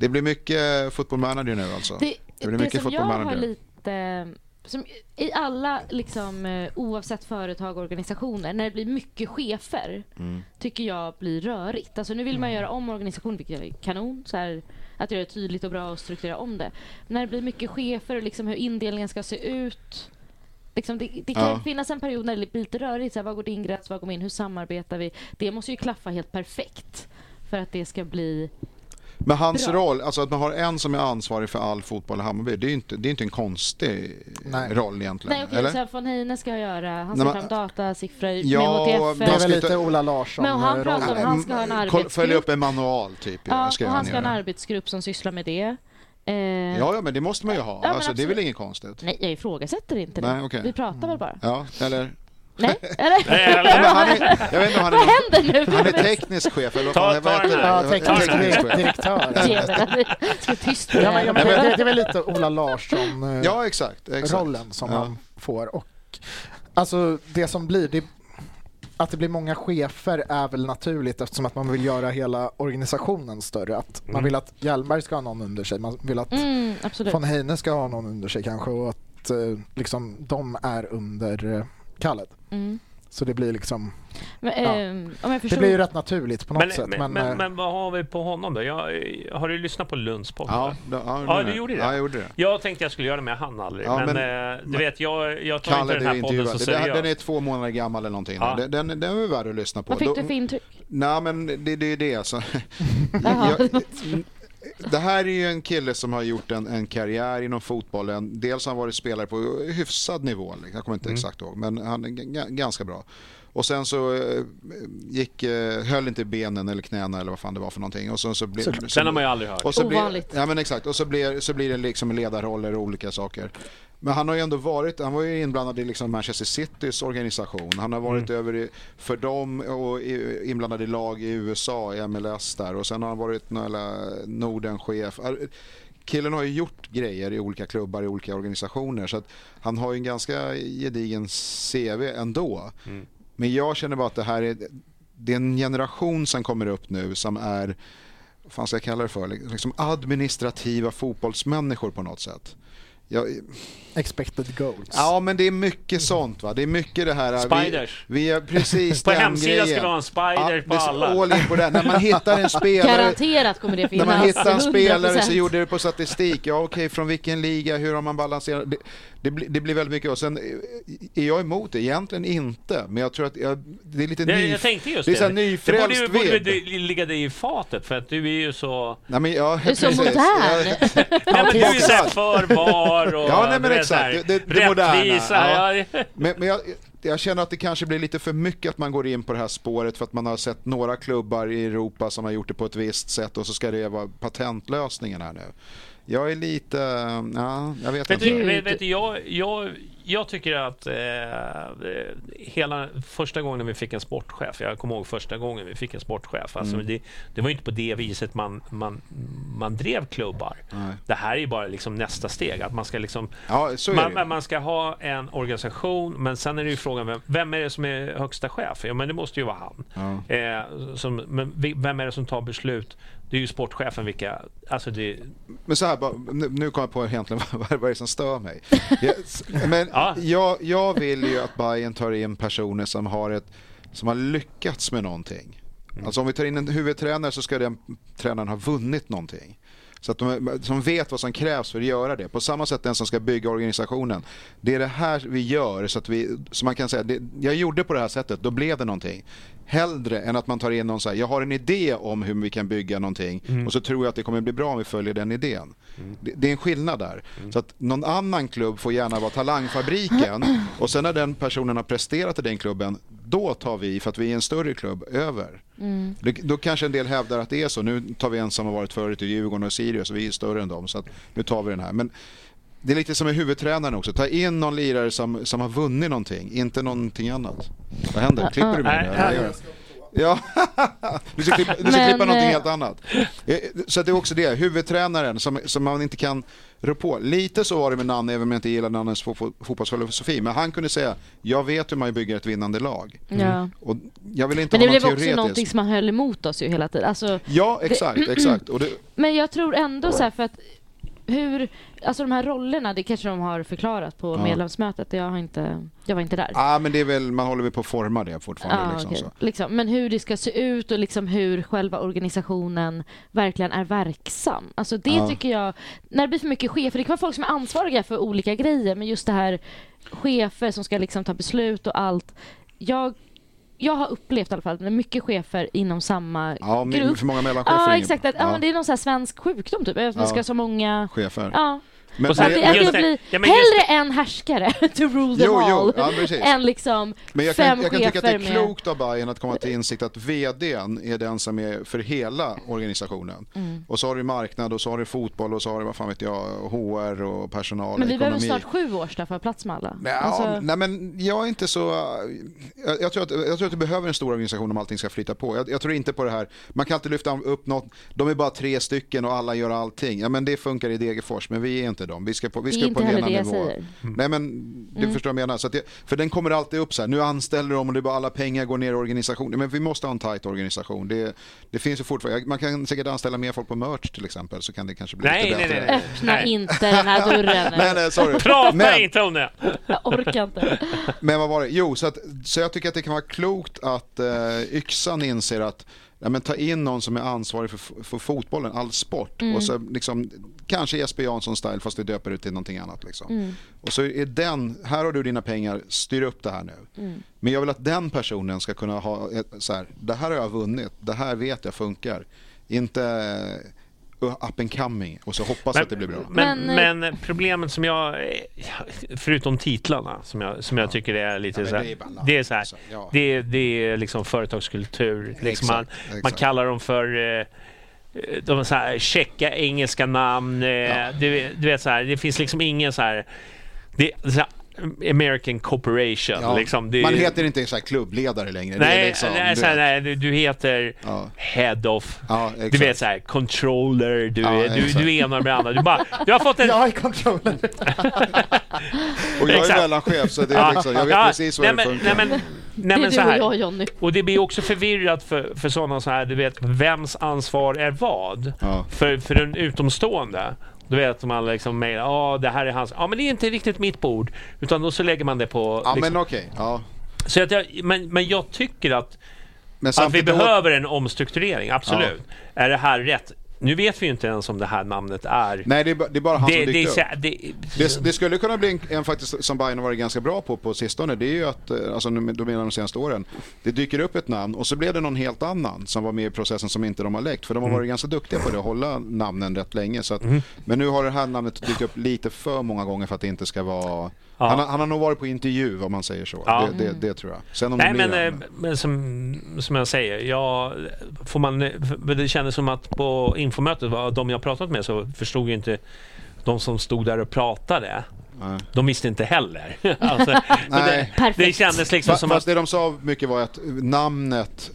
Det blir mycket football manager nu alltså. Det, Det blir det mycket som jag har lite... Som I alla, liksom, eh, oavsett företag och organisationer, när det blir mycket chefer, Mm. tycker jag blir rörigt. Alltså nu vill man göra om organisationen, vilket är kanon. Så här, att göra det tydligt och bra och strukturera om det. Men när det blir mycket chefer och liksom hur indelningen ska se ut. Liksom det, det kan Ja. finnas en period när det blir lite rörigt. Så här, vad går din gräns? Vad går min? Hur samarbetar vi? Det måste ju klaffa helt perfekt för att det ska bli Men hans Bra. roll, alltså att man har en som är ansvarig för all fotboll i Hammarby, det är ju inte, det är inte en konstig Nej. roll egentligen. Nej okej, eller? så von Heine ska göra, han Nej, ska men- fram datasiffror Ja, HTF. Det är väl lite Ola Larsson Men han pratar om- han ska ha en Mm, koll- Följa arbetsgrupp. upp en manual typ. Ja, ska och han han ska ha en arbetsgrupp som sysslar med det. Eh, Ja, ja, men det måste man ju ha. men alltså, det är väl inget konstigt? Nej, jag ifrågasätter inte det. Nej, okej. Vi pratar väl bara. Ja, eller? Nej, eller? Nej, Ja, men han är, jag vet inte om han Vad händer nu? han är teknisk chef eller vad Ta- heter här. Ja, det? teknisk direktör. Jävlar, ska tyst med Ja, men, ja, men det det, det, det är väl lite Ola Larsson eh, Ja, exakt. exakt. rollen som Ja. han får. Och, alltså det som blir, det, att det blir många chefer är väl naturligt eftersom att man vill göra hela organisationen större. Att Man Mm. vill att Hjelmberg ska ha någon under sig, man vill att Mm, von Heine ska ha någon under sig kanske och att eh, liksom, de är under eh, Khaled. Mm. Så det blir liksom, Men, Ja. om jag det blir ju rätt naturligt på något Men, sätt. men, Men, men, eh, men vad har vi på honom då? Jag, har du lyssnat på Lunds podd? Ja, då, ja, Ja, du gjorde det? Ja, jag gjorde det. Jag tänkte jag skulle göra det med han aldrig, Ja, men, men- eh, du men- vet, jag, jag tar Kalle, inte den är här podden så seriöst. den är två månader gammal eller någonting. Ja. Den, den, den är värd att lyssna på. Vad fick Då- du för intryck? Nej, men det, det är det. Alltså. Jag, det här är ju en kille som har gjort en, en karriär inom fotbollen. Dels har han varit spelare på hyfsad nivå, liksom. jag kommer inte Mm. exakt ihåg, men han är ganska bra. Och sen så eh, gick, eh, höll inte benen eller knäna eller vad fan det var för någonting. Och sen så blev, Såklart. Sen har man ju aldrig hört. och så blir, Ovanligt. ja men exakt, och så blir, så blir det liksom ledarroller och olika saker. Men han har ju ändå varit, han var ju inblandad i liksom Manchester Citys organisation. Han har varit över i, för dem och inblandad i lag i USA, i MLS där. Och sen har han varit Nordenchef. Killen har ju gjort grejer i olika klubbar, i olika organisationer. Så att han har ju en ganska gedigen CV ändå. Men jag känner bara att det här är, det är en generation som kommer upp nu som är vad fan ska jag kalla det för, liksom administrativa fotbollsmänniskor på något sätt. Jag, expected goals. ja men det är mycket sånt va, det är mycket det här. Spiders. Vi, vi är precis På den hemsidan grejen. ska vi ha en spider på det är alla. All in på det. När man hittar en spelare Garanterat kommer det när finnas. man hittar en spelare 100%. så gjorde det på statistik. Ja okej, från vilken liga, hur har man balanserat? Det, det, blir, det blir väldigt mycket. Och sen eh, är jag emot det? Egentligen inte. Men jag tror att jag, det är lite Det, ny, jag tänkte just det är så här det. Det nyfrälst borde, ju- borde det ligga dig i fatet för att du är ju så... Nej, men, ja, Du är så modern. Ja, Nej, men du är ju såhär för var och... Ja, nej, men exakt. Det- det- det moderna. Ja. Men, men jag, jag känner att det kanske blir lite för mycket att man går in på det här spåret för att man har sett några klubbar i Europa som har gjort det på ett visst sätt och så ska det vara patentlösningen här nu. Jag är lite, ja, jag vet Vet inte. du, vet, vet du, jag, jag, jag tycker att eh, hela första gången vi fick en sportchef, jag kommer ihåg första gången vi fick en sportchef, alltså Mm. det, det var inte på det viset man, man, man drev klubbar. Nej. Det här är bara liksom nästa steg, att man ska liksom Ja, man, man ska ha en organisation, men sen är det ju frågan vem, vem är det som är högsta chef? Ja, men det måste ju vara han. Ja. Eh, som, men vem är det som tar beslut? Det är ju sportchefen vilka... Alltså det, Men så här, bara, nu, nu kom jag på egentligen vad, vad är det som stör mig. Jag, men Ja. jag, jag vill ju att Bayern tar in personer som har, ett, som har lyckats med någonting. Alltså om vi tar in en huvudtränare så ska den tränaren ha vunnit någonting. Så att de som vet vad som krävs för att göra det. På samma sätt den som ska bygga organisationen. Det är det här vi gör så att vi, så man kan säga, det, jag gjorde på det här sättet, då blev det någonting. Hellre än att man tar in någon så här, jag har en idé om hur vi kan bygga någonting och så tror jag att det kommer bli bra om vi följer den idén. Det, det är en skillnad där. Så att någon annan klubb får gärna vara talangfabriken och sen när den personen har presterat i den klubben, då tar vi, för att vi är en större klubb, över. Det, då kanske en del hävdar att det är så. Nu tar vi en som har varit förut i Djurgården och Sirius och vi är större än dem. Så att nu tar vi den här. Men det är lite som med huvudtränaren också. Ta in någon lirare som, som har vunnit någonting, inte någonting annat. Vad händer? Klipper du det? gör du? Ja, du ska, klippa, du ska Men, klippa någonting eh, helt annat. Eh, Så det är också det, huvudtränaren som, som man inte kan rå på. Lite så var det med Nanne, även om jag inte gillar Nannes fo- fo- fotbollsfilosofi. Men han kunde säga, jag vet hur man bygger ett vinnande lag. Ja. Och jag vill inte Men det blev också någonting som man höll emot oss ju hela tiden. Alltså, Ja, exakt, exakt. Och det, men jag tror ändå så här för att hur, alltså de här rollerna, det kanske de har förklarat på Ja. medlemsmötet. Jag, har inte, jag var inte där. ah, men det är väl, man håller väl på att forma det fortfarande. Ja, liksom, så. liksom, men hur det ska se ut och liksom hur själva organisationen verkligen är verksam. Alltså det Ja. tycker jag, när det blir för mycket chefer, det kan vara folk som är ansvariga för olika grejer, men just det här chefer som ska liksom ta beslut och allt. Jag, jag har upplevt i alla fall, med mycket chefer inom samma Ja, grupp. för många mellanchefer. Ja, exakt. Att, ja. men det är någon här svensk sjukdom typ. Att Ja. ska ha så många... chefer. Ja. Men, Och sen- Att det, men, att det blir Ja, men hellre en härskare to rule them Jo, jo, all ja, än liksom men jag fem kan, jag kan tycka att det är med... klokt av Bayern att komma till insikt att vdn är den som är för hela organisationen. Mm. Och så har du marknad och så har du fotboll och så har du vad fan vet jag, HR och personal Men vi behöver ekonomi. snart sju år för att plats med alla. Ja, Alltså- nej, men jag är inte så... Jag, jag, tror att, jag tror att du behöver en stor organisation om allting ska flyta på. Jag, jag tror inte på det här. Man kan alltid lyfta upp något. De är bara tre stycken och alla gör allting. Ja, men det funkar i Degerfors, men vi är inte dem. Vi ska på, vi ska inte på en annan nivå. säger. Nej, men du Mm. förstår vad jag menar. Så att det, för den kommer alltid upp så här. Nu anställer de och det är bara alla pengar går ner i organisationen. Men vi måste ha en tajt organisation. Det, det finns ju fortfarande. Man kan säkert anställa mer folk på merch till exempel. Så kan det kanske bli Nej, lite nej, bättre. nej, Öppna Nej. inte den här dörren. Nej, nej, sorry. Prata Men- inte om det! Jag orkar inte. Men vad var det? Jo, så, att, så jag tycker att det kan vara klokt att eh, Yxan inser att ja, men ta in någon som är ansvarig för, för fotbollen, all sport. Mm. Och så liksom, kanske Jesper Jansson-style fast vi döper ut till någonting annat. Liksom. Mm. Och så är den, här har du dina pengar, styr upp det här nu. Mm. Men jag vill att den personen ska kunna ha, ett, så här, det här har jag vunnit, det här vet jag funkar. Inte up and coming och så hoppas att det blir bra. Men, Men, men, problemet som jag, förutom titlarna, som jag, som jag tycker är lite Ja, men så här, det är bara det är så här, alltså, ja. det, är- det är liksom företagskultur. Liksom man, Exakt, man kallar dem för eh, de så här checka engelska namn. eh, Du, du vet så här, det finns liksom ingen så här, det, så här American Corporation. Ja. Liksom, det, Man heter inte så här klubbledare längre. det är Nej, liksom, nej, du så här, vet. nej du, du heter Ja. Head of. Ja, Du vet så här, controller, du, Ja, är, du, du är ena med andra. Du, bara, du har fått en... Jag är controller. Och jag är mellanchef så det är liksom, jag vet Ja, precis vad nej, det men, funkar. nej, men, Det nej, är men du så och här. jag Jonny. Och det blir också förvirrat för, för sådana så här, du vet, vems ansvar är vad? Ja. För, för en utomstående. Du vet om man liksom mejlar, ja det här är hans, ja men det är inte riktigt mitt bord. Utan då så lägger man det på... Ja liksom. men okej, ja. så att jag, men, men jag tycker att, Men att vi behöver en omstrukturering, absolut. Är det här rätt? Nu vet vi ju inte ens om det här namnet är... Nej det är, det är bara han det, som det, dykt är upp. det, Det, det skulle kunna bli en, en faktiskt som Bayern har varit ganska bra på på sistone. Det är ju att, eh, alltså då menar de senaste åren. Det dyker upp ett namn och så blev det någon helt annan som var med i processen som inte de har läckt. För de har Mm. varit ganska duktiga på det, att hålla namnen rätt länge. Så att, Men nu har det här namnet dykt upp lite för många gånger för att det inte ska vara... Ja. Han, har- han har nog varit på intervju om man säger så. Ja. Det, det, det tror jag. Sen om Nej det blir men, han- eh, men som, som jag säger, jag, får man, det kändes som att på infomötet, var de jag pratat med så förstod ju inte de som stod där och pratade. Nej. De visste inte heller. alltså, det, det kändes liksom som att... det de sa mycket var att namnet,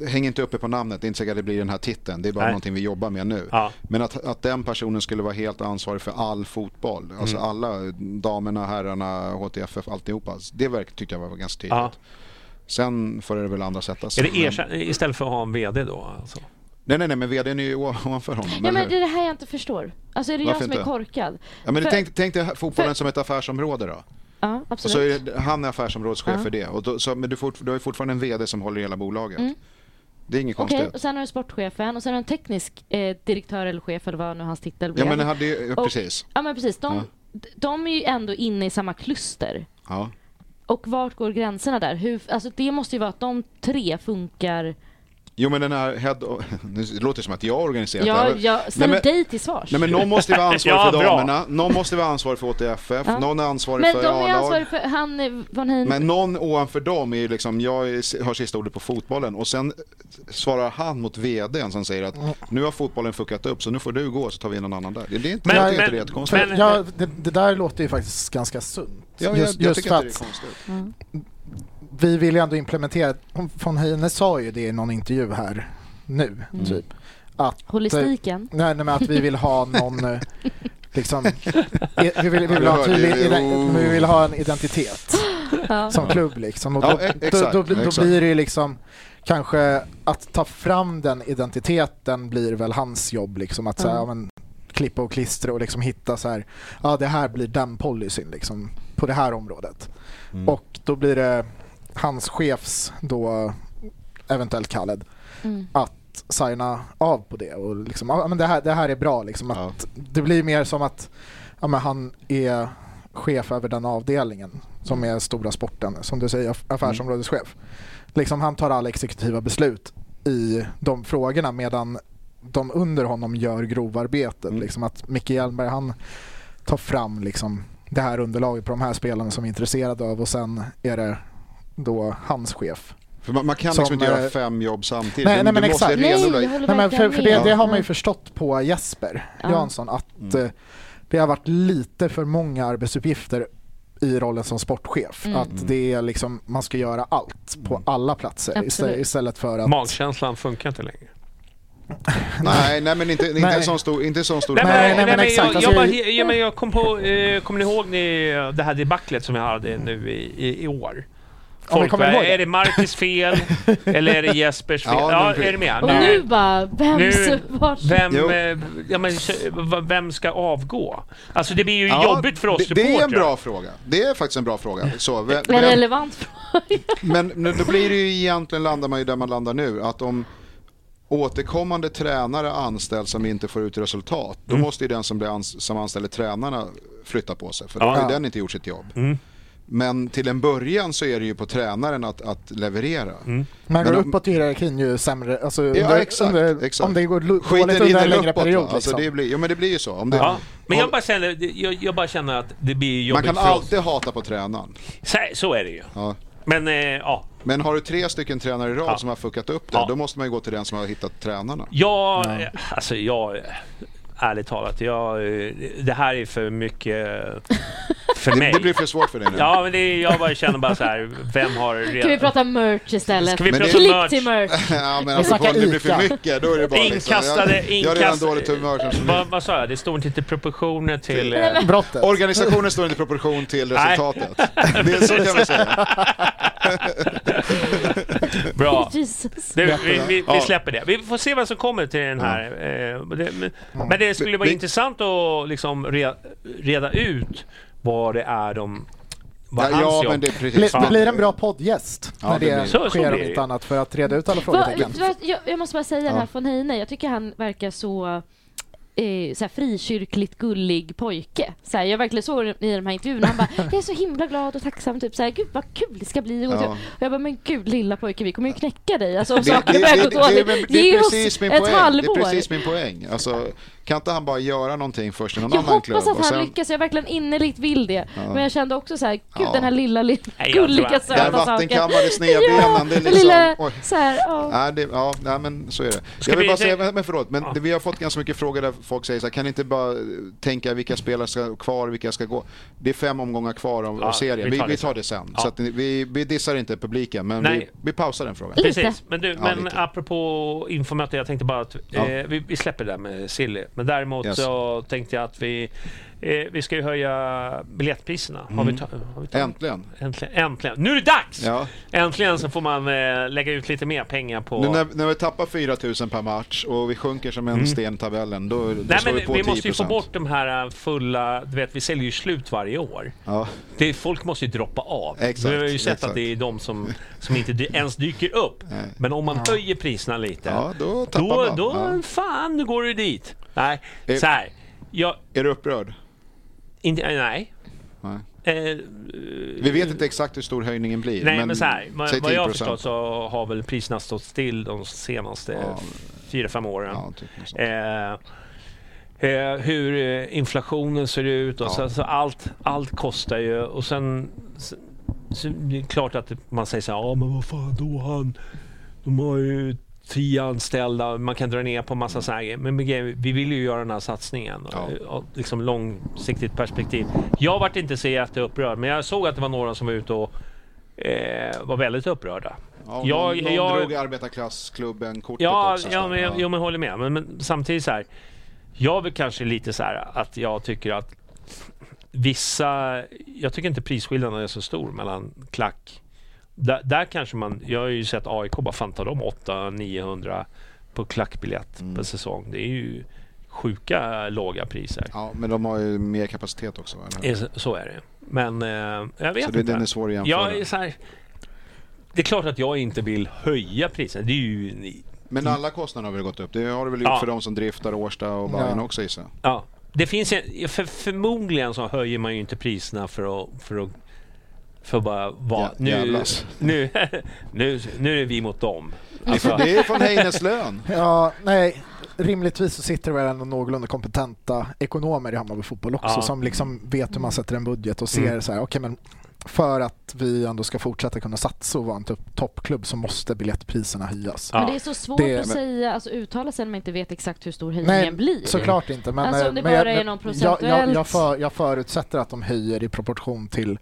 eh, häng inte uppe på namnet, det är inte säkert att det blir den här titeln, det är bara Nej. någonting vi jobbar med nu. Ja. Men att, att den personen skulle vara helt ansvarig för all fotboll, alltså Mm. alla damerna, herrarna, HTFF, alltihopa. Det verk, tyckte jag var ganska tydligt. Ja. Sen får det väl andra sätta Är sig. det ersätt, istället för att ha en VD då? Alltså. Nej, nej, nej, men vdn är ju ovanför honom. Ja, men det är det här jag inte förstår. Alltså är det Varför jag som är inte? korkad? ja, men för- tänk, tänk dig fotbollen för- som ett affärsområde då. Ja, Och så absolut. är det, han är affärsområdeschef Ja. för det. Och då, så, men du, fort, du har ju fortfarande en vd som håller hela bolaget. Mm. Det är inget Okej, konstigt. och sen har du sportchefen och sen har du en teknisk eh, direktör eller chef eller vad nu hans titel blev. Ja men hade ju, ja, Och- precis. Ja men precis, de, Ja. de är ju ändå inne i samma kluster. Ja. Och vart går gränserna där? Hur, alltså det måste ju vara att de tre funkar... Jo men den här head of, det låter som att jag har organiserat det Ja, jag ställer Nej, men- dig till svars. Nej men någon måste ju vara ansvarig Ja, för bra. damerna, någon måste vara ansvarig för OTFF, Ja. någon är ansvarig Men för de är A-lag. ansvariga för han eh, von Hein... Men någon ovanför dem är ju liksom, jag har sista ordet på fotbollen och sen svarar han mot VDn som säger att nu har fotbollen fuckat upp så nu får du gå så tar vi in någon annan där. Det, det är inte, Men- jag tycker men- inte det jättekonstigt. men- Ja, det, det där låter ju faktiskt ganska sunt. Ja, jag, just jag just tycker för inte det är att konstigt. Vi vill ju ändå implementera, von Heine sa ju det i någon intervju här nu, Mm. typ. Att, Holistiken. nej, nej, men att vi vill ha någon, eh, liksom, vi vill, vi vill, ha, tydlig, vi. vill ha en identitet Ja. som klubb liksom. Och Ja, då, då, exakt, då, då, blir det ju liksom kanske att ta fram den identiteten blir väl hans jobb liksom att så här, ja, men, klippa och klistra och liksom hitta så här, ja det här blir den policyn liksom på det här området. Mm. Och då blir det hans chefs då eventuellt Khaled Mm. att signa av på det och liksom, ja men det här, det här är bra liksom Ja. att det blir mer som att ja, men han är chef över den avdelningen som är stora sporten, som du säger, aff- affärsområdeschef. Liksom han tar alla exekutiva beslut i de frågorna medan de under honom gör grovarbetet. Liksom att Micke Hjelmberg han tar fram liksom det här underlaget på de här spelarna som är intresserade av och sen är det då hans chef. För man, man kan Som, liksom inte göra eh, fem jobb samtidigt. nej, nej, men du måste exakt. Nej, jag Nej, men för, för det, det har man ju förstått på Jesper Ja. Jansson att Mm. eh, det har varit lite för många arbetsuppgifter i rollen som sportchef. Mm. Att det är liksom, man ska göra allt på alla platser Absolut. istället, för att... Magkänslan funkar inte längre. Nej, nej, men inte, inte, Nej. en sån stor, inte en sån stor... Nej, Nej, nej, nej, men exakt, jag, alltså, jag, bara, jag- jag kom på, eh, kommer ni ihåg ni, det här debaclet som vi hade nu i, i, i år? Vi kommer bara, är det Marcus fel eller är det Jespers fel? Ja, Ja, men- är det med? Och nu bara, vems... Nu-. Vem, eh, ja, men, vem ska avgå? Alltså det blir ju Ja, jobbigt för oss det, det är en supportrar. bra fråga. Det är faktiskt en bra fråga. Så, vem, En relevant fråga. men nu- då blir det ju egentligen landar man ju där man landar nu. Att om återkommande tränare anställs som inte får ut resultat, då Mm. måste ju den som, blir ans- som anställer tränarna flytta på sig. För då Ja. har ju Ja. den inte gjort sitt jobb. Mm. Men till en början så är det ju på tränaren att, att leverera. Mm. Man går Men om- uppåt i hierarkin ju sämre, alltså Ja, under, exakt, under, exakt. om det går dåligt under en längre uppåt. period. alltså, liksom. det blir, ja men det blir ju så. Om det, Ja, men jag bara känner, jag, jag bara känner att det blir man jobbigt kan för alltid hata på tränaren. Så, så är det ju. Ja. Men eh, ja, Men har du tre stycken tränare i rad Ja. som har fuckat upp det, Ja. då måste man ju gå till den som har hittat tränarna. jag, eh, alltså jag, ärligt talat, jag, eh, det här är för mycket för Det, mig. det blir för svårt för dig nu. Ja, men det är, jag bara känner bara så här, vem har redan... Kan vi prata merch istället? Ska vi Men prata det- Klipp merch? till merch. Ja, men alltså, snackar om det blir för Ica. mycket, då är det bara liksom, Inkastade, jag, jag har redan inkast- dåligt humör. Som Vad, vad sa jag? Det står inte i proportioner till... eh, Brottet. Organisationen står inte i proportion till Nej. resultatet. Det är så kan man säga. Bra. Jesus. Du, vi, vi, vi Ja. släpper det. Vi får se vad som kommer till den här. eh, det, men, men det skulle vara Vi- intressant att liksom re, reda ut vad det är de... Vad Ja, ja, men det är Bli- precis. Det blir en bra poddgäst Ja, när det det, Så- sker om inte annat för att reda ut alla frågetecken. jag, jag måste bara säga den Ja. här von Heine. Jag tycker han verkar så eh, så frikyrkligt gullig pojke. Så jag verkligen såg i de här intervjuerna. Han bara, jag är så himla glad och tacksam. Typ så här, gud vad kul det ska bli. Och, Ja. typ. och jag bara, men gud lilla pojke, vi kommer ju knäcka dig. Alltså, om Det, saker det, börjar det, gå det, det, dåligt. Ge är oss precis min ett poäng. Det halvår. är precis min poäng. Alltså, kan inte han bara göra någonting först i någon Jag annan klubb? hoppas att han sen- lyckas, jag verkligen innerligt vill det. Men jag kände också så här, gud Ja. den här lilla, lilla jag gulliga söta saken. vattenkammade snedbenen, Ja, det är liksom... lilla, Oj. så här, ja. Nej, det, ja, nej, men så är det. Ska jag vill vi bara säga, men, men förlåt, men Ja. det, vi har fått ganska mycket frågor där folk säger så här, kan ni inte bara tänka vilka spelare ska kvar, vilka ska gå? Det är fem omgångar kvar av, Ja, av serien, vi vi, tar det vi tar sen. det sen. Ja. Så att vi, vi dissar inte publiken, men Nej. vi, vi pausar den frågan. Precis, men du, Ja, men apropå infomöte, jag tänkte bara att Ja. eh, vi, vi släpper det där med Silly. Men däremot Yes. så tänkte jag att vi, eh, vi ska ju höja biljettpriserna. Har vi ta, har vi Äntligen. Äntligen, äntligen. Nu är det dags! Ja. Äntligen så får man eh, lägga ut lite mer pengar på... Nu när, när vi tappar 4 000 per match och vi sjunker som en sten i tabellen, då, då Mm. Nej men vi på vi 10 måste ju få bort de här eh, fulla, du vet vi säljer ju slut varje år. Ja. Det, folk måste ju droppa av. Exakt, vi har ju sett exakt. att det är de som, som inte dy- ens dyker upp. Nej. Men om man höjer priserna lite, ja, då tappar då, man. då Ja. fan, nu går du dit. Nej, Eh. så här. Jag, Är du upprörd? inte, eh, nej. Nej. Eh, Vi vet inte exakt hur stor höjningen blir. Nej men, så här, säg vad jag har 10%. förstått så har väl priserna stått still de senaste Ja. fyra, fem åren. Ja, typ. Eh, eh, hur eh, inflationen ser ut och Ja. så, så allt, allt kostar ju och sen så, så det är klart att man säger så här, ja men vad fan då han, de har ju tio anställda, man kan dra ner på massa så här grejer. Men vi vill ju göra den här satsningen. Ja. Ja. Och, liksom långsiktigt perspektiv. Jag vart inte så jätteupprörd men jag såg att det var några som var ute och eh, var väldigt upprörda. Ja, jag- någon, jag- drog arbetarklassklubben-kortet Ja, också. ja, men, jag, jag men håller med. Men, men samtidigt så här. Jag vill kanske lite så här att jag tycker att vissa... Jag tycker inte prisskillnaden är så stor mellan klack. Där, där kanske man... Jag har ju sett AIK bara fan tar de 800-900 på klackbiljett Mm. per säsong. Det är ju sjuka låga priser. Ja, men de har ju mer kapacitet också. Eller? Så är det. Men eh, jag vet Så det, inte. den är svår att jämföra. jag är så här, det är klart att jag inte vill höja priserna. Det är ju... ni- Men alla kostnader har väl gått upp? Det har det väl gjort Ja. för de som driftar Årsta och Bayern Ja. också gissar. Ja, det finns en, för, förmodligen så höjer man ju inte priserna för att, för att för bara vara... Ja, nu, nu, nu, nu är vi mot dem. Alltså, Det är från Heines lön. Ja, nej. Rimligtvis så sitter det väl ändå någorlunda kompetenta ekonomer i Hammarby Fotboll också Ja. som liksom vet hur man sätter en budget och ser Mm. så här, okej men för att vi ändå ska fortsätta kunna satsa och vara en topp- toppklubb så måste biljettpriserna höjas. Ja. Men det är så svårt Det- att men- säga, alltså uttala sig när man inte vet exakt hur stor höjningen Nej, blir. såklart inte. Men, Alltså, eh, om det men bara jag, är någon jag, jag, jag, procentuellt. för, jag förutsätter att de höjer i proportion till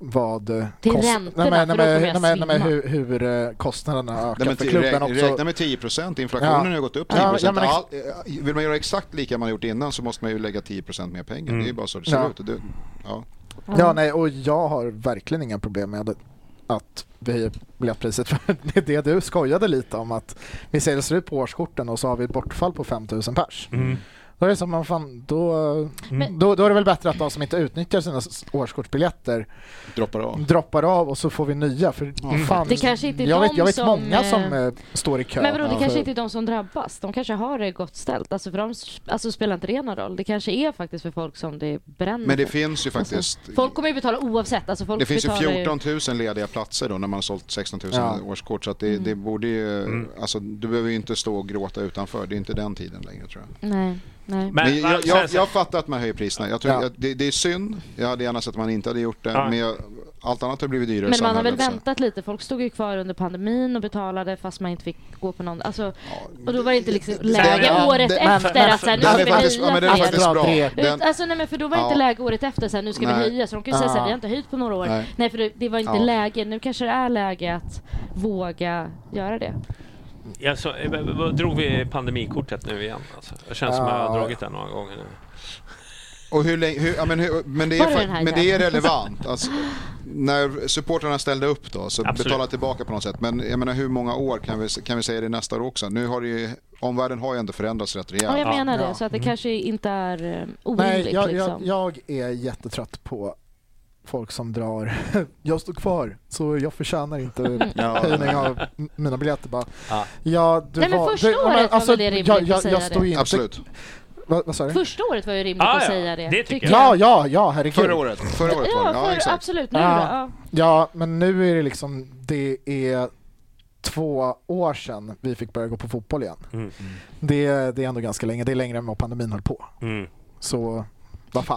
vad... eh, Till kost- räntorna, nej, nej, nej, nej, men svimma. hur, hur kostnaderna ökar Nej, men för klubben också. Räkna med 10 procent. Inflationen Ja. har gått upp 10 Ja, procent. ja, men- All, eh, vill man göra exakt lika man gjort innan så måste man ju lägga 10 procent mer pengar. Mm. Det är ju bara så det ser Ja. ut. Det, ja. Ja, nej, och jag har verkligen inga problem med att vi höjer biljettpriset. För det är det du skojade lite om att vi ser det ser ut på årskorten och så har vi ett bortfall på 5000 pers. mm. Då är det som man fan, då, Men- då, då är det väl bättre att de som inte utnyttjar sina årskortsbiljetter Droppar av. droppar av och så får vi nya. För Mm. fan, Det kanske inte är jag, de vet, jag vet som, många som eh, eh, står i kö. Men vadå, det Ja, kanske inte är de som drabbas. De kanske har det gott ställt. Alltså för dem alltså spelar inte det någon roll. Det kanske är faktiskt för folk som det bränner Men det finns ju faktiskt... Folk kommer ju betala oavsett. Alltså folk Det finns ju betalar 14 000 lediga platser då när man har sålt 16 000 Ja. årskort. Så att det, det borde ju... Mm. Alltså, du behöver ju inte stå och gråta utanför. Det är inte den tiden längre tror jag. Nej, nej. Men, Men jag, jag, jag fattar att man höjer priserna. Jag tror, Ja. att det, det är synd. Jag hade gärna sett att man inte hade gjort det. Ja. Men jag, allt annat har blivit dyrare Men man har väl väntat lite. Folk stod ju kvar under pandemin och betalade fast man inte fick gå på någon... Alltså, Ja, och då var det inte liksom läge det- året det- efter men- att så här, nu ska vi faktiskt, ja, höja men den är faktiskt bra. Den, alltså nej men för då var det Ja. inte läge året efter så här, nu ska vi Nej. höja. Så de kan ju säga så här, vi har inte höjt på några år. Nej. Nej, för det, det var inte Ja. läge. Nu kanske det är läge att våga göra det. Ja, så, eh, vad- vad drog vi pandemikortet nu igen? Alltså, det känns som jag har Ja. dragit det några gånger nu. och hur länge, hur, ja, men, hur, men, det är, men det är relevant. Alltså, när supportrarna ställde upp då så Absolut. betala tillbaka på något sätt. Men jag menar hur många år kan vi, kan vi säga det nästa år också? Nu har det ju, omvärlden har ju ändå förändrats rätt Ja, rejält. jag menar Ja. det. Så att det kanske inte är uh, Nej, orimligt jag, liksom. jag, jag är jättetrött på folk som drar jag står kvar så jag förtjänar inte Ja. höjning av mina biljetter bara. Ja. Ja, du Nej, men var, första du, året var väl det rimligt jag, att jag, säga jag det? inte... Absolut. Sa du? Första året var ju rimligt Ah, att ja. säga det. Det tycker Ja, ja, ja, herregud. Förra året. Förra året var Ja, det. Ja, för, exakt. absolut. Nu Ja. då? Ja. Men nu är det liksom, det är två år sedan vi fick börja gå på fotboll igen. Mm. Det, det är ändå ganska länge, det är längre än vad pandemin höll på. Mm. Så.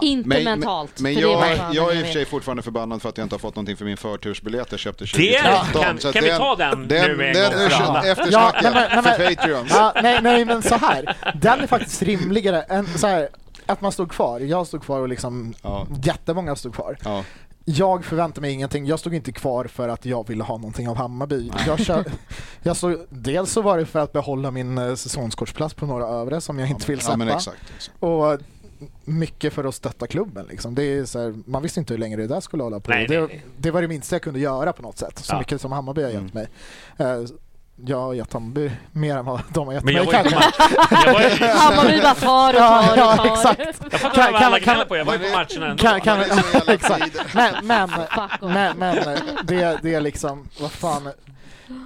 Inte Men- mentalt. Men var jag, fan jag är i och för sig fortfarande förbannad för att jag inte har fått någonting för min förtursbiljett jag köpte Det 2013. kan, kan vi ta den, den, nu en den, gång? Eftersnacket Ja, nej, men- nej, för men- Patreons. Ja, nej, nej, men så här. Den är faktiskt rimligare än så här, att man stod kvar. Jag stod kvar och liksom Ja. jättemånga stod kvar. Ja. Jag förväntar mig ingenting. Jag stod inte kvar för att jag ville ha någonting av Hammarby. Jag kör, jag stod, dels så var det för att behålla min eh, säsongskortsplats på några övre som jag inte vill Ja, släppa. men exakt. exakt. Och mycket för att stötta klubben. Liksom. Det är så här, man visste inte hur länge det där skulle hålla på. Nej, det, nej, nej. det var det minsta jag kunde göra på något sätt. Så Ja. mycket som Hammarby har hjälpt Mm. mig. Eh, Jag har gett Hammarby mer än vad de har gett mig kanske. Hammarby bara tar och Ja, tar och ja, tar. exakt. jag fattar Kan- vad alla kan- på. Jag var ju på matcherna ändå. Kan, kan, exakt. Men, men, men, men det, det är liksom, vad fan,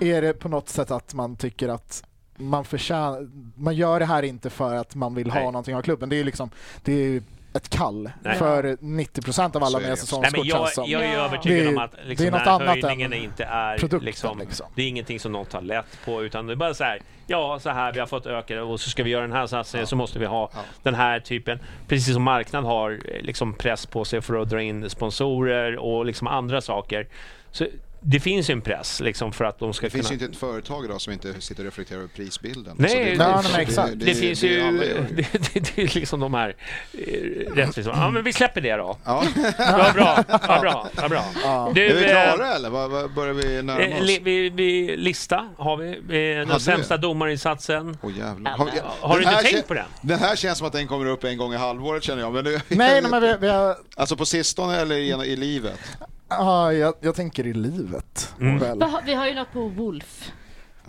är det på något sätt att man tycker att man förtjänar, man gör det här inte för att man vill ha Nej. någonting av klubben. Det är liksom, det är ett kall Nej. för 90% av alla med säsongskort jag, jag är Ja. övertygad Det är- om att liksom, det är den något här annat höjningen än inte är produkten, liksom, liksom. det är ingenting som någon tar lätt på utan det är bara så här, ja så här vi har fått öka och så ska vi göra den här satsningen så måste vi ha Ja. den här typen. Precis som marknaden har eh, liksom press på sig för att dra in sponsorer och liksom andra saker. Så det finns ju en press liksom för att de ska Det finns kunna... ju inte ett företag idag som inte sitter och reflekterar över prisbilden. Nej, Så det- det, Nej, men exakt. Det, finns ju, det, det, det är liksom de här eh, rättvisa. Ja men vi släpper det då. Ja. Ja, bra, ja, bra, ja, bra. Ja. Du, Är vi eh, klara eller? Vad, vad börjar vi närma Eh, oss? li- vi, vi, lista har vi. Den Hade sämsta domarinsatsen. Åh jävlar. Har, Har du inte tänkt på den? Den här känns som att den kommer upp en gång i halvåret känner jag. Men det, Nej, nej, men vi, vi har, Alltså på sistone eller i, i livet? Ja, jag, jag tänker i livet. Mm. Vi har ju något på Wolf.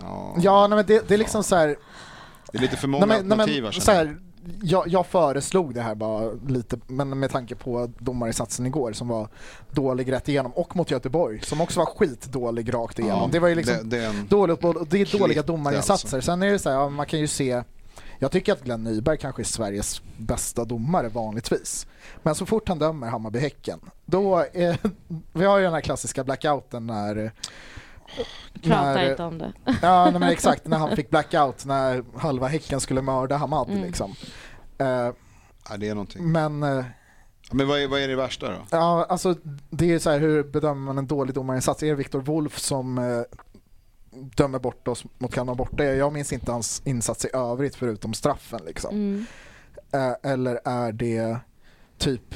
Ja, Ja, nej, men det, det är liksom så här, det är lite för många Nej, men, nej, alternativ men, så här, jag, jag föreslog det här bara lite, men med tanke på domarinsatsen igår som var dålig rätt igenom och mot Göteborg som också var skitdålig rakt igenom. Ja, det var ju liksom det, det är dåligt, och det är dåliga Klitt, domarinsatser. alltså. Sen är det så här, ja, man kan ju se Jag tycker att Glenn Nyberg kanske är Sveriges bästa domare vanligtvis. Men så fort han dömer Hammarby-Häcken, då är, vi har ju den här klassiska blackouten när Prata inte om det. Ja, nej, men exakt. När han fick blackout när halva Häcken skulle mörda Hamad. Mm. Liksom. Eh, Ja, det är någonting. men eh, Men vad är, vad är det värsta då? ja, alltså, det är så här, hur bedömer man en dålig domarinsats? Är det Viktor Wolf som eh, dömer bort oss mot Kalmar borta? Jag minns inte hans insats i övrigt förutom straffen. Liksom. Mm. Eh, eller är det typ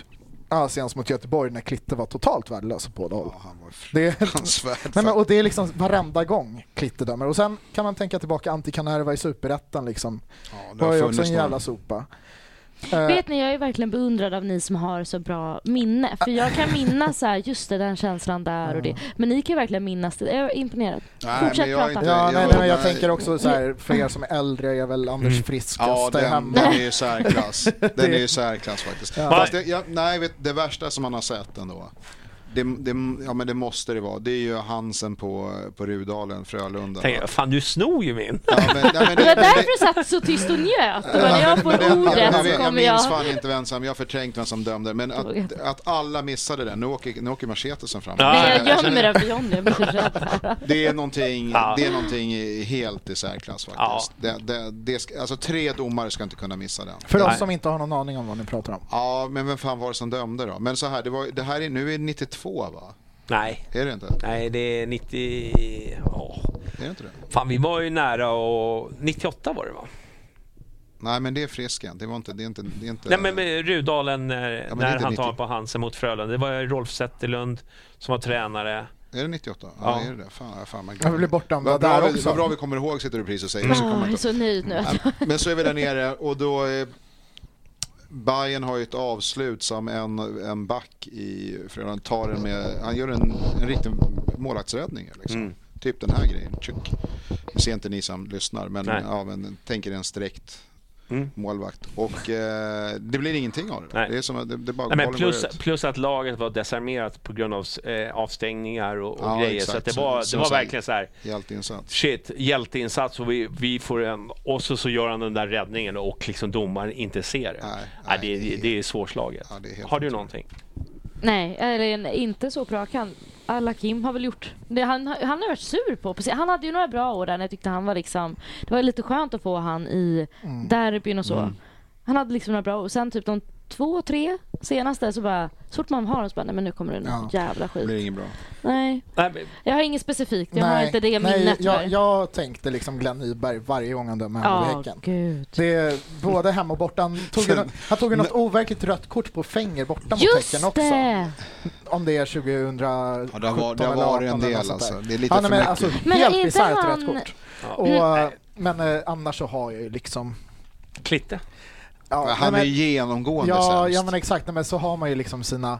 ja, senast mot Göteborg när Klitte var totalt värdelös på båda håll? Ja, han var Det. Nej, men, och det är liksom varenda gång Klitte dömer. Och sen kan man tänka tillbaka Antti Kanerva i Superettan. Liksom. ja, det var ju också en jävla sopa. Eh, Vet ni, jag är verkligen beundrad av ni som har så bra minne. För jag kan minnas så här, just det, den känslan där och det. Men ni kan verkligen minnas det. Jag är imponerad. Nej, Fortsätt men jag är prata. inte- Ja, jag- nej, nej, jag tänker också så här, för er som är äldre är väl Anders Mm. Frisk Ja, den, hemma. den är ju särklass. Den är ju särklass faktiskt. Ja. Fast det, jag, nej, vet, det värsta som man har sett ändå. Det, det, ja men det måste det vara. Det är ju Hansen på, på Rudalen, Frölunda. Jag, fan, du snor ju min. Ja, men, nej, men Det var det, därför du satt så tyst och njöt. Och jag får men det- ordet jag, så jag, kommer minns jag... fan inte vem som, jag har förträngt vem som dömde. Men att, att alla missade det. Nu åker, nu åker Machetesen fram. Ja, ja, jag ja, gömmer mig för Johnny. Jag blir så rädd här. Det är någonting, Ja. det är någonting i- helt i särklass faktiskt. Det, det, det ska, alltså tre domare ska inte kunna missa den. För oss som inte har någon aning om vad ni pratar om. Ja, men vem fan var det som dömde då? Men så här, det, var, det här är nu är 92 va? Nej, Är det inte? nej det är 90... Ja. Är det inte det? Fan, vi var ju nära och 98 var det va? Nej, men det är Frisken. Det var inte... Det är inte, det är inte Nej men med Rudalen när, det är när han 90. tar på Hansen mot Frölunda. Det var Rolf Zetterlund som var tränare. Är det 98? Ja, Ja. är det det? Fan, fan mig Jag blir bortdömd vad, bra där vi, också. vad bra vi kommer ihåg sitter du precis och säger. Så kommer Åh, jag är så nöjd nu. Men så är vi där nere och då... Bayern har ju ett avslut som en, en back i Frölunda tar den med... Han gör en, en riktig målvaktsräddning. Liksom. Mm. Typ den här grejen. Tjuck. Det ser inte ni som lyssnar, men, Nej. ja, men tänk er en sträckt Mm. målvakt. Och eh, det blir ingenting av det. Nej. Det är som att det, det bara Nej, plus, plus att laget var desarmerat på grund av eh, avstängningar och, och Ja, grejer. exakt. Så att det var, så- det var så- verkligen så här, Hjälteinsats. shit, hjälteinsats och vi, vi får en... Och så, så gör han den där räddningen och liksom domaren inte ser det. Nej, Nej, nej, det, det, det är svårslaget. Ja, det är Har du någonting? Nej, eller inte så bra kan. Alla Kim har väl gjort det. Han, han har varit sur på. Precis. Han hade ju några bra år där när jag tyckte han var liksom... Det var lite skönt att få han i Mm. derbyn och så. Mm. Han hade liksom några bra år. Sen typ de två, tre senaste så bara... Så fort man har dem så bara, nej men nu kommer det någon jävla Det skit. blir inget bra. Nej, Nej, men- jag har inget specifikt. Jag har inte det nej, minnet jag, jag tänkte liksom Glenn Nyberg varje gång han dömer Ja, Hammarby-Häcken. gud. Det är både hemma och borta. Han tog ju, han tog ju något overkligt rött kort på Fenger borta mot Just Häcken också. det! Om det är 2017 Ja, det har, varit- det har varit 18 en del något alltså. Det är lite Ja, för nej, men mycket. alltså, helt inte bisarrt han- rött kort. Ja. Och, Mm. men eh, annars så har jag ju liksom... Klitte? Ja, han nej, är men- genomgående Ja, sämst. ja men exakt. Men så har man ju liksom sina,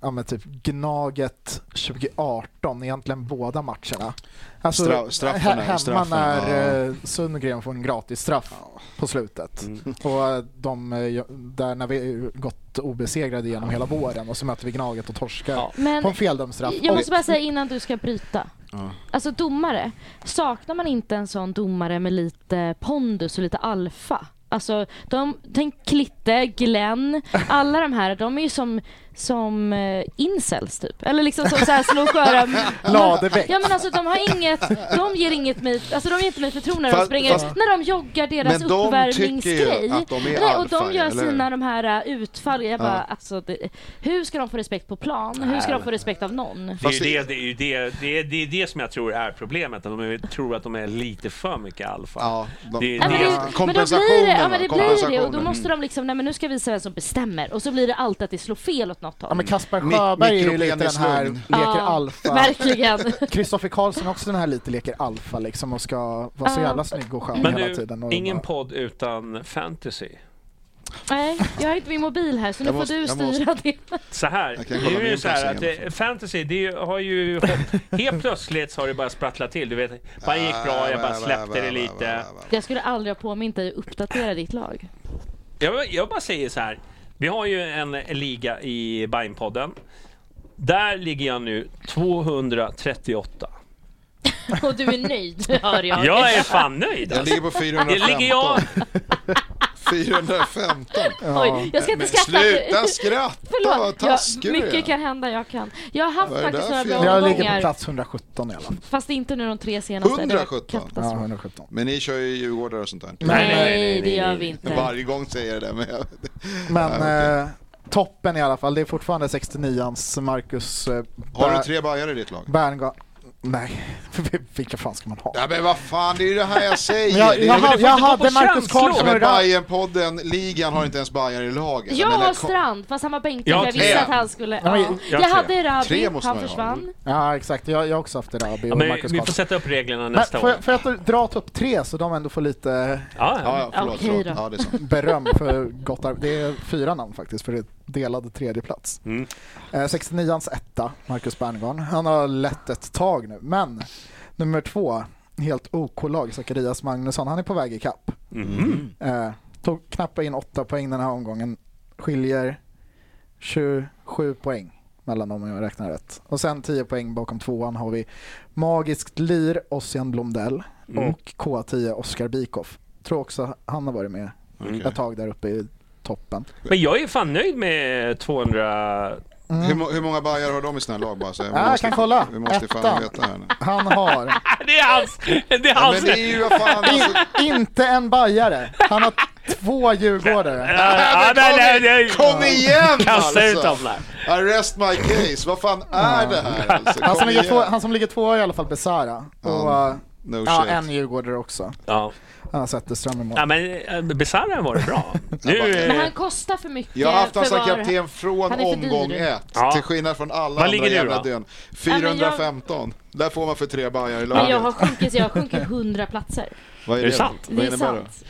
ja men typ Gnaget 2018, egentligen båda matcherna. Alltså Stra- straffarna, he- hemma straffarna, när ja. eh, Sundgren får en gratis straff på slutet. Mm. Och eh, de, eh, där när vi gått obesegrade genom hela våren och så möter vi Gnaget och torskar Ja. Men på en feldömd straff. Jag måste bara säga innan du ska bryta. Ja. Alltså domare, saknar man inte en sån domare med lite pondus och lite alfa? Alltså, de, tänk Klitte, Glenn, alla de här, de är ju som, som uh, incels typ. Eller liksom som så här slå sköra... Ladebäck. Ja men alltså de har inget, de ger inget mig, alltså de ger inte mig förtroende när de springer, fast- när de joggar deras Men de uppvärmningsgrej. att de är Nej, och de gör eller sina de här uh, utfall. Jag bara, Ja. alltså, det, hur ska de få respekt på plan? Hur ska de få respekt av någon? Det är, ju det- det, är ju det, det, är, det är det som jag tror är problemet. Att de är, tror att de är lite för mycket alfa. Ja, de, Det- Ja, men, det- det, men då blir kompensationen, det, ja, men det, blir det och då kompensationen. måste de liksom, nej men nu ska vi visa vem som bestämmer och så blir det alltid att det slår fel åt något Ja håll. men Kasper Sjöberg är ju lite den här leker Ja, alfa. Verkligen. Kristoffer Karlsson är också den här lite leker alfa liksom och ska vara så Ja. jävla snygg och skön Men hela du, tiden. Och ingen bara- podd utan fantasy. nej, jag har inte min mobil här så nu Jag får måste- du jag måste- styra det. Så här, nu är det ju så här att det, fantasy, det har ju helt plötsligt så har det bara sprattlat till. Du vet, bara gick bra, jag bara släppte det lite. Jag skulle aldrig ha påmint dig att uppdatera ditt lag. Jag, jag bara säger så här. Vi har ju en, liga i Bajenpodden. Där ligger jag nu 238. Och du är nöjd, hör jag. Jag är fan nöjd Jag alltså. ligger på Det 415. ligger jag. 415. Oj, jag ska inte skratta. sluta skratta, vad Förlåt, taskig jag, du är. mycket kan hända, jag kan. Jag har haft Vad det faktiskt några bra jävla- Jag ligger på omgångar. plats 117 i alla fall. Fast inte nu de tre senaste. Det var 117? Ja, katastrof. 117. Men ni kör ju Djurgårdare och sånt där. Nej, Nej, nej, nej, det gör vi inte. Varje gång säger jag det, men jag... Men Ja, okej. eh, toppen i alla fall, det är fortfarande 69ans Marcus eh, Har du tre bajare i ditt lag? Berngård. Nej, vilka fan ska man ha? Ja men vad fan, det är ju det här jag säger. Men jag, jag, men får jag gå hade Marcus känslor. Ja, men Karlsson Bajen-podden, ligan har inte ens Bajare i laget. Jag men har Strand, fast han var bänkad Jag jag visste att han skulle... Ja, men Ja. jag Jag hade Rabi, han försvann. Ja exakt, jag, jag har också haft Erabi Ja, och men Marcus vi får Karlsson. sätta upp reglerna Men nästa får år. jag, får jag att dra topp tre så de ändå får lite Ja, Ja, ja. ja förlåt. Okej förlåt. Ja, det är sant. beröm för gott arbete. Det är fyra namn faktiskt för det är delade tredje plats. Mm. Eh, 69ans etta, Marcus Berngård. Han har lett ett tag nu, men nummer två, helt OK-lag, Zacharias Magnusson, han är på väg i kapp. Mhm. Eh, tog knappt in åtta poäng den här omgången, skiljer 27 poäng mellan dem om jag räknar rätt. Och sen 10 poäng bakom tvåan har vi Magiskt Lir, Ossian Blomdell Mm. och K10 Oskar Bikoff. Tror också han har varit med Okej. ett tag där uppe i toppen. Men jag är fan nöjd med 200... Hur, må- hur många bajare har de i sina lag bara? Så Ja, jag måste- kan kolla. Vi måste fan Ettan. veta här nu. Han har Det är hans! Det är Ja, hans! men det är ju fan alltså. in, inte en bajare. Han har två djurgårdare. Ja, nej, nej, nej. Kom igen Kasta ut dem alltså! där. Arrest my case, vad fan är det här alltså? Han som, ligger två, han som ligger två är i alla fall Besara. Och Ja, eh, No ja, shit. en djurgårdare också. Ja. Han har Zetterström i mål. ja, men eh, Besara var det bra. Nu... Men han kostar för mycket Jag har haft för som var- kapten från han omgång dyr. ett, Ja. till skillnad från alla Vad andra jävla dön. men jag- 415, där får man för tre bajare i Men jag laget. har sjunkit, jag har sjunkit 100 platser. Vad är Är det sant? Vad Det är sant.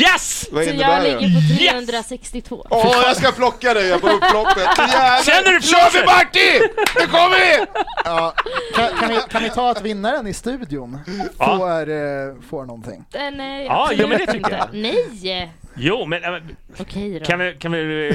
Yes! Vad Så innebär jag det? ligger på Yes! 362. Åh, jag ska plocka dig på upploppet! Jävlar! Känner du Kör vi flåset? Martin! Nu kommer vi! Ja, kan, kan, vi, kan vi ta att vinnaren i studion Ja. får, eh, får någonting? Eh, Nej, Ja, jo, men det tycker jag. Nej! Jo, men... eh, Okej då. Kan vi... Kan vi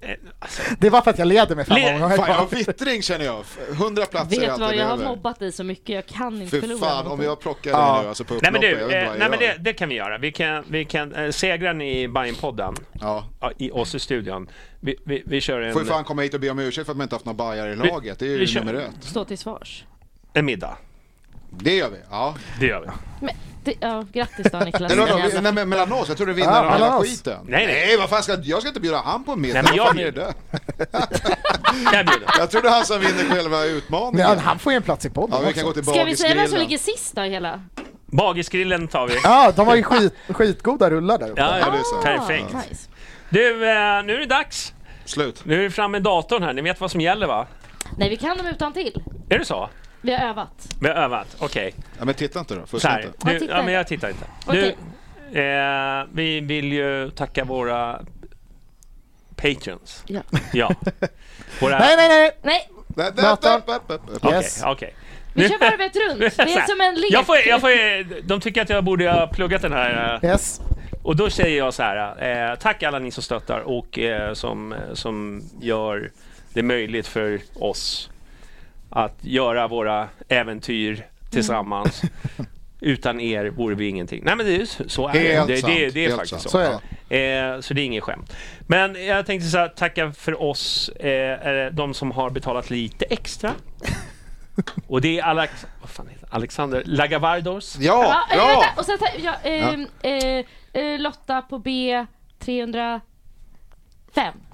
eh, alltså, Det var för att jag leder med fem Le- omgångar Fan, jag har vittring känner jag. 100 platser Vet vad, jag har mobbat dig så mycket, jag kan inte För förlora. fan, mot om jag plockar Ja. dig nu alltså på nej upploppet, men jag vet du, eh, nej, men det, det kan vi göra. Vi kan, vi kan eh, segraren i Bajen-podden, Ja. ja, i oss i studion, vi, vi, vi kör en, Får ju fan komma hit och be om ursäkt för att man inte haft några bajare i Vi- laget. Det är vi ju nummer ett. Stå till svars. en middag. Det gör vi. Ja. Det gör vi. Men, det, ja, grattis då Niklas. Men nej, men mellan oss? Jag tror du vinner Ja, ja, hela oss. skiten. Nej, nej. vad fan ska jag ska inte bjuda han på en middag. Nej, men jag bjuder. det? Jag bjuder. Jag är han som vinner själva utmaningen. Ja, han får ju en plats i podden Ja, vi kan gå till Ska vi säga vem som ligger sist då hela? Bagisgrillen tar vi. Ja, de har ju skit, skitgoda rullar där uppe. Ja, Ja, det är så. Perfekt. Ah, nice. Du, eh, nu är det dags. Slut. Nu är det fram med datorn här. Ni vet vad som gäller va? Nej, vi kan dem utan till. Är det så? Vi har övat. Vi har övat. Okej. Ja, men titta inte då. Här. inte. Du, ja, men inte. jag tittar inte. Okej. Du, eh, vi vill ju tacka våra patrons. Ja. Ja. Våra... Nej, nej, nej! Nej, Nej, nej, Möten. nej, nej, nej. Okej, Yes. okej. vi kör varvet runt. Det är som en lek. Jag får, jag får, de tycker att jag borde ha pluggat den här. eh, Yes. Och då säger jag så här. Eh, tack alla ni som stöttar och eh, som, som gör det möjligt för oss att göra våra äventyr tillsammans. Utan er vore vi ingenting. Nej men det är, ju så- är det. Helt det, sant, det, det är helt faktiskt sant. så. Så är det. Eh, så det är inget skämt. Men jag tänkte så här, tacka för oss, eh, eh, de som har betalat lite extra. Och det är Alex, vad fan heter? Alexander Lagavardos. Ja, Ja, eh, bra! vänta, och sen, ja, eh, eh, Lotta på B 305.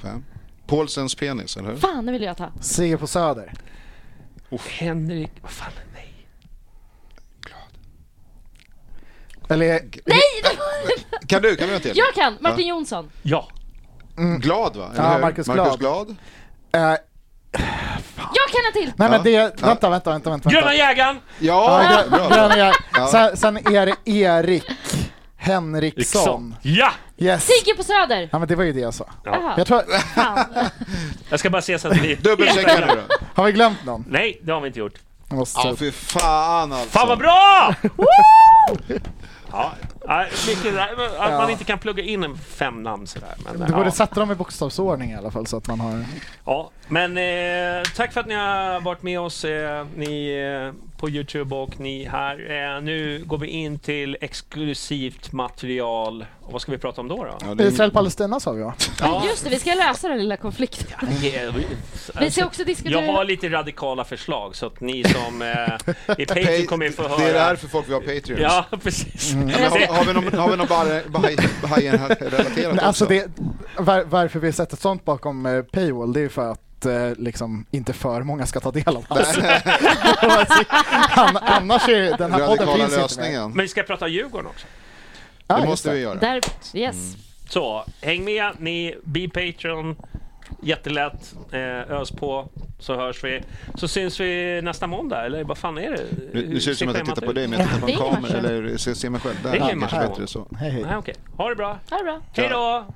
Fem. Paulsens penis, eller hur? Fan, det vill jag ta. Se på Söder. Henrik, vad fan, nej. Eller, Nej! det var- Kan du? Kan du en till? Jag kan! Martin Jonsson. Ja, Glad va? Eller Ja, hur? Marcus Marcus Glad. Glad. eh, Jag kan en till! nej men Ja. det, vänta, vänta, vänta, vänta. Gröna jägaren! Ja, Ja, grö- bra. gröna jägare. Ja. Sen, sen är det Erik Henriksson. Ja! Yes. Sigge på Söder! Ja men det var ju det jag sa. Jaha. Jag tror, Fan. Jag ska bara se så att vi... Dubbelchecka nu då. har vi glömt någon? Nej, det har vi inte gjort. Jag måste Ja, fy fan alltså. Fan vad bra! Ja, ja, mycket där, att Ja. man inte kan plugga in en fem namn sådär. Men, Du borde ja. sätta dem i bokstavsordning i alla fall så att man har... Ja, men eh, tack för att ni har varit med oss, eh, ni eh, på Youtube och ni här. Eh, nu går vi in till exklusivt material. Och vad ska vi prata om då? då? Ja, det är- Israel-Palestina sa vi va? Ja. Just det, vi ska lösa den lilla konflikten. Eh, Vi ska också diskutera... Jag har lite radikala förslag så att ni som eh, i Patreon kommer ju få höra. Det är därför folk vill ha Patreons. Ja, precis. Men har, har vi någon, har vi någon Nej, alltså det, var, varför vi sätter sånt bakom eh, paywall, det är för att eh, liksom inte för många ska ta del av det. Ann- Annars är den här podden finns inte med. lösningen. Men vi ska prata Djurgården också. Ja, Det måste vi göra. Där, yes. Så häng med, ni, be Patreon. Jättelätt, eh, ös på så hörs vi. Så syns vi nästa måndag, eller vad fan är det? Nu, nu ser det ut som att jag tittar på dig, men jag tittar på Det en kamera. Eller ser, mig själv. Där Det är kanske bättre så. Hej, hej. Nej, okej. Ha det bra. Ha det bra. Hej då!